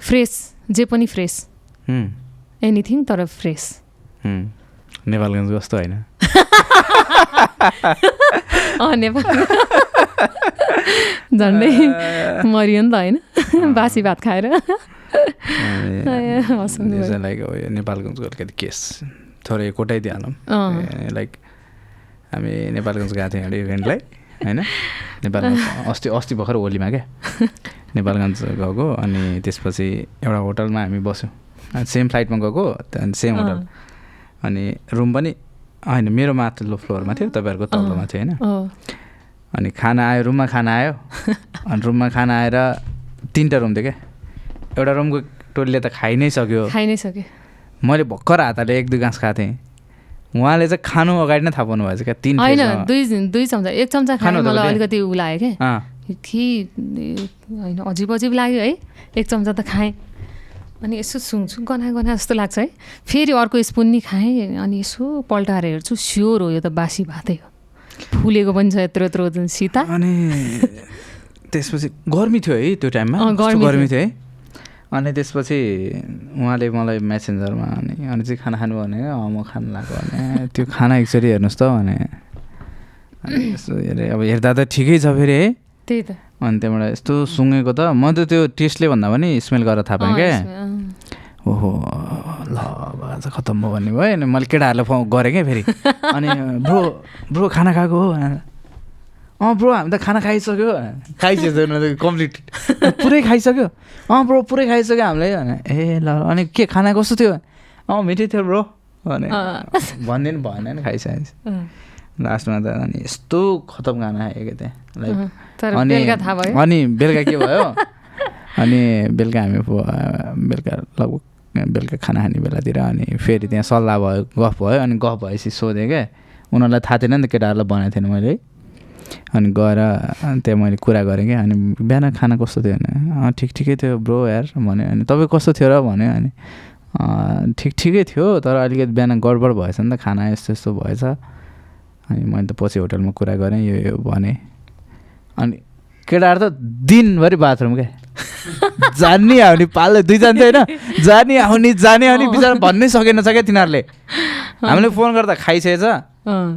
Speaker 2: फ्रेस जे पनि फ्रेस एनिथिङ तर फ्रेस
Speaker 1: नेपालगञ्ज कस्तो होइन
Speaker 2: नेपाल झन्डै मरियो नि त होइन बासी भात खाएर
Speaker 1: लाइक नेपालगञ्जको अलिकति केस थोरै कोटाइदिइहालौँ लाइक हामी नेपालगञ्ज गएको थियौँ एउटा इभेन्टलाई होइन नेपालगञ्ज अस्ति अस्ति भर्खर होलीमा क्या नेपालगञ्ज गएको अनि त्यसपछि एउटा होटलमा हामी बस्यौँ सेम फ्लाइटमा गएको त्यहाँदेखि सेम होटल अनि रुम पनि होइन मेरो माथिल्लो फ्लोरमा थियो तपाईँहरूको तल्लोमा थियो होइन। अनि खाना आयो रुममा खाना आयो। अनि रुममा खाना आएर तिनवटा रुम थियो क्या एउटा रुमको टोलीले त खाइ नै सक्यो।
Speaker 2: खाइ नै सक्यो।
Speaker 1: मैले भर्खर हातले एक दुई गाँस खाएको थिएँ उहाँले चाहिँ खानु अगाडि नै थाहा पाउनु भएछ क्या तिन
Speaker 2: होइन दुई दुई चम्चा एक चम्चा खानु मलाई अलिकति उ लाग्यो क्या। कि होइन अजिब अजिब लाग्यो है। एक चम्चा त खाएँ। अनि यसो सुङ्छु गना गना जस्तो लाग्छ है। फेरि अर्को स्पुन नि खाएँ अनि यसो पल्टाएर हेर्छु। स्योर हो यो त बासी भातै हो। फुलेको पनि छ यत्रो यत्रो सीता।
Speaker 1: अनि त्यसपछि गर्मी थियो है त्यो टाइममा। गर्मी थियो। है। अनि त्यसपछि उहाँले मलाई मेसेन्जरमा अनि अनि चाहिँ खाना खानु भने म खानु लाग्यो भने त्यो खाना एकचोटि हेर्नुहोस् त भने। यसो हेरेँ। अब हेर्दा त ठिकै छ फेरि है।
Speaker 2: त्यही त।
Speaker 1: अनि त्यहाँबाट यस्तो सुँगेको त म त त्यो टेस्टले भन्दा पनि स्मेल गरेर थाहा पाएँ क्या। ओहो ल आज खत्तम भयो भन्ने भयो। अनि मैले केटाहरूलाई फोन गरेँ क्या फेरि। अनि ब्रो ब्रो खाना खाएको हो? अँ ब्रो हामी त खाना खाइसक्यो। खाइसक्यो कम्प्लिट पुरै खाइसक्यो। अँ ब्रो पुरै खाइसक्यो हामीले भने ए ल अनि के खाना कस्तो थियो? अँ मिठै थियो ब्रो। भने भनिदिनु भएन नि खाइसकेपछि। लास्टमा त अनि यस्तो खतम खाना खाएको त्यहाँ लाइक
Speaker 2: अनि
Speaker 1: अनि बेलुका के भयो? अनि बेलुका हामी बेलुका लगभग बेलुका खाना खाने बेलातिर अनि फेरि त्यहाँ सल्लाह भयो गफ भयो अनि गफ भएपछि सोधेँ क्या उनीहरूलाई थाहा थिएन नि त केटाहरूलाई भनेको थिएन मैले। अनि गएर त्यहाँ मैले कुरा गरेँ क्या अनि बिहान खाना कस्तो थियो भने "अँ, ठिक ठिकै थियो ब्रो यार भने अनि तपाईँ कस्तो थियो र भन्यो अनि "अँ, ठिक ठिकै थियो तर अलिकति बिहान गडबड भएछ नि त खाना यस्तो यस्तो भएछ। अनि मैले त पछि होटलमा कुरा गरेँ यो यो भने। अनि केटाहरू त दिनभरि बाथरुम क्या जाने आउने पाल्दै दुईजना थियो होइन। जाने आउने जाने आउने बिचरा भन्नै सकेन छ क्या तिनीहरूले हामीले फोन गर्दा खाइसकेछ।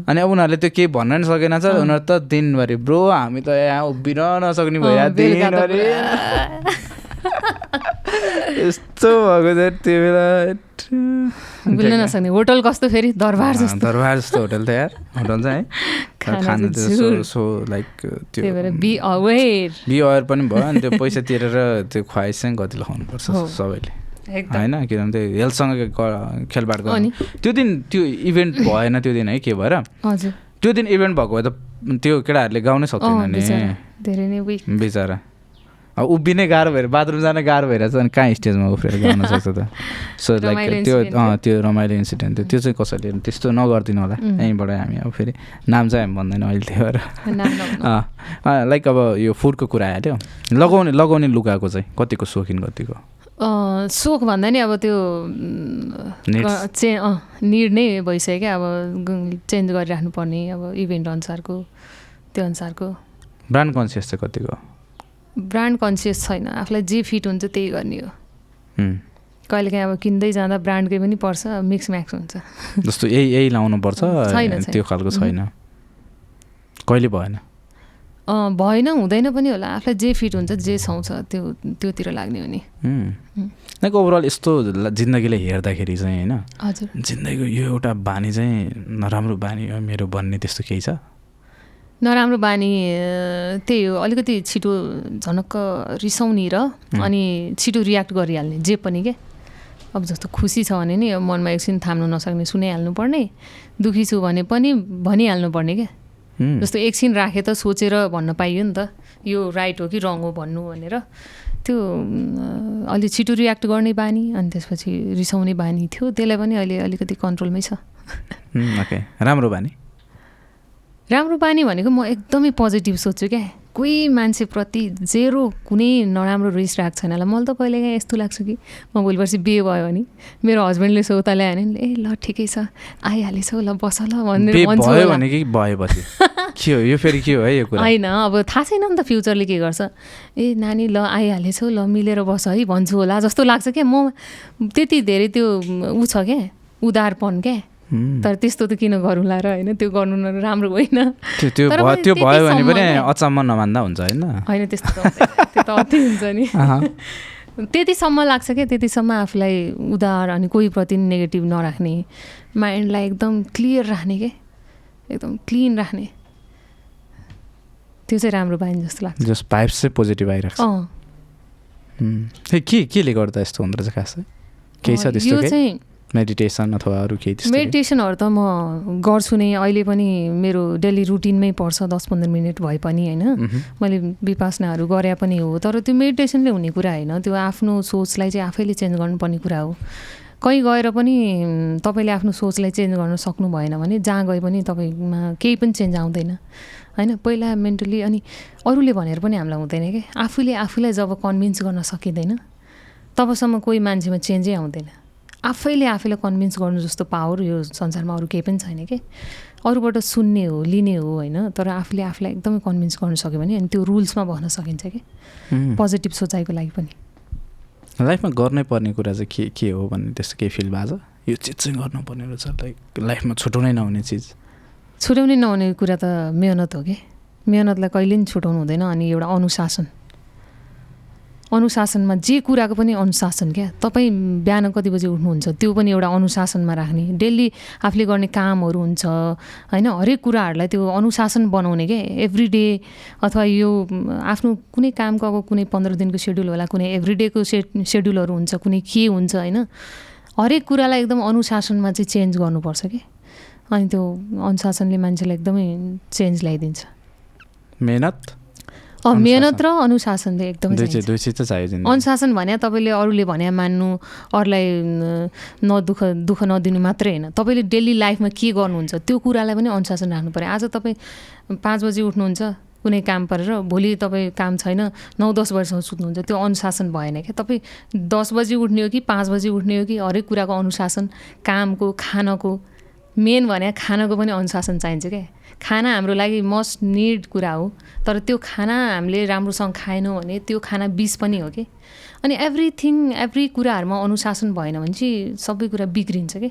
Speaker 1: अनि अब उनीहरूले त्यो केही भन्न नि सकेन छ। उनीहरू त दिनभरि ब्रो हामी त यहाँ उभिन नसक्ने भयो
Speaker 2: अँ, बेलुका त
Speaker 1: दिनभरि यस्तो भएको थियो त्यो बेला
Speaker 2: भुल्न नसक्ने होटल कस्तो फेरि? दरबार जस्तो।
Speaker 1: दरबार जस्तो होटल थियो यार। होटल चाहिँ है।
Speaker 2: खाना।
Speaker 1: सो सो लाइक त्यो
Speaker 2: बी अवेर
Speaker 1: बी अयर पनि भयो अनि त्यो पैसा तिरेर त्यो ख्वाइस चाहिँ कति लगाउनुपर्छ
Speaker 2: हो।
Speaker 1: सबैले। होइन? किनभने त्यो हेल्थसँग खेलबाड? गर्नु। त्यो दिन त्यो इभेन्ट भएन त्यो दिन है के भएर? त्यो दिन इभेन्ट भएको भए त त्यो केटाहरूले गाउनै सक्दैन नि।
Speaker 2: धेरै नै
Speaker 1: बिचरा। उभिनै गाह्रो भएर बाथरुम जान गाह्रो भइरहेछ अनि कहाँ स्टेजमा उफ्रेर गाउन सक्छ त? सो लाइक त्यो अँ त्यो रमाइलो इन्सिडेन्ट थियो। त्यो चाहिँ कसैले त्यस्तो नगरिदिनु होला. यहीँबाट हामी अब फेरि नाम चाहिँ हामी भन्दैन अहिले त्यो भएर। लाइक अब यो फुडको कुरा आयो लगाउने लगाउने लुगाको चाहिँ कतिको सोखिन कतिको?
Speaker 2: सोख भन्दा नि अब त्यो चे निड नै भइसक्यो। क्या अब चेन्ज गरिराख्नु पर्ने अब इभेन्ट अनुसारको त्यो अनुसारको।
Speaker 1: ब्रान्ड कन्सियस चाहिँ कतिको?
Speaker 2: ब्रान्ड कन्सियस छैन। आफूलाई जे फिट हुन्छ त्यही गर्ने हो।
Speaker 1: उम्.
Speaker 2: कहिलेकाहीँ अब किन्दै जाँदा ब्रान्डकै पनि पर्छ मिक्स म्याक्स हुन्छ।
Speaker 1: जस्तो यही यही लाउनु पर्छ। त्यो खालको छैन। कहिले भएन?
Speaker 2: भएन हुँदैन पनि होला। आफूलाई जे फिट हुन्छ जे सुहाउँछ त्यो त्योतिर लाग्ने हो नि.
Speaker 1: लाइक ओभरअल यस्तो ला- जिन्दगीलाई हेर्दाखेरि चाहिँ होइन?
Speaker 2: हजुर।
Speaker 1: जिन्दगीको यो एउटा बानी चाहिँ नराम्रो बानी हो मेरो भन्ने त्यस्तो केही छ?
Speaker 2: नराम्रो बानी त्यही हो। अलिकति छिटो झनक्क रिसाउने र अनि छिटो रियाक्ट गरिहाल्ने जे पनि के। अब जस्तो खुसी छ भने नि मनमा एकछिन थाम्नु नसक्ने सुनाइहाल्नु पर्ने दुःखी छु भने पनि भनिहाल्नु पर्ने क्या. जस्तो एकछिन राखे त सोचेर भन्न पाइयो नि त यो राइट हो कि रङ हो भन्नु भनेर। त्यो अलि छिटो रियाक्ट गर्ने बानी अनि त्यसपछि रिसाउने बानी थियो। त्यसलाई पनि अहिले अलिकति कन्ट्रोलमै छ।
Speaker 1: राम्रो बानी।
Speaker 2: राम्रो बानी भनेको म एकदमै पोजिटिभ सोध्छु क्या। कोही मान्छेप्रति जेरो कुनै नराम्रो रिस राखेको छैन होला मलाई त कहिलेकाहीँ यस्तो लाग्छ कि म भोलि पर्सि बिहे भयो भने मेरो हस्बेन्डले सौता ल्यायो भने ए ल ठिकै छ आइहालेछ ल बस ल भनेर
Speaker 1: बे
Speaker 2: भन्छु
Speaker 1: भयो
Speaker 2: होला।
Speaker 1: भने कि भएपछि? के हो यो फेरि के हो है यो कुरा?
Speaker 2: होइन अब थाहा छैन नि त फ्युचरले के गर्छ। ए नानी ल आइहालेछौ ल मिलेर बस है भन्छु होला जस्तो लाग्छ क्या। म त्यति धेरै त्यो ऊ छ क्या उदारपन क्या. तर त्यस्तो त किन गरौँला र होइन? त्यो गर्नु न राम्रो होइन।
Speaker 1: त्यो भयो भने पनि। अचम्म नमान्दा हुन्छ होइन?
Speaker 2: होइन त्यस्तो त हुँदैन। त्यो त अति हुन्छ नि. त्यतिसम्म लाग्छ क्या त्यतिसम्म आफूलाई उदार अनि कोहीप्रति नेगेटिभ नराख्ने। माइन्डलाई एकदम क्लियर राख्ने के? एकदम क्लिन राख्ने। त्यो चाहिँ राम्रो बानी जस्तो लाग्छ।
Speaker 1: जस भाइब्स चाहिँ पोजिटिभ आइरहेको
Speaker 2: अँ।
Speaker 1: के केले गर्दा यस्तो हुँदो रहेछ खास? केही छ त्यस्तो
Speaker 2: यो
Speaker 1: केही?
Speaker 2: चाहिँ
Speaker 1: मेडिटेसन अथवा अरू केही?
Speaker 2: मेडिटेसनहरू त म गर्छु नै। अहिले पनि मेरो डेली रुटिनमै पर्छ दस पन्ध्र मिनट भए पनि होइन. मैले विपासनाहरू गरे पनि हो। तर त्यो मेडिटेसनले हुने कुरा होइन। त्यो आफ्नो सोचलाई चाहिँ आफैले चेन्ज गर्नुपर्ने कुरा हो। कहीँ गएर पनि तपाईँले आफ्नो सोचलाई चेन्ज गर्न सक्नु भएन भने जहाँ गए पनि तपाईँमा केही पनि चेन्ज आउँदैन। होइन? पहिला मेन्टली अनि अरूले भनेर पनि हामीलाई हुँदैन क्या आफूले आफूलाई जब कन्भिन्स गर्न सकिँदैन तबसम्म कोही मान्छेमा चेन्जै आउँदैन। आफैले आफैलाई कन्भिन्स गर्नु जस्तो पावर यो संसारमा अरू केही पनि छैन कि। अरूबाट सुन्ने हो लिने हो होइन तर आफूले आफूलाई एकदमै कन्भिन्स गर्नु सक्यो भने अनि त्यो रुल्समा बस्न सकिन्छ कि. पोजिटिभ सोचाइको लागि पनि।
Speaker 1: लाइफमा गर्नै पर्ने कुरा चाहिँ के के हो भन्ने त्यस्तो केही फिल भएको छ? यो चिज चाहिँ गर्नुपर्ने रहेछ लाइक लाइफमा छुटाउनै नहुने चिज।
Speaker 2: छुट्याउनै नहुने कुरा त मेहनत हो कि। मेहनतलाई कहिले पनि छुटाउनु हुँदैन अनि एउटा अनुशासन। अनुशासनमा जे कुराको पनि अनुशासन क्या? तपाईँ बिहान कति बजी उठ्नुहुन्छ? त्यो पनि एउटा अनुशासनमा राख्ने। डेली आफूले गर्ने कामहरू हुन्छ होइन? हरेक कुराहरूलाई त्यो अनुशासन बनाउने क्या? एभ्री डे अथवा यो आफ्नो कुनै कामको अब कुनै पन्ध्र दिनको सेड्युल होला कुनै एभ्री डेको से सेड्युलहरू हुन्छ कुनै के हुन्छ होइन? हरेक कुरालाई एकदम अनुशासनमा चाहिँ चेन्ज गर्नुपर्छ कि? अनि त्यो अनुशासनले मान्छेलाई एकदमै चेन्ज ल्याइदिन्छ।
Speaker 1: मेहनत?
Speaker 2: मेहनत र अनुशासनले एकदमै अनुशासन भने तपाईँले अरूले भने मान्नु अरूलाई नदुःख दुःख नदिनु मात्रै होइन। तपाईँले डेली लाइफमा के गर्नुहुन्छ त्यो कुरालाई पनि अनुशासन राख्नु पऱ्यो आज तपाईँ पाँच बजी उठ्नुहुन्छ कुनै काम परेर भोलि तपाईँ काम छैन नौ दस बजीसम्म सुत्नुहुन्छ त्यो अनुशासन भएन क्या? तपाईँ दस बजी उठ्ने हो कि पाँच बजी उठ्ने हो कि हरेक कुराको अनुशासन कामको खानको मेन भने खानाको पनि अनुशासन चाहिन्छ क्या? खाना हाम्रो लागि मस्ट निड कुरा हो। तर त्यो खाना हामीले राम्रोसँग खाएनौँ भने त्यो खाना बिस पनि हो कि? अनि एभ्रिथिङ एभ्री कुराहरूमा अनुशासन भएन भने चाहिँ सबै कुरा बिग्रिन्छ कि?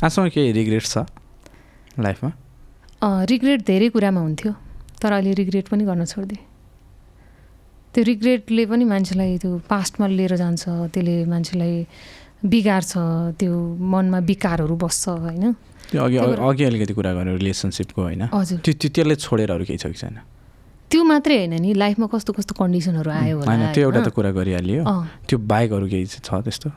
Speaker 1: आजसम्म केही रिग्रेट छ लाइफमा
Speaker 2: रिग्रेट धेरै कुरामा हुन्थ्यो तर अहिले रिग्रेट पनि गर्न छोडिदिएँ। त्यो रिग्रेटले पनि मान्छेलाई त्यो पास्टमा लिएर जान्छ त्यसले मान्छेलाई बिगार्छ त्यो मनमा विकारहरू बस्छ होइन?
Speaker 1: त्यो अघि अघि अलिकति कुरा गऱ्यो रिलेसनसिपको होइन? त्यो त्यो त्यसलाई छोडेर अरू केही छ कि छैन?
Speaker 2: त्यो मात्रै होइन नि लाइफमा कस्तो कस्तो कन्डिसनहरू आयो
Speaker 1: होइन त्यो एउटा त? कुरा गरिहालियो। त्यो बाहेक अरू केही छ त्यस्तो?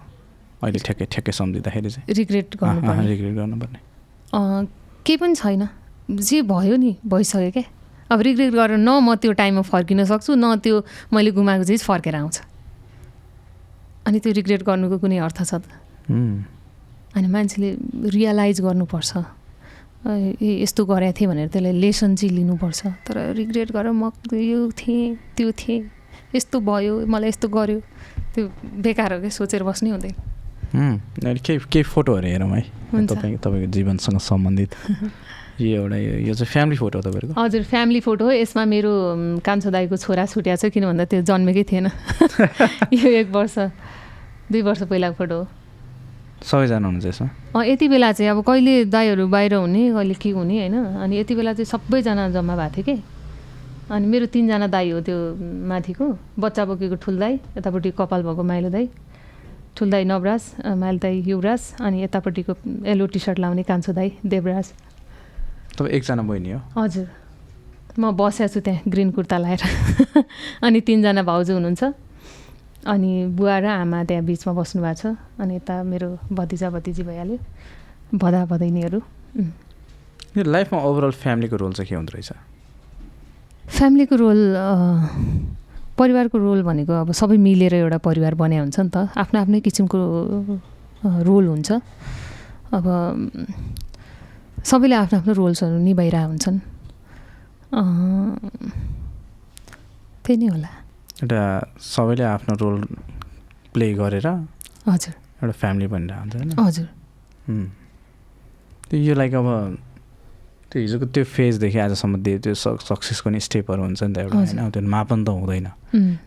Speaker 1: अहिले ठ्याक्कै ठ्याक्कै सम्झिँदाखेरि चाहिँ।
Speaker 2: रिग्रेट गर्नुपर्ने।
Speaker 1: रिग्रेट गर्नुपर्ने।
Speaker 2: केही पनि छैन। जे भयो नि भइसक्यो क्या अब रिग्रेट गरेर न म त्यो टाइममा फर्किन सक्छु न त्यो मैले गुमाएको चिज फर्केर आउँछ। अनि त्यो रिग्रेट गर्नुको कुनै अर्थ छ त? अनि मान्छेले रियलाइज गर्नुपर्छ। ए यस्तो गरेको थिएँ भनेर त्यसलाई लेसन चाहिँ लिनुपर्छ। तर रिग्रेट गरेर म यो थिएँ त्यो थिएँ यस्तो भयो मलाई यस्तो गर्यो त्यो बेकार हो क्या सोचेर बस्नै हुँदैन।
Speaker 1: केही केही फोटोहरू हेरौँ है। तपाईँ तपाईँको जीवनसँग सम्बन्धित। यो एउटा यो चाहिँ फ्यामिली फोटो हो तपाईँहरूको?
Speaker 2: हजुर फ्यामिली फोटो हो। यसमा मेरो कान्छो दाईको छोरा छुट्या छ किन भन्दा त्यो जन्मेकै थिएन। यो एक वर्ष दुई वर्ष पहिलाको फोटो हो।
Speaker 1: सबैजना हुनुहुन्छ यसमा?
Speaker 2: यति बेला चाहिँ अब कहिले दाईहरू बाहिर हुने कहिले के हुने होइन? अनि यति बेला चाहिँ सबैजना जम्मा भएको थियो कि? अनि मेरो तिनजना दाई हो त्यो माथिको बच्चा बोकेको ठुल दाई यतापट्टि कपाल भएको माइलो दाई ठुल दाई नवराज माइलो दाई युवराज अनि यतापट्टिको येल्लो टी सर्ट लाउने कान्छो दाई देवराज।
Speaker 1: तपाईँ एकजना बहिनी हो?
Speaker 2: हजुर। म बसेको छु त्यहाँ ग्रिन कुर्ता लगाएर अनि तिनजना भाउजू हुनुहुन्छ। अनि बुवा र आमा त्यहाँ बिचमा बस्नु भएको छ अनि यता मेरो भतिजा भतिजी भइहाल्यो भदा भदैनीहरू।
Speaker 1: यो लाइफमा ओभरअल फ्यामिलीको रोल चाहिँ के हुँदो रहेछ?
Speaker 2: फ्यामिलीको रोल परिवारको रोल भनेको अब सबै मिलेर एउटा परिवार बनाए हुन्छ नि त। आफ्नो आफ्नै किसिमको रोल हुन्छ। अब सबैले आफ्नो आफ्नो रोल्सहरू निभाइरहेको हुन्छन्। त्यही नै होला।
Speaker 1: एउटा सबैले आफ्नो रोल प्ले गरेर
Speaker 2: हजुर।
Speaker 1: एउटा फ्यामिली बनिरहेको हुन्छ होइन?
Speaker 2: हजुर.
Speaker 1: त्यो यो लाइक अब त्यो हिजोको त्यो फेजदेखि आजसम्म त्यो त्यो सक्सेसको नि स्टेपहरू हुन्छ नि त एउटा। होइन? त्यो मापन त हुँदैन।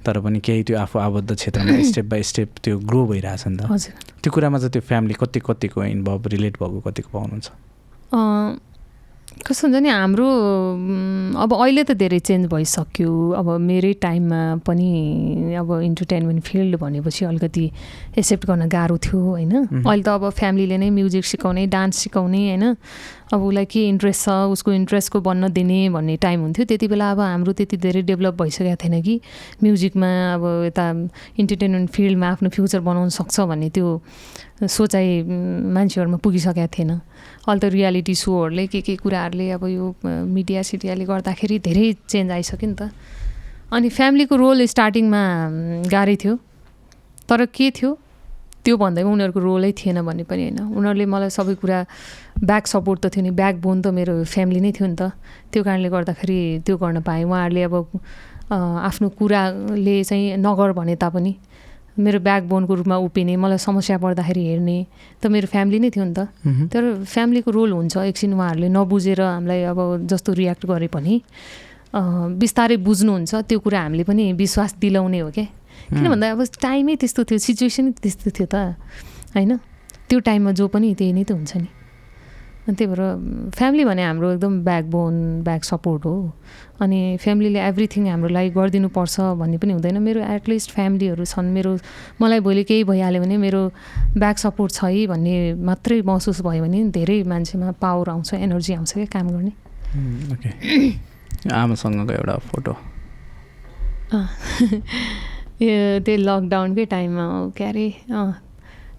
Speaker 1: तर पनि केही त्यो आफू आबद्ध क्षेत्रमा स्टेप बाई स्टेप त्यो ग्रो भइरहेछ नि त। त्यो कुरामा चाहिँ त्यो फ्यामिली कति कतिको इन्भल्भ रिलेट भएको कतिको पाउनुहुन्छ?
Speaker 2: कस्तो हुन्छ नि हाम्रो अब अहिले त धेरै चेन्ज भइसक्यो। अब मेरै टाइममा पनि अब इन्टरटेनमेन्ट फिल्ड भनेपछि अलिकति एक्सेप्ट गर्न गाह्रो थियो होइन। अहिले त अब फ्यामिलीले नै म्युजिक सिकाउने डान्स सिकाउने होइन? अब उसलाई के इन्ट्रेस्ट छ उसको इन्ट्रेस्टको बन्न दिने भन्ने टाइम हुन्थ्यो। त्यति बेला अब हाम्रो त्यति धेरै डेभलप भइसकेको थिएन कि म्युजिकमा अब यता इन्टरटेनमेन्ट फिल्डमा आफ्नो फ्युचर बनाउन सक्छ भन्ने त्यो सोचाइ मान्छेहरूमा पुगिसकेको थिएन। अहिले त रियालिटी सोहरूले के के कुराहरूले अब यो मिडिया सिडियाले गर्दाखेरि धेरै चेन्ज आइसक्यो नि त। अनि फ्यामिलीको रोल स्टार्टिङमा गाह्रै थियो। तर के थियो? त्यो भन्दैमा उनीहरूको रोलै थिएन भन्ने पनि होइन। उनीहरूले मलाई सबै कुरा ब्याक सपोर्ट त थियो नि ब्याक बोन त मेरो फ्यामिली नै थियो नि त। त्यो कारणले गर्दाखेरि त्यो गर्न पाएँ। उहाँहरूले अब आफ्नो कुराले चाहिँ नगर भने तापनि मेरो ब्याक बोनको रूपमा उभिने मलाई समस्या पर्दाखेरि हेर्ने त मेरो फ्यामिली नै थियो नि त। तर फ्यामिलीको रोल हुन्छ एकछिन उहाँहरूले नबुझेर हामीलाई अब जस्तो रियाक्ट गरे पनि बिस्तारै बुझ्नुहुन्छ। त्यो कुरा हामीले पनि विश्वास दिलाउने हो क्या। किन भन्दा अब टाइमै त्यस्तो थियो सिचुएसनै त्यस्तो थियो त होइन? त्यो टाइममा जो पनि त्यही नै त हुन्छ नि। अनि त्यही भएर फ्यामिली भने हाम्रो एकदम ब्याकबोन ब्याक सपोर्ट हो। अनि फ्यामिलीले एभ्रिथिङ हाम्रो लागि गरिदिनुपर्छ भन्ने पनि हुँदैन। मेरो एटलिस्ट फ्यामिलीहरू छन्। मेरो मलाई भोलि केही भइहाल्यो भने मेरो ब्याक सपोर्ट छ है भन्ने मात्रै महसुस भयो भने धेरै मान्छेमा पावर आउँछ एनर्जी आउँछ क्या काम गर्ने।
Speaker 1: आमासँगको एउटा फोटो
Speaker 2: यो त्यही लकडाउनकै टाइममा हो के अरे अँ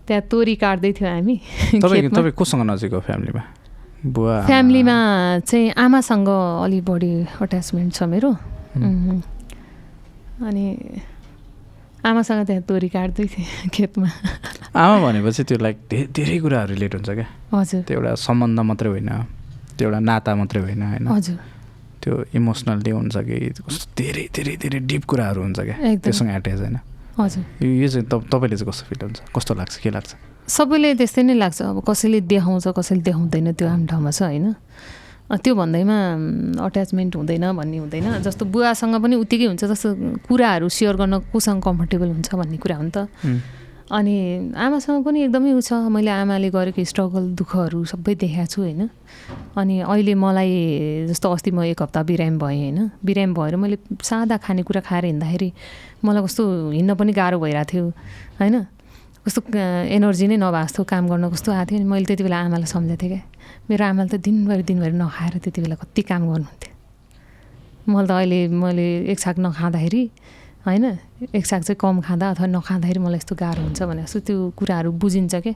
Speaker 2: त्यहाँ तोरी काट्दै थियो हामी
Speaker 1: तपाईँ। तपाईँ कोसँग नजिक हो फ्यामिलीमा बुवा
Speaker 2: फ्यामिलीमा चाहिँ आमासँग अलि बढी अट्याचमेन्ट छ मेरो. अनि आमासँग त्यहाँ तोरी काट्दै थिएँ खेतमा
Speaker 1: आमा भनेपछि त्यो लाइक धेरै कुराहरू रिलेट हुन्छ क्या
Speaker 2: हजुर
Speaker 1: त्यो एउटा सम्बन्ध मात्रै होइन त्यो एउटा नाता मात्रै होइन होइन
Speaker 2: हजुर
Speaker 1: त्यो इमोसनल्ली हुन्छ कि कस्तो धेरै धेरै धेरै डिप कुराहरू हुन्छ क्या। त्योसँग एट्याच होइन।
Speaker 2: हजुर।
Speaker 1: यो यो चाहिँ तप- तपाईँले चाहिँ कस्तो फिल हुन्छ? कस्तो लाग्छ? के लाग्छ?
Speaker 2: सबैले त्यस्तै नै लाग्छ। अब कसैले देखाउँछ कसैले देखाउँदैन त्यो आम ठाउँमा छ होइन? त्यो भन्दैमा अट्याचमेन्ट हुँदैन भन्ने हुँदैन। जस्तो बुवासँग पनि उत्तिकै हुन्छ जस्तो कुराहरू सेयर गर्न कोसँग कम्फर्टेबल हुन्छ भन्ने कुरा हो नि त। अनि आमासँग पनि एकदमै उ छ मैले आमाले गरेको स्ट्रगल दुःखहरू सबै देखाएको छु होइन। अनि अहिले मलाई जस्तो अस्ति म एक हप्ता बिरामी भएँ होइन। बिरामी भएर मैले सादा खानेकुरा खाएर हिँड्दाखेरि मलाई कस्तो हिँड्न पनि गाह्रो भइरहेको थियो होइन। कस्तो एनर्जी नै नभए जस्तो काम गर्न कस्तो आएको थियो अनि मैले त्यति बेला आमालाई सम्झाएको थिएँ क्या। मेरो आमाले त दिनभरि दिनभरि नखाएर त्यति बेला कति काम गर्नुहुन्थ्यो। मैले त अहिले मैले एक साग नखाँदाखेरि होइन? एक साग चाहिँ कम खाँदा अथवा नखाँदाखेरि मलाई यस्तो गाह्रो हुन्छ भने जस्तो त्यो कुराहरू बुझिन्छ क्या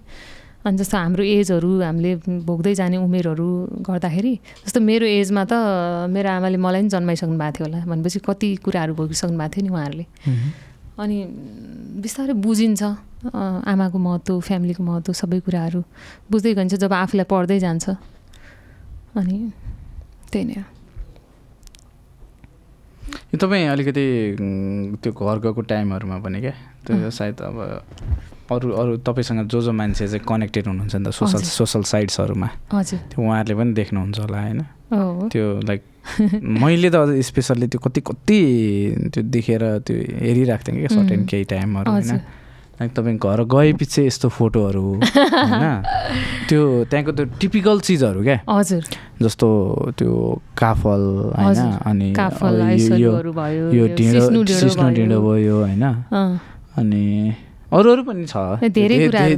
Speaker 2: अनि जस्तो हाम्रो एजहरू हामीले भोग्दै जाने उमेरहरू गर्दाखेरि जस्तो मेरो एजमा त मेरो आमाले मलाई पनि जन्माइसक्नु भएको थियो होला भनेपछि कति कुराहरू भोगिसक्नु भएको थियो नि उहाँहरूले। अनि बिस्तारै बुझिन्छ आमाको महत्त्व फ्यामिलीको महत्त्व सबै कुराहरू। बुझ्दै गइन्छ जब आफूलाई पढ्दै जान्छ। अनि त्यही नै हो।
Speaker 1: यो तपाईँ अलिकति त्यो घर गएको टाइमहरूमा पनि क्या? त्यो सायद अब अरू अरू तपाईँसँग जो जो मान्छे चाहिँ कनेक्टेड हुनुहुन्छ नि त सोसल। सोसल साइट्सहरूमा त्यो उहाँहरूले पनि देख्नुहुन्छ होला होइन? त्यो लाइक मैले त अझ स्पेसल्ली त्यो कति कति त्यो देखेर त्यो हेरिरहेको थिएँ कि सर्टेन केही टाइमहरू होइन? तपाईँ घर गए पछि यस्तो फोटोहरू होइन? त्यो त्यहाँको त्यो टिपिकल चिजहरू क्या?
Speaker 2: हजुर।
Speaker 1: जस्तो त्यो काफल होइन? अनि यो-
Speaker 2: भयो
Speaker 1: ढिँडो
Speaker 2: सिस्नु ढिँडो भयो।
Speaker 1: भयो होइन? अनि अरू अरू पनि छ।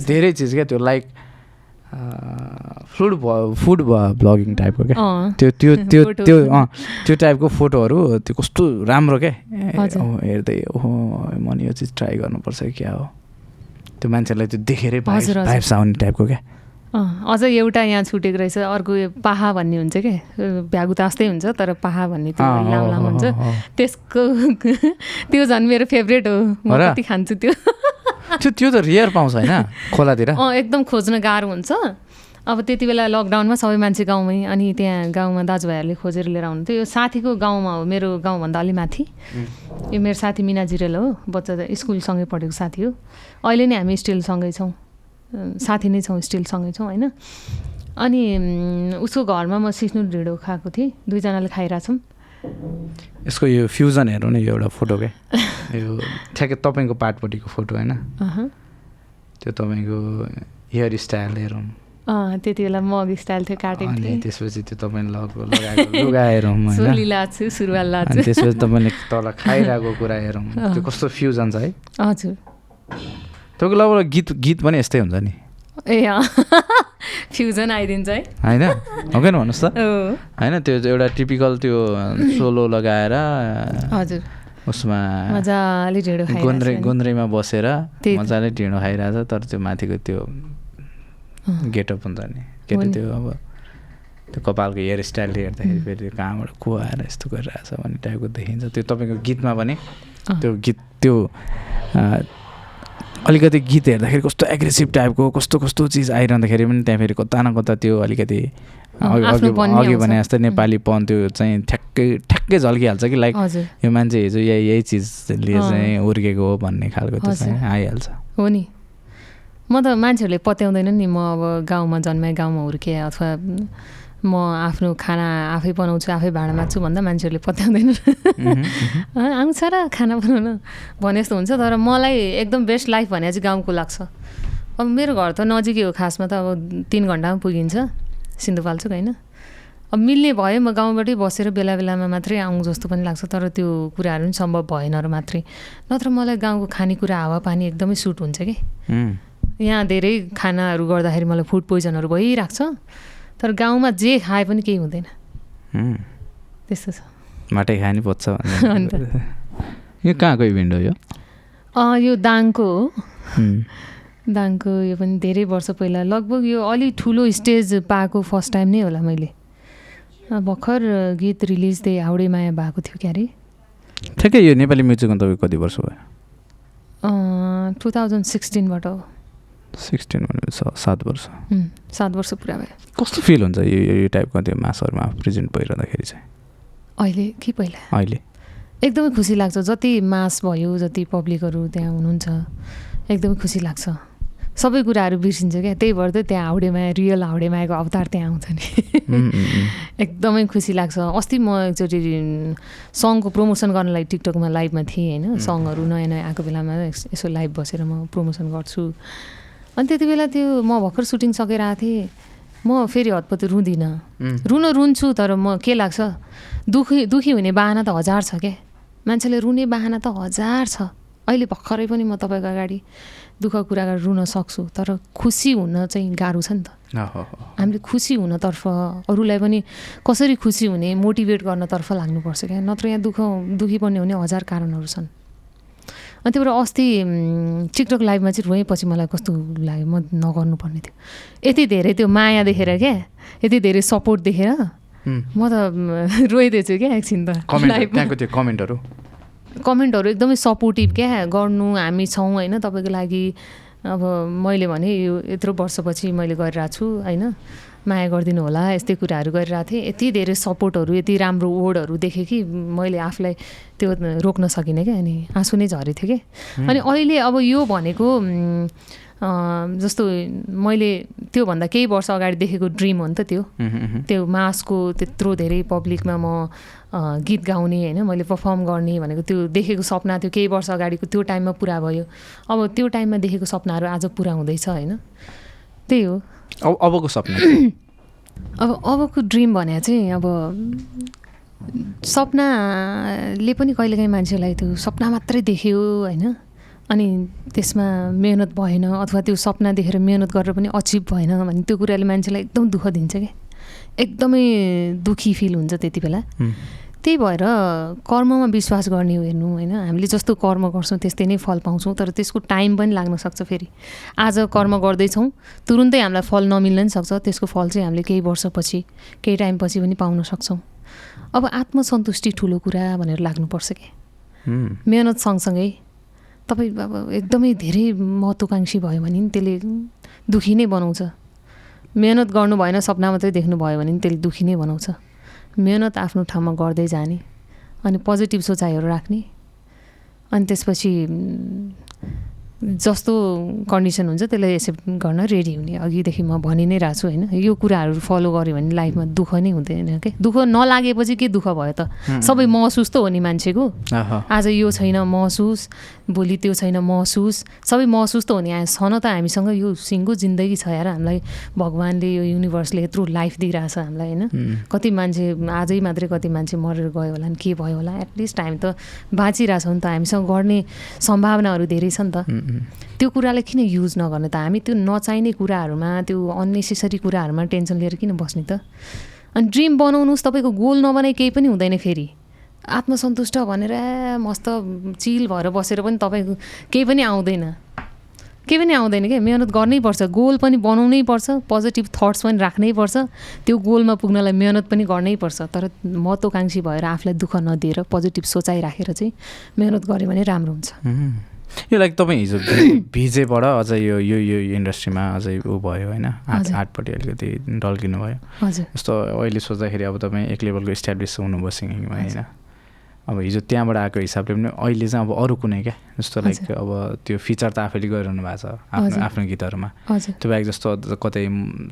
Speaker 2: धेरै
Speaker 1: चिज क्या त्यो लाइक फुड फुड ब्लगिङ टाइपको क्या? त्यो त्यो त्यो। त्यो अँ त्यो टाइपको फोटोहरू त्यो कस्तो राम्रो क्या? हेर्दै ओहो मैले यो चिज ट्राई गर्नुपर्छ क्या हो? त्यो मान्छेलाई त्यो देखेरै। भाइब्स आउने टाइपको क्या।
Speaker 2: अझ एउटा यहाँ छुटेको रहेछ अर्को पाहा भन्ने हुन्छ क्या भ्यागु त जस्तै हुन्छ तर पाहा भन्ने त्यो लामो हुन्छ। त्यसको त्यो झन् मेरो फेभरेट हो। म? कति खान्छु त्यो।
Speaker 1: त्यो त्यो त रियर पाउँछ होइन खोलातिर।
Speaker 2: अँ एकदम खोज्न गाह्रो हुन्छ। अब त्यति बेला लकडाउनमा सबै मान्छे गाउँमै अनि त्यहाँ गाउँमा दाजुभाइहरूले खोजेर लिएर आउनुहुन्थ्यो यो साथीको गाउँमा हो मेरो गाउँभन्दा अलि माथि। यो मेरो साथी मिना जिरेल हो बच्चा स्कुलसँगै पढेको साथी हो। अहिले नै हामी स्टिल सँगै छौँ साथी नै छौँ स्टिल सँगै छौँ होइन? अनि उसको घरमा म सिस्नु ढिँडो खाएको थिएँ। दुईजनाले खाइरहेछौँ।
Speaker 1: यसको यो फ्युजन हेरौँ न यो एउटा फोटो क्या यो ठ्याक्कै तपाईँको पार्टपट्टिको फोटो होइन। त्यो तपाईँको हेयर स्टाइल हेरौँ।
Speaker 2: त्यति बेला मग स्टाइल थियो काटेको थिएँ
Speaker 1: त्यसपछि त्यो तपाईँले लगाएको लगाएको लुगा हेरौँ
Speaker 2: चोली
Speaker 1: होइन
Speaker 2: लाछु सुरुवाल
Speaker 1: अनि
Speaker 2: लाछु।
Speaker 1: त्यसपछि तपाईँले तल खाइरहेको कुरा हेरौँ। त्यो कस्तो फ्युजन छ है?
Speaker 2: हजुर।
Speaker 1: तपाईँको लगभग गीत गीत पनि यस्तै हुन्छ नि।
Speaker 2: ए फ्युजन आइदिन्छ है।
Speaker 1: होइन? हो कि भन्नुहोस् त। होइन त्यो एउटा टिपिकल त्यो सोलो लगाएर
Speaker 2: हजुर।
Speaker 1: उसमा
Speaker 2: मजाले ढिँडो
Speaker 1: गोन्द्रे। गोन्द्रेमा बसेर। मजाले ढिँडो खाइरहेछ तर त्यो माथिको त्यो। गेटअप हुन्छ नि के
Speaker 2: हो
Speaker 1: अरे
Speaker 2: नि।
Speaker 1: त्यो अब त्यो कपालको हेयर स्टाइलले हेर्दाखेरि फेरि त्यो कहाँबाट को आएर यस्तो गरिरहेछ भन्ने टाइपको देखिन्छ त्यो तपाईँको गीतमा पनि। त्यो गीत त्यो अलिकति गीत हेर्दाखेरि कस्तो एग्रेसिभ टाइपको कस्तो कस्तो चिज आइरहँदाखेरि पनि त्यहाँ फेरि कता न कता त्यो अलिकति अघि। भने जस्तै नेपालीपन त्यो चाहिँ ठ्याक्कै ठ्याक्कै झल्किहाल्छ कि लाइक यो मान्छे हिजो यही यही चिजले। चाहिँ हुर्केको हो भन्ने खालको त्यो चाहिँ। आइहाल्छ
Speaker 2: हो नि म त मान्छेहरूले पत्याउँदैन नि म अब गाउँमा जन्माएँ गाउँमा हुर्केँ अथवा म आफ्नो खाना आफै बनाउँछु आफै भाँडा माझ्छु भन्दा मान्छेहरूले पत्याउँदैन। आउँछ र खाना बनाउन। भने जस्तो हुन्छ तर मलाई एकदम बेस्ट लाइफ भने चाहिँ गाउँको लाग्छ। अब मेरो घर त नजिकै हो खासमा त अब तिन घन्टामा पुगिन्छ सिन्धुपाल्चोक होइन। अब मिल्ने भयो म गाउँबाटै बसेर बेला बेलामा मात्रै आउँ जस्तो पनि लाग्छ तर त्यो कुराहरू पनि सम्भव भएन र मात्रै। नत्र मलाई गाउँको खानेकुरा हावापानी एकदमै सुट हुन्छ कि। यहाँ धेरै खानाहरू गर्दाखेरि मलाई फुड पोइजनहरू भइरहेको छ। तर गाउँमा जे खाए पनि केही हुँदैन। त्यस्तो छ।
Speaker 1: माटै खाए नि पच्छ
Speaker 2: अन्त।
Speaker 1: यो कहाँको इभेन्ट हो यो?
Speaker 2: यो दाङको हो। दाङको यो पनि धेरै वर्ष पहिला लगभग यो अलि ठुलो स्टेज पाएको फर्स्ट टाइम नै होला मैले। भर्खर गीत रिलिज त्यही हाउडे माया भएको थियो क्यारे।
Speaker 1: ठ्याक्कै यो नेपाली म्युजिकमा तपाईँको कति वर्ष भयो?
Speaker 2: टु थाउजन्ड सिक्सटिनबाट हो।
Speaker 1: सिक्सटिन भनेपछि सात वर्ष।
Speaker 2: सात वर्ष पुरा भयो।
Speaker 1: कस्तो फिल हुन्छ यो यो टाइपको त्यो मासहरूमा प्रेजेन्ट भइरहँदाखेरि चाहिँ?
Speaker 2: अहिले? कि पहिला?
Speaker 1: अहिले।
Speaker 2: एकदमै खुसी लाग्छ। जति मास भयो जति पब्लिकहरू त्यहाँ हुनुहुन्छ एकदमै खुसी लाग्छ। सबै कुराहरू बिर्सिन्छ क्या। त्यही भएर त त्यहाँ हाउडेमाया रियल हाउडेमायाको अवतार त्यहाँ आउँछ नि। एकदमै खुसी लाग्छ। अस्ति म एकचोटि सङको प्रमोसन गर्नलाई टिकटकमा लाइभमा थिएँ होइन। सङहरू नयाँ नयाँ आएको बेलामा यसो लाइभ बसेर म प्रमोसन गर्छु। अनि त्यति बेला त्यो म भर्खर सुटिङ सकेर आएको थिएँ। म फेरि हतपत रुँदिनँ. रुन रुन्छु तर म के लाग्छ? दुखी दुखी हुने बाहना त हजार छ क्या मान्छेले रुने बाहना त हजार छ। अहिले भर्खरै पनि म तपाईँको अगाडि दुःख कुरा गरेर रुन सक्छु तर खुसी हुन चाहिँ गाह्रो छ नि त। हामीले खुसी हुनतर्फ अरूलाई पनि कसरी खुसी हुने मोटिभेट गर्नतर्फ लाग्नुपर्छ क्या? नत्र यहाँ दुःख दुःखी पर्ने हुने हजार कारणहरू छन्। अनि त्यही भएर अस्ति टिकटक लाइभमा चाहिँ रोएपछि मलाई कस्तो लाग्यो म नगर्नुपर्ने थियो। यति धेरै त्यो माया देखेर क्या यति धेरै सपोर्ट देखेर. म त रोइदिएछु क्या एकछिन त
Speaker 1: त्यो कमेन्टहरू?
Speaker 2: कमेन्टहरू एकदमै सपोर्टिभ क्या गर्नु हामी छौँ होइन तपाईँको लागि। अब मैले भने यो यत्रो वर्षपछि मैले गरिरहेको छु होइन। माया गरिदिनु होला। यस्तै कुराहरू गरिरहेको थिएँ। यति धेरै सपोर्टहरू यति राम्रो वर्डहरू देखेँ कि मैले आफूलाई त्यो रोक्न सकिनँ क्या। अनि आँसु नै झरेको थियो कि। अनि अहिले अब यो भनेको जस्तो मैले त्योभन्दा केही वर्ष अगाडि देखेको ड्रिम हो नि त त्यो। त्यो मासको त्यत्रो धेरै पब्लिकमा म गीत गाउने होइन मैले पर्फर्म गर्ने भनेको त्यो देखेको सपना थियो केही वर्ष अगाडिको त्यो टाइममा पुरा भयो। अब त्यो टाइममा देखेको सपनाहरू आज पुरा हुँदैछ होइन। त्यही हो।
Speaker 1: अब अबको सपना?
Speaker 2: अब अबको ड्रिम भने चाहिँ अब सपनाले पनि कहिलेकाहीँ मान्छेलाई त्यो सपना मात्रै देख्यो होइन अनि त्यसमा मेहनत भएन अथवा त्यो सपना देखेर मेहनत गरेर पनि अचिभ भएन भने त्यो कुराले मान्छेलाई एकदम दुःख दिन्छ क्या एकदमै दुःखी फिल हुन्छ त्यति बेला. त्यही भएर कर्ममा विश्वास गर्ने हो हेर्नु होइन? हामीले जस्तो कर्म गर्छौँ त्यस्तै नै फल पाउँछौँ तर त्यसको टाइम पनि लाग्न सक्छ फेरि। आज कर्म गर्दैछौँ तुरुन्तै हामीलाई फल नमिल्न पनि सक्छ। त्यसको फल चाहिँ हामीले केही वर्षपछि केही टाइमपछि पनि पाउन सक्छौँ। अब आत्मसन्तुष्टि ठुलो कुरा भनेर लाग्नुपर्छ क्या. मेहनत सँगसँगै तपाईँ अब एकदमै धेरै महत्त्वकाङ्क्षी भयो भने नि त्यसले दुखी नै बनाउँछ। मेहनत गर्नु भएन सपना मात्रै देख्नु भयो भने नि त्यसले दुखी नै बनाउँछ। मेहनत आफ्नो ठाउँमा गर्दै जाने अनि पोजिटिभ सोचाइहरू राख्ने अनि त्यसपछि जस्तो कन्डिसन हुन्छ त्यसलाई एक्सेप्ट गर्न रेडी हुने। अघिदेखि म भनि नै रहेको छु होइन? यो कुराहरू फलो गऱ्यो भने लाइफमा दुःख नै हुँदैन क्या दुःख नलागेपछि के दुःख भयो त? सबै महसुस त हो नि मान्छेको. आज यो छैन महसुस भोलि त्यो छैन महसुस। सबै महसुस त हो नि। आ- छन त हामीसँग यो सिङ्गो जिन्दगी छ यार। हामीलाई भगवान्ले यो युनिभर्सले यत्रो लाइफ दिइरहेछ हामीलाई होइन. कति मान्छे आजै मात्रै कति मान्छे मरेर गयो होला नि के भयो होला? एटलिस्ट हामी त बाँचिरहेछौँ नि त। हामीसँग गर्ने सम्भावनाहरू धेरै छ नि त. त्यो कुरालाई किन युज नगर्ने त? हामी त्यो नचाहिने कुराहरूमा त्यो अन्नेसेसरी कुराहरूमा टेन्सन लिएर किन बस्ने त? अनि ड्रिम बनाउनुहोस् तपाईँको गोल नबनाइ केही पनि हुँदैन फेरि। आत्मसन्तुष्ट भनेर मस्त चिल भएर बसेर पनि तपाईँको केही पनि आउँदैन। केही पनि आउँदैन क्या मिहिनेत गर्नै पर्छ गोल पनि बनाउनै पर्छ पोजिटिभ थट्स पनि राख्नै पर्छ। त्यो गोलमा पुग्नलाई मिहिनेत पनि गर्नै पर्छ। तर महत्त्वकाङ्क्षी भएर आफूलाई दुःख नदिएर पोजिटिभ सोचाइ राखेर चाहिँ मिहिनेत गऱ्यो भने राम्रो हुन्छ.
Speaker 1: यो लाइक तपाईँ हिजो भिजेबाट अझ यो यो यो इन्डस्ट्रीमा अझै ऊ भयो होइन? आर्ट। आर्टपट्टि अलिकति ढल्किनु भयो जस्तो अहिले सोच्दाखेरि अब तपाईँ एक लेभलको इस्टाब्लिस हुनुभयो सिङ्गिङमा होइन? अब हिजो त्यहाँबाट आएको हिसाबले पनि अहिले चाहिँ अब अरू कुनै क्या? जस्तो लाइक। अब त्यो फिचर त आफैले गरिरहनु भएको छ आफ्नो। आफ्नो गीतहरूमा। त्यो बाहेक जस्तो कतै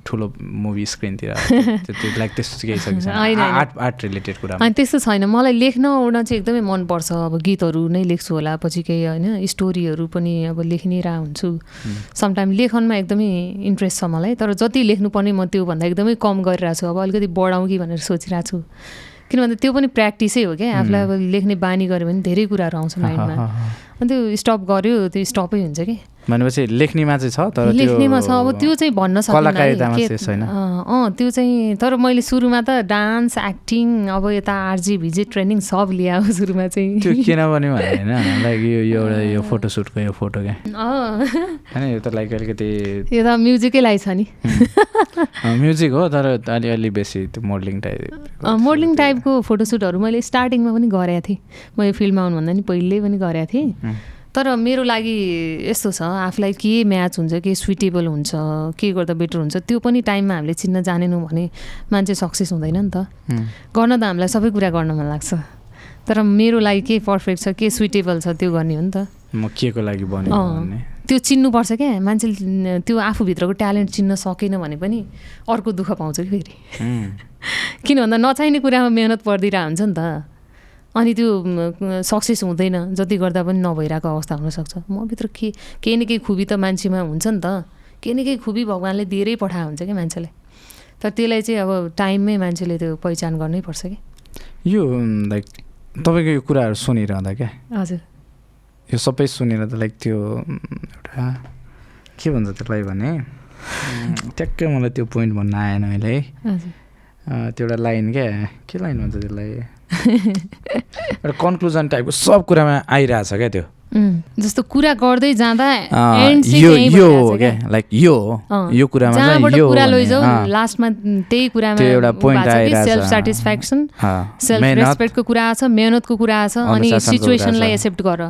Speaker 1: ठुलो मुभी स्क्रिनतिर त्यो लाइक त्यस्तो केही छ। आर्ट आर्ट रिलेटेड कुरा
Speaker 2: त्यस्तो छैन। मलाई लेख्न ओर्न चाहिँ एकदमै मनपर्छ अब गीतहरू नै लेख्छु होला पछि केही होइन स्टोरीहरू पनि अब लेखिनेरा हुन्छु। समटाइम लेखनमा एकदमै इन्ट्रेस्ट छ मलाई तर जति लेख्नुपर्ने म त्योभन्दा एकदमै कम गरिरहेको छु अब अलिकति बढाउँ कि भनेर सोचिरहेको छु किन भन्दा त्यो पनि प्र्याक्टिसै हो क्या। आफूलाई अब लेख्ने बानी गऱ्यो भने धेरै कुराहरू आउँछ माइन्डमा। अनि त्यो स्टप गऱ्यो त्यो स्टपै हुन्छ कि?
Speaker 1: भनेपछि लेख्नेमा चाहिँ छ तर
Speaker 2: लेख्नेमा छ अब त्यो चाहिँ भन्न सक्दिनँ। अँ त्यो चाहिँ तर मैले सुरुमा त डान्स एक्टिङ अब यता आरजी भिजे ट्रेनिङ सब हो सुरुमा चाहिँ।
Speaker 1: त्यो किन बन्यो भने होइन लाइक यो यो एउटा यो फोटोसुटको यो फोटो क्या। होइन यो त लाइक अलिकति
Speaker 2: यो त म्युजिकै लागि छ नि।
Speaker 1: म्युजिक हो तर अलिअलि बेसी त्यो मोडलिङ टाइप
Speaker 2: मोडलिङ टाइपको फोटोसुटहरू मैले स्टार्टिङमा पनि गरेको थिएँ। म यो फिल्डमा आउनुभन्दा नि पहिले पनि गरेको थिएँ. तर मेरो लागि यस्तो छ आफूलाई के म्याच हुन्छ के सुइटेबल हुन्छ के गर्दा बेटर हुन्छ त्यो पनि टाइममा हामीले चिन्न जानेनौँ भने मान्छे सक्सेस हुँदैन नि त. गर्न त हामीलाई सबै कुरा गर्न मन लाग्छ। तर मेरो लागि के पर्फेक्ट छ के सुइटेबल छ त्यो गर्ने हो नि त।
Speaker 1: म के को लागि
Speaker 2: त्यो चिन्नुपर्छ क्या मान्छेले त्यो आफूभित्रको ट्यालेन्ट चिन्न सकेन भने पनि अर्को दुःख पाउँछ कि फेरि. किन भन्दा नचाहिने कुरामा मेहनत परिदिरहेको हुन्छ नि त। अनि त्यो सक्सेस हुँदैन जति गर्दा पनि नभइरहेको अवस्था हुनसक्छ। मभित्र के केही न केही खुबी त मान्छेमा हुन्छ नि त। केही न केही खुबी भगवान्ले दिएरै पठाएको हुन्छ क्या मान्छेलाई। तर त्यसलाई चाहिँ अब टाइममै मान्छेले त्यो पहिचान गर्नै पर्छ कि
Speaker 1: यो लाइक तपाईँको यो कुराहरू सुनिरहँदा क्या?
Speaker 2: हजुर।
Speaker 1: यो सबै सुनेर त लाइक त्यो एउटा के भन्छ त्यसलाई भने ट्याक्कै मलाई त्यो पोइन्ट भन्न आएन अहिले। है त्यो एउटा लाइन क्या? के लाइन भन्छ त्यसलाई? एउटा कन्क्लुजन टाइपको सब कुरामा आइरहेछ क्या त्यो
Speaker 2: जस्तो कुरा गर्दै जाँदा
Speaker 1: यो यो हो
Speaker 2: क्या।
Speaker 1: लाइक यो हो यो कुरामा चाहिँ यो
Speaker 2: कुरा
Speaker 1: अँ,
Speaker 2: लास्टमा त्यही कुरामा
Speaker 1: त्यो एउटा point आइरहेछ।
Speaker 2: सेल्फ सेटिस्फ्याक्सन सेल्फ रेस्पेक्टको कुरा छ मेहनतको कुरा छ अनि सिचुएसनलाई। एक्सेप्ट गर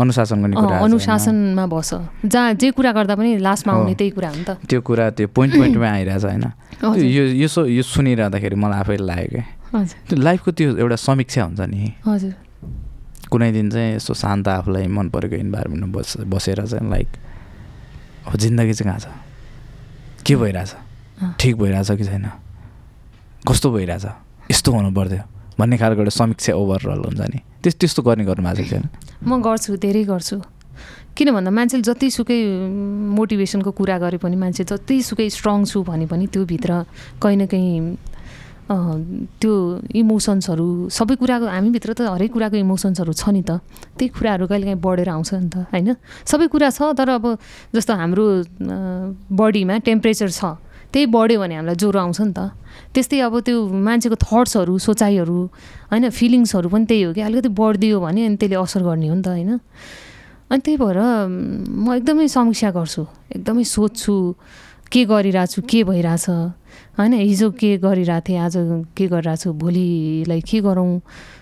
Speaker 1: अनुशासन गर्ने कुरा?
Speaker 2: अनुशासनमा बस। जहाँ जे कुरा गर्दा पनि लास्टमा। आउने त्यही कुरा हो नि त।
Speaker 1: त्यो कुरा त्यो पोइन्ट पोइन्टमै आइरहेछ होइन? यो यो सो यो सुनिरहँदाखेरि मलाई आफैले लाग्यो क्या त्यो लाइफको त्यो एउटा समीक्षा हुन्छ नि।
Speaker 2: हजुर।
Speaker 1: कुनै दिन चाहिँ यस्तो शान्त आफूलाई मन परेको इन्भाइरोमेन्टमा बस बसेर चाहिँ लाइक अब जिन्दगी चाहिँ कहाँ छ? के भइरहेछ। ठिक भइरहेछ कि छैन? कस्तो भइरहेछ? यस्तो हुनु पर्थ्यो। भन्ने खालको एउटा समीक्षा ओभरअल हुन्छ नि। त्यस त्यस्तो गर्ने गर्नु भएको छैन।
Speaker 2: म गर्छु धेरै गर्छु। किन भन्दा मान्छेले जतिसुकै मोटिभेसनको कुरा गरे पनि मान्छे जतिसुकै स्ट्रङ छु भने पनि त्योभित्र कहीँ न कहीँ त्यो इमोसन्सहरू सबै कुराको हामीभित्र त हरेक कुराको इमोसन्सहरू छ नि त। त्यही कुराहरू कहिले काहीँ बढेर आउँछ नि त होइन? सबै कुरा छ तर अब जस्तो हाम्रो बडीमा टेम्परेचर छ। त्यही बढ्यो भने हामीलाई ज्वरो आउँछ नि त। त्यस्तै अब त्यो मान्छेको थट्सहरू सोचाइहरू होइन फिलिङ्सहरू पनि त्यही हो कि अलिकति बढिदियो भने अनि त्यसले असर गर्ने हो नि त होइन। अनि त्यही भएर म, एकदमै समीक्षा गर्छु एकदमै सोध्छु के गरिरहेको छु के भइरहेछ होइन हिजो के गरिरहेको थिएँ आज के गरिरहेको छु भोलिलाई के गरौँ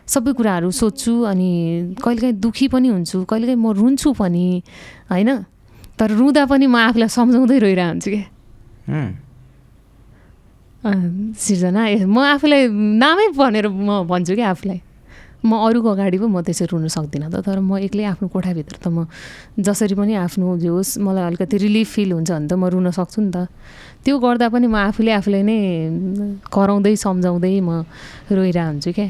Speaker 2: सबै कुराहरू सोध्छु अनि कहिलेकाहीँ दुःखी पनि हुन्छु कहिलेकाहीँ म रुन्छु पनि होइन। तर रुँदा पनि म आफूलाई सम्झाउँदै रोइरहेको हुन्छु क्या सिर्जना म आफूलाई नामै भनेर म भन्छु क्या आफूलाई। म अरूको अगाडि पो म त्यसरी रुन सक्दिनँ त तर म एक्लै आफ्नो कोठाभित्र त म जसरी पनि आफ्नो जे होस् मलाई अलिकति रिलिफ फिल हुन्छ भने त म रुन सक्छु नि त। त्यो गर्दा पनि म आफूले आफूलाई नै कराउँदै सम्झाउँदै म रोइरहेको हुन्छु क्या।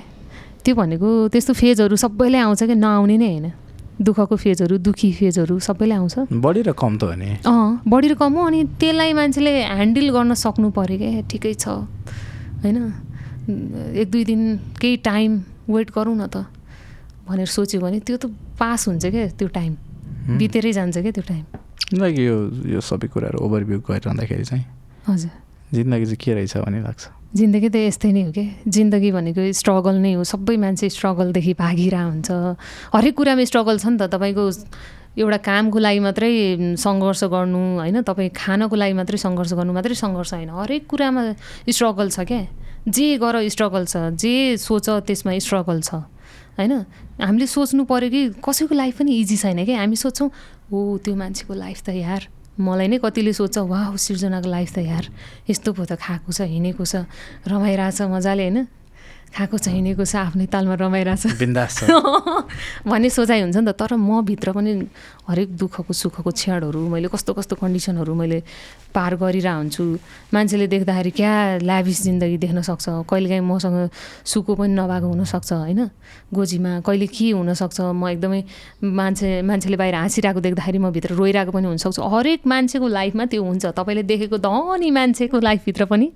Speaker 2: त्यो भनेको त्यस्तो फेजहरू सबैलाई आउँछ क्या नआउने नै होइन। दुःखको फेजहरू दुःखी फेजहरू सबैलाई आउँछ।
Speaker 1: बढी र कम त हो नि।
Speaker 2: अँ बढी र कम हो अनि त्यसलाई मान्छेले ह्यान्डल गर्न सक्नु पऱ्यो क्या ठिकै छ। होइन? एक दुई दिन केही टाइम वेट गरौँ न त। भनेर सोच्यो भने त्यो त पास हुन्छ क्या त्यो टाइम बितेरै जान्छ क्या त्यो टाइम
Speaker 1: लाइक यो यो सबै कुराहरू ओभरभ्यू गरिरहँदाखेरि चाहिँ
Speaker 2: हजुर।
Speaker 1: जिन्दगी चाहिँ के रहेछ भन्ने लाग्छ।
Speaker 2: जिन्दगी त यस्तै नै हो क्या जिन्दगी भनेको स्ट्रगल नै हो। सबै मान्छे स्ट्रगलदेखि भागिरहेको हुन्छ। हरेक कुरामा स्ट्रगल छ नि त। तपाईँको एउटा कामको लागि मात्रै सङ्घर्ष गर्नु होइन? तपाईँ खानको लागि मात्रै सङ्घर्ष गर्नु मात्रै सङ्घर्ष होइन। हरेक कुरामा स्ट्रगल छ क्या जे गर स्ट्रगल छ। जे सोच त्यसमा स्ट्रगल छ। होइन? हामीले सोच्नु पऱ्यो कि कसैको लाइफ पनि इजी छैन क्या हामी सोच्छौँ हो त्यो मान्छेको लाइफ त यार मलाई नै कतिले सोध्छ वा सिर्जनाको लाइफ त यार यस्तो पो त खाएको छ हिँडेको छ रमाइरहेछ मजाले होइन? खाएको छ हिँडेको छ आफ्नै तालमा रमाइरहेछ।
Speaker 1: बिन्दास छ।
Speaker 2: भन्ने सोचाइ हुन्छ नि त तर म भित्र पनि हरेक दुःखको सुखको क्षणहरू मैले कस्तो कस्तो कन्डिसनहरू मैले पार हुन्छु। मान्छेले देख्दाखेरि क्या ल्याभिस जिन्दगी देख्न सक्छ कहिलेकाहीँ मसँग सुखो पनि नभएको हुनसक्छ होइन? गोजीमा कहिले के हुनसक्छ म एकदमै मान्छे मान्छेले बाहिर हाँसिरहेको देख्दाखेरि म भित्र रोइरहेको पनि हुनसक्छु। हरेक मान्छेको लाइफमा त्यो हुन्छ तपाईँले देखेको धनी मान्छेको लाइफभित्र पनि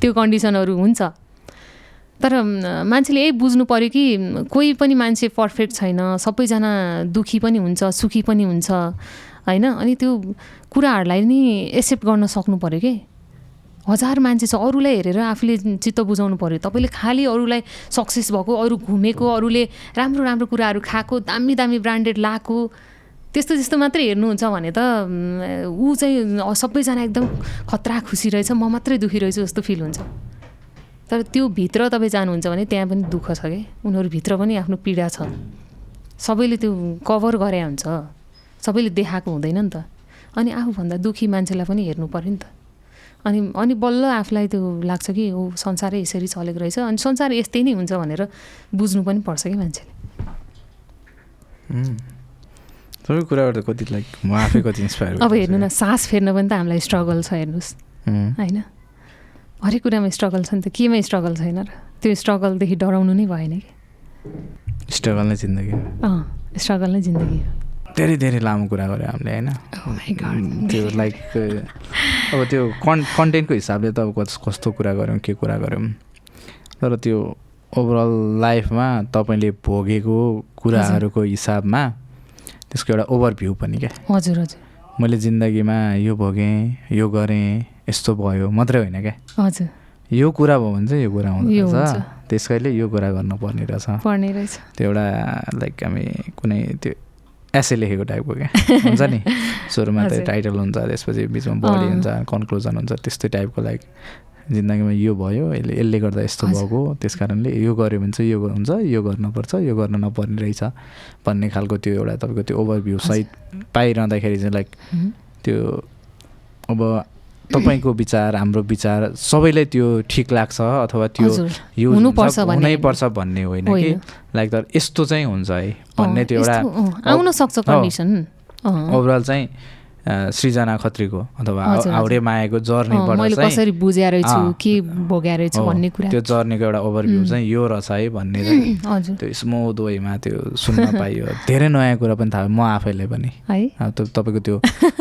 Speaker 2: त्यो कन्डिसनहरू हुन्छ। तर मान्छेले यही बुझ्नु पऱ्यो कि कोही पनि मान्छे पर्फेक्ट छैन सबैजना दुःखी पनि हुन्छ सुखी पनि हुन्छ होइन? अनि त्यो कुराहरूलाई नि एक्सेप्ट गर्न सक्नु पऱ्यो कि? हजार मान्छे छ अरूलाई हेरेर आफूले चित्त बुझाउनु पऱ्यो तपाईँले खालि अरूलाई सक्सेस भएको अरू घुमेको अरूले राम्रो राम्रो कुराहरू खाएको दामी दामी ब्रान्डेड लाएको त्यस्तो त्यस्तो मात्रै हेर्नुहुन्छ भने त ऊ चाहिँ सबैजना एकदम खतरा खुसी रहेछ म मात्रै दुःखी रहेछु जस्तो फिल हुन्छ। तर त्यो भित्र तपाईँ जानुहुन्छ भने त्यहाँ पनि दुःख छ क्या उनीहरूभित्र पनि आफ्नो पीडा छ। सबैले त्यो कभर गरे हुन्छ। सबैले देखाएको हुँदैन नि त। अनि आफूभन्दा दुःखी मान्छेलाई पनि हेर्नु पऱ्यो नि त। अनि अनि बल्ल आफूलाई त्यो लाग्छ कि ओ संसारै यसरी चलेको रहेछ। अनि संसार यस्तै नै हुन्छ भनेर बुझ्नु पनि पर्छ कि मान्छेले.
Speaker 1: सबै कुराबाट कति लाइक म आफै कति इन्सपायर
Speaker 2: अब हेर्नु न सास फेर्न पनि त हामीलाई स्ट्रगल छ हेर्नुहोस्। होइन? हरेक कुरामा स्ट्रगल छ नि त। केमा स्ट्रगल छैन र? त्यो स्ट्रगलदेखि डराउनु नै भएन कि?
Speaker 1: स्ट्रगल नै जिन्दगी
Speaker 2: अँ स्ट्रगल नै जिन्दगी हो।
Speaker 1: धेरै धेरै लामो कुरा गऱ्यो हामीले होइन?
Speaker 2: Oh.
Speaker 1: त्यो लाइक अब त्यो कन् कन्टेन्टको हिसाबले त अब कस- कस्तो कुरा गऱ्यौँ के कुरा गऱ्यौँ। तर त्यो ओभरअल लाइफमा तपाईँले भोगेको कुराहरूको हिसाबमा त्यसको एउटा ओभरभ्यू पनि क्या
Speaker 2: हजुर हजुर।
Speaker 1: मैले जिन्दगीमा यो भोगेँ यो गरेँ यस्तो भयो मात्रै होइन क्या
Speaker 2: हजुर
Speaker 1: यो कुरा भयो भने चाहिँ यो कुरा हुँदो रहेछ। त्यसकैले यो कुरा गर्नुपर्ने रहेछ
Speaker 2: पढ्ने रहेछ
Speaker 1: त्यो एउटा लाइक हामी कुनै त्यो एसे लेखेको टाइपको क्या हुन्छ नि सुरुमा त। टाइटल हुन्छ त्यसपछि बिचमा बडी। हुन्छ कन्क्लुजन हुन्छ त्यस्तै टाइपको लाइक जिन्दगीमा यो भयो यसले यसले गर्दा यस्तो। भएको त्यस कारणले यो गऱ्यो भने चाहिँ यो हुन्छ यो गर्नुपर्छ यो गर्न नपर्ने रहेछ भन्ने खालको त्यो एउटा तपाईँको त्यो ओभरभ्यू सहित पाइरहँदाखेरि चाहिँ लाइक। त्यो अब तपाईँको विचार हाम्रो विचार सबैलाई त्यो ठिक लाग्छ अथवा त्यो युज
Speaker 2: हुनुपर्छ भन्ने
Speaker 1: होइन कि। लाइक तर यस्तो चाहिँ हुन्छ है। भन्ने त्यो एउटा
Speaker 2: आउन सक्छ
Speaker 1: ओभरअल चाहिँ सृजना खत्रीको अथवा। हाउडे मायाको जर्नीबाट
Speaker 2: कसरी बुझ्या रहेछु
Speaker 1: अँ।
Speaker 2: के भोग्या रहेछु
Speaker 1: हो,
Speaker 2: भन्ने कुरा
Speaker 1: त्यो जर्नीको एउटा ओभरभ्यू. चाहिँ यो रहेछ है भन्ने चाहिँ त्यो स्मुथ वेमा त्यो सुन्न पाइयो धेरै नयाँ कुरा पनि थाहा भयो, म आफैले पनि
Speaker 2: है
Speaker 1: तपाईँको त्यो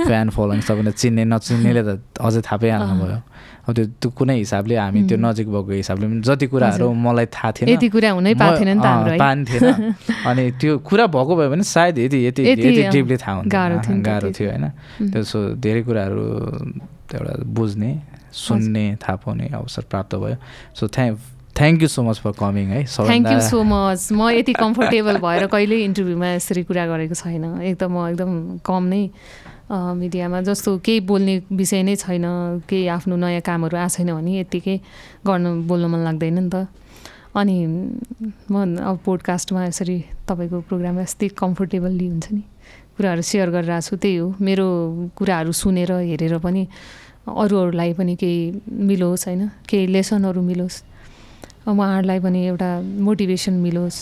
Speaker 1: फ्यान फलोइङ सबैले चिन्ने नचिन्नेले त अझै थाहा पाइहाल्नु भयो अब त्यो त्यो कुनै हिसाबले हामी त्यो. नजिक भएको हिसाबले पनि जति कुराहरू। मलाई थाहा थिएन।
Speaker 2: यति कुरा हुनै पाएको थिएन
Speaker 1: अनि त्यो कुरा भएको भए पनि सायद यति यति
Speaker 2: यति,
Speaker 1: डिपली थाहा
Speaker 2: गाह्रो थियो
Speaker 1: हुन्थेन
Speaker 2: नि त
Speaker 1: गाह्रो। थियो होइन. त्यसो धेरै कुराहरू एउटा बुझ्ने सुन्ने थाहा पाउने अवसर प्राप्त भयो। So thank thank you so much for coming है।
Speaker 2: थ्याङ्क यू सो मच म यति कम्फर्टेबल भएर कहिल्यै इन्टरभ्यूमा यसरी कुरा गरेको छैन। एकदम म एकदम कम नै। मिडियामा जस्तो केही बोल्ने विषय नै छैन केही आफ्नो नयाँ कामहरू आएको छैन भने यत्तिकै गर्न बोल्न मन लाग्दैन नि त। अनि म अब पोडकास्टमा यसरी तपाईँको प्रोग्राममा यस्तै कम्फोर्टेबल्ली हुन्छ नि। कुराहरू सेयर गरिरहेको छु त्यही हो। मेरो कुराहरू सुनेर हेरेर पनि अरू अरूलाई पनि केही मिलोस् होइन? केही लेसनहरू मिलोस्। उहाँहरूलाई पनि एउटा मोटिभेसन मिलोस्।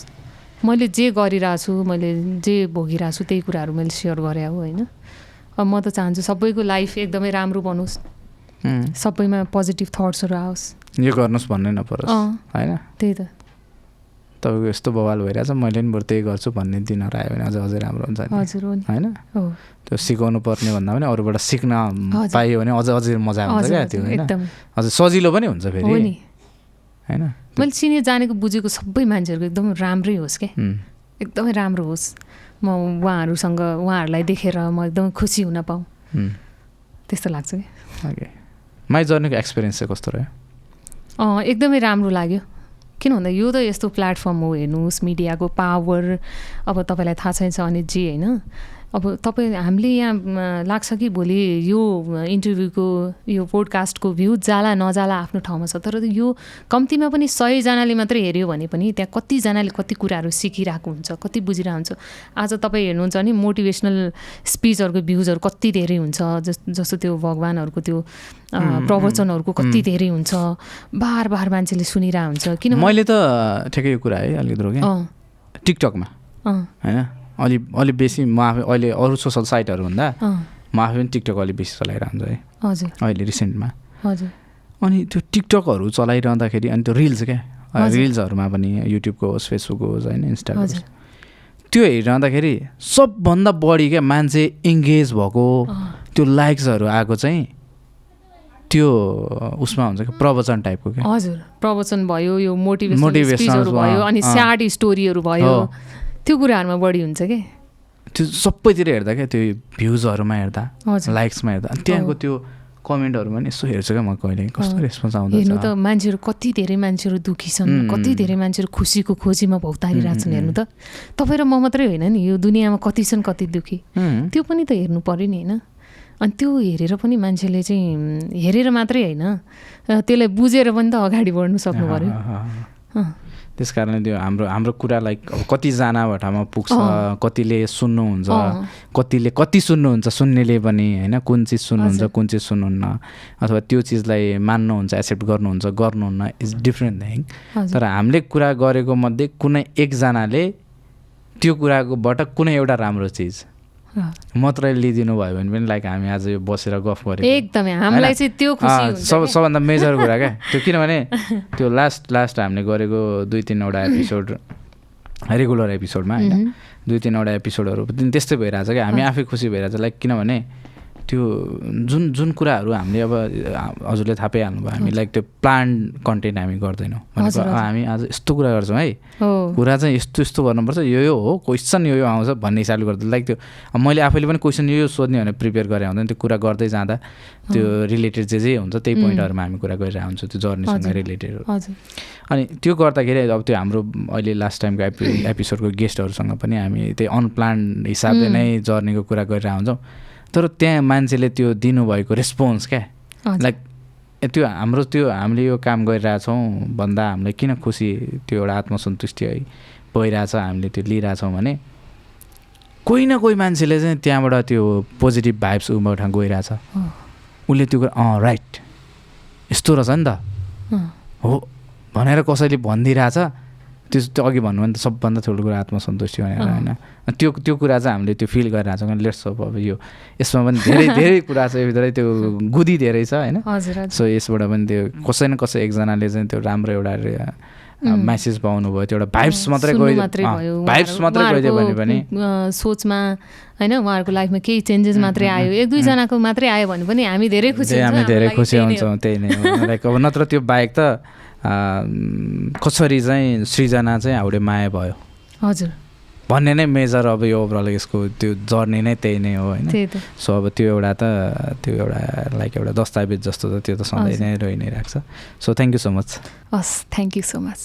Speaker 2: मैले जे गरिरहेको छु मैले जे भोगिरहेको छु त्यही कुराहरू मैले सेयर गरेँ हो होइन? अब म त चाहन्छु सबैको लाइफ एकदमै राम्रो बनोस्। सबैमा पोजिटिभ थट्सहरू आओस्।
Speaker 1: यो गर्नुहोस् भन्नै नपरोस्। होइन?
Speaker 2: त्यही त।
Speaker 1: तपाईँको यस्तो बवाल भइरहेछ मैले पनि बरु त्यही गर्छु भन्ने दिनहरू आयो भने अझ अझै राम्रो हुन्छ नि।
Speaker 2: हजुर हो नि।
Speaker 1: होइन? त्यो सिकाउनु पर्ने भन्दा पनि अरूबाट सिक्न
Speaker 2: हजुर।
Speaker 1: पाइयो भने अझ अझै मजा
Speaker 2: हजुर
Speaker 1: क्या
Speaker 2: हजुर,
Speaker 1: त्यो होइन? अझ सजिलो पनि हुन्छ फेरि।
Speaker 2: हो नि।
Speaker 1: होइन?
Speaker 2: मैले चिने जानेको बुझेको सबै मान्छेहरूको एकदम राम्रै होस् क्या एकदमै राम्रो होस्। म उहाँहरूसँग उहाँहरूलाई देखेर म एकदम खुसी हुन पाऊँ। त्यस्तो लाग्छ कि।
Speaker 1: माई जर्नीको एक्सपिरियन्स चाहिँ कस्तो रह्यो?
Speaker 2: अँ एकदमै राम्रो लाग्यो। किन भन्दा यो त यस्तो प्लेटफर्म हो हेर्नुहोस् मिडियाको पावर अब तपाईँलाई थाहा छैन अनितजी होइन? अब तपाईँ हामीले यहाँ लाग्छ कि भोलि यो इन्टरभ्यूको यो पोडकास्टको भ्यू जाला नजाला आफ्नो ठाउँमा छ तर यो कम्तीमा पनि सयजनाले मात्रै हेऱ्यो भने पनि त्यहाँ कतिजनाले कति कुराहरू सिकिरहेको हुन्छ कति बुझिरहेको हुन्छ। आज तपाईँ हेर्नुहुन्छ भने मोटिभेसनल स्पिचहरूको भ्युजहरू कति धेरै हुन्छ जस जस्तो त्यो भगवान्हरूको त्यो प्रवचनहरूको कति. धेरै हुन्छ बार बार मान्छेले सुनिरहेको हुन्छ किन
Speaker 1: मैले त ठिकै यो कुरा है अलिकति रोकेँ।
Speaker 2: अँ।
Speaker 1: टिकटकमा। होइन? अलि अलि बेसी म आफै अहिले अरू सोसल साइटहरू भन्दा
Speaker 2: अँ।
Speaker 1: म आफै पनि टिकटक अलिक बेसी चलाइरहन्छु है।
Speaker 2: हजुर।
Speaker 1: अहिले रिसेन्टमा
Speaker 2: हजुर।
Speaker 1: अनि त्यो टिकटकहरू चलाइरहँदाखेरि अनि त्यो रिल्स क्या। रिल्सहरूमा पनि युट्युबको होस् फेसबुकको होस् होइन इन्स्टाको होस्। त्यो हेरिरहँदाखेरि सबभन्दा बढी क्या मान्छे इङ्गेज भएको त्यो लाइक्सहरू आएको चाहिँ त्यो उसमा हुन्छ कि प्रवचन टाइपको क्या?
Speaker 2: हजुर। प्रवचन भयो यो
Speaker 1: अँ,
Speaker 2: भयो अनि। स्याड स्टोरीहरू भयो। त्यो कुराहरूमा बढी हुन्छ क्या
Speaker 1: त्यो सबैतिर हेर्दा क्या त्यो भ्युजहरूमा हेर्दा लाइक्समा हेर्दा अनि त्यहाँको। त्यो कमेन्टहरू पनि यसो हेर्छु क्या म कहिले। कस्तो। रेस्पोन्स आउँदैछ
Speaker 2: हेर्नु त मान्छेहरू कति धेरै मान्छेहरू दुखी छन् कति। धेरै मान्छेहरू खुसीको खोजीमा भौतारिरहेको छन् हेर्नु त। तपाईँ र म मात्रै होइन नि यो दुनियाँमा कति छन् कति दुखी। त्यो पनि त हेर्नु पऱ्यो नि होइन। अनि त्यो हेरेर पनि मान्छेले चाहिँ हेरेर मात्रै होइन। त्यसलाई बुझेर पनि त अगाडि बढ्नु सक्नु पऱ्यो
Speaker 1: त्यस कारणले त्यो हाम्रो हाम्रो कुरा लाइक अब कतिजना भटामा पुग्छ। कतिले सुन्नुहुन्छ। कतिले कति सुन्नुहुन्छ सुन्नेले पनि होइन कुन चिज सुन्नुहुन्छ। कुन चिज सुन्नुहुन्न अथवा त्यो चिजलाई मान्नुहुन्छ एक्सेप्ट गर्नुहुन्छ गर्नुहुन्न इज डिफ्रेन्ट थिङ तर हामीले कुरा गरेको मध्ये कुनै एकजनाले त्यो कुराकोबाट कुनै एउटा राम्रो चिज। मात्रै लिइदिनु भयो भने पनि लाइक हामी आज यो बसेर गफ गरेको
Speaker 2: एकदमै हामीलाई चाहिँ त्यो
Speaker 1: सब। सबभन्दा मेजर कुरा क्या। त्यो किनभने त्यो लास्ट लास्ट हामीले गरेको दुई तिनवटा एपिसोड रेगुलर एपिसोडमा होइन। दुई तिनवटा एपिसोडहरू त्यस्तै भइरहेछ क्या। हामी आफै खुसी भइरहेछ। लाइक किनभने त्यो जुन जुन कुराहरू हामीले अब हजुरले थाहा पाइहाल्नु भयो हामी लाइक त्यो प्लान कन्टेन्ट हामी गर्दैनौँ। भनेको। हामी आज यस्तो कुरा गर्छौँ है। कुरा चाहिँ यस्तो यस्तो गर्नुपर्छ यो यो हो क्वेसन यो यो आउँछ भन्ने हिसाबले गर्दा लाइक त्यो मैले आफैले पनि क्वेसन यो यो सोध्ने भनेर प्रिपेयर गरेर हुँदैन त्यो कुरा गर्दै जाँदा त्यो रिलेटेड जे जे हुन्छ त्यही पोइन्टहरूमा हामी कुरा गरिरहेको हुन्छ त्यो जर्नीसँग। रिलेटेड अनि त्यो गर्दाखेरि अब त्यो हाम्रो अहिले लास्ट टाइमको एपि एपिसोडको गेस्टहरूसँग पनि हामी त्यही अनप्लान हिसाबले नै जर्नीको कुरा गरिरहेको हुन्छौँ। तर त्यहाँ मान्छेले त्यो दिनुभएको रेस्पोन्स क्या? लाइक त्यो हाम्रो त्यो हामीले यो काम गरिरहेछौँ भन्दा हामीलाई किन खुसी त्यो एउटा आत्मसन्तुष्टि है भइरहेछ हामीले त्यो लिइरहेछौँ भने कोही न कोही मान्छेले चाहिँ त्यहाँबाट त्यो पोजिटिभ भाइब्स उबाट गइरहेछ। उसले त्यो कुरा अँ राइट यस्तो रहेछ नि त। हो भनेर कसैले भनिदिइरहेछ। त्यो त्यो अघि भन्नु भने त सबभन्दा ठुलो कुरा आत्मसन्तुष्टि भनेर। होइन। त्यो त्यो कुरा चाहिँ हामीले त्यो फिल गरिरहेको छौँ। लेट्स अब यो यसमा पनि धेरै धेरै कुरा छ। भित्रै त्यो गुदी धेरै छ होइन। सो यसबाट पनि त्यो कसै न कसै एकजनाले चाहिँ त्यो राम्रो एउटा
Speaker 2: उम्.
Speaker 1: म्यासेज पाउनुभयो। त्यो एउटा भाइब्स मात्रै भाइब्स मात्रै गइदियो भने पनि।
Speaker 2: सोचमा होइन उहाँहरूको लाइफमा केही चेन्जेस मात्रै आयो। एक दुईजनाको मात्रै आयो भने पनि हामी धेरै खुसी
Speaker 1: हामी धेरै खुसी हुन्छौँ त्यही नै लाइक अब नत्र त्यो बाहेक त कसरी चाहिँ सृजना चाहिँ हाउडे माया भयो।
Speaker 2: हजुर।
Speaker 1: भन्ने नै मेजर अब यो ओभरअल यसको त्यो जर्नी नै त्यही नै हो होइन? सो अब त्यो एउटा त त्यो एउटा लाइक एउटा दस्तावेज जस्तो त त्यो त सधैँ। नै रहि नै राख्छ। So thank you so much
Speaker 2: हस् थ्याङ्क यू सो मच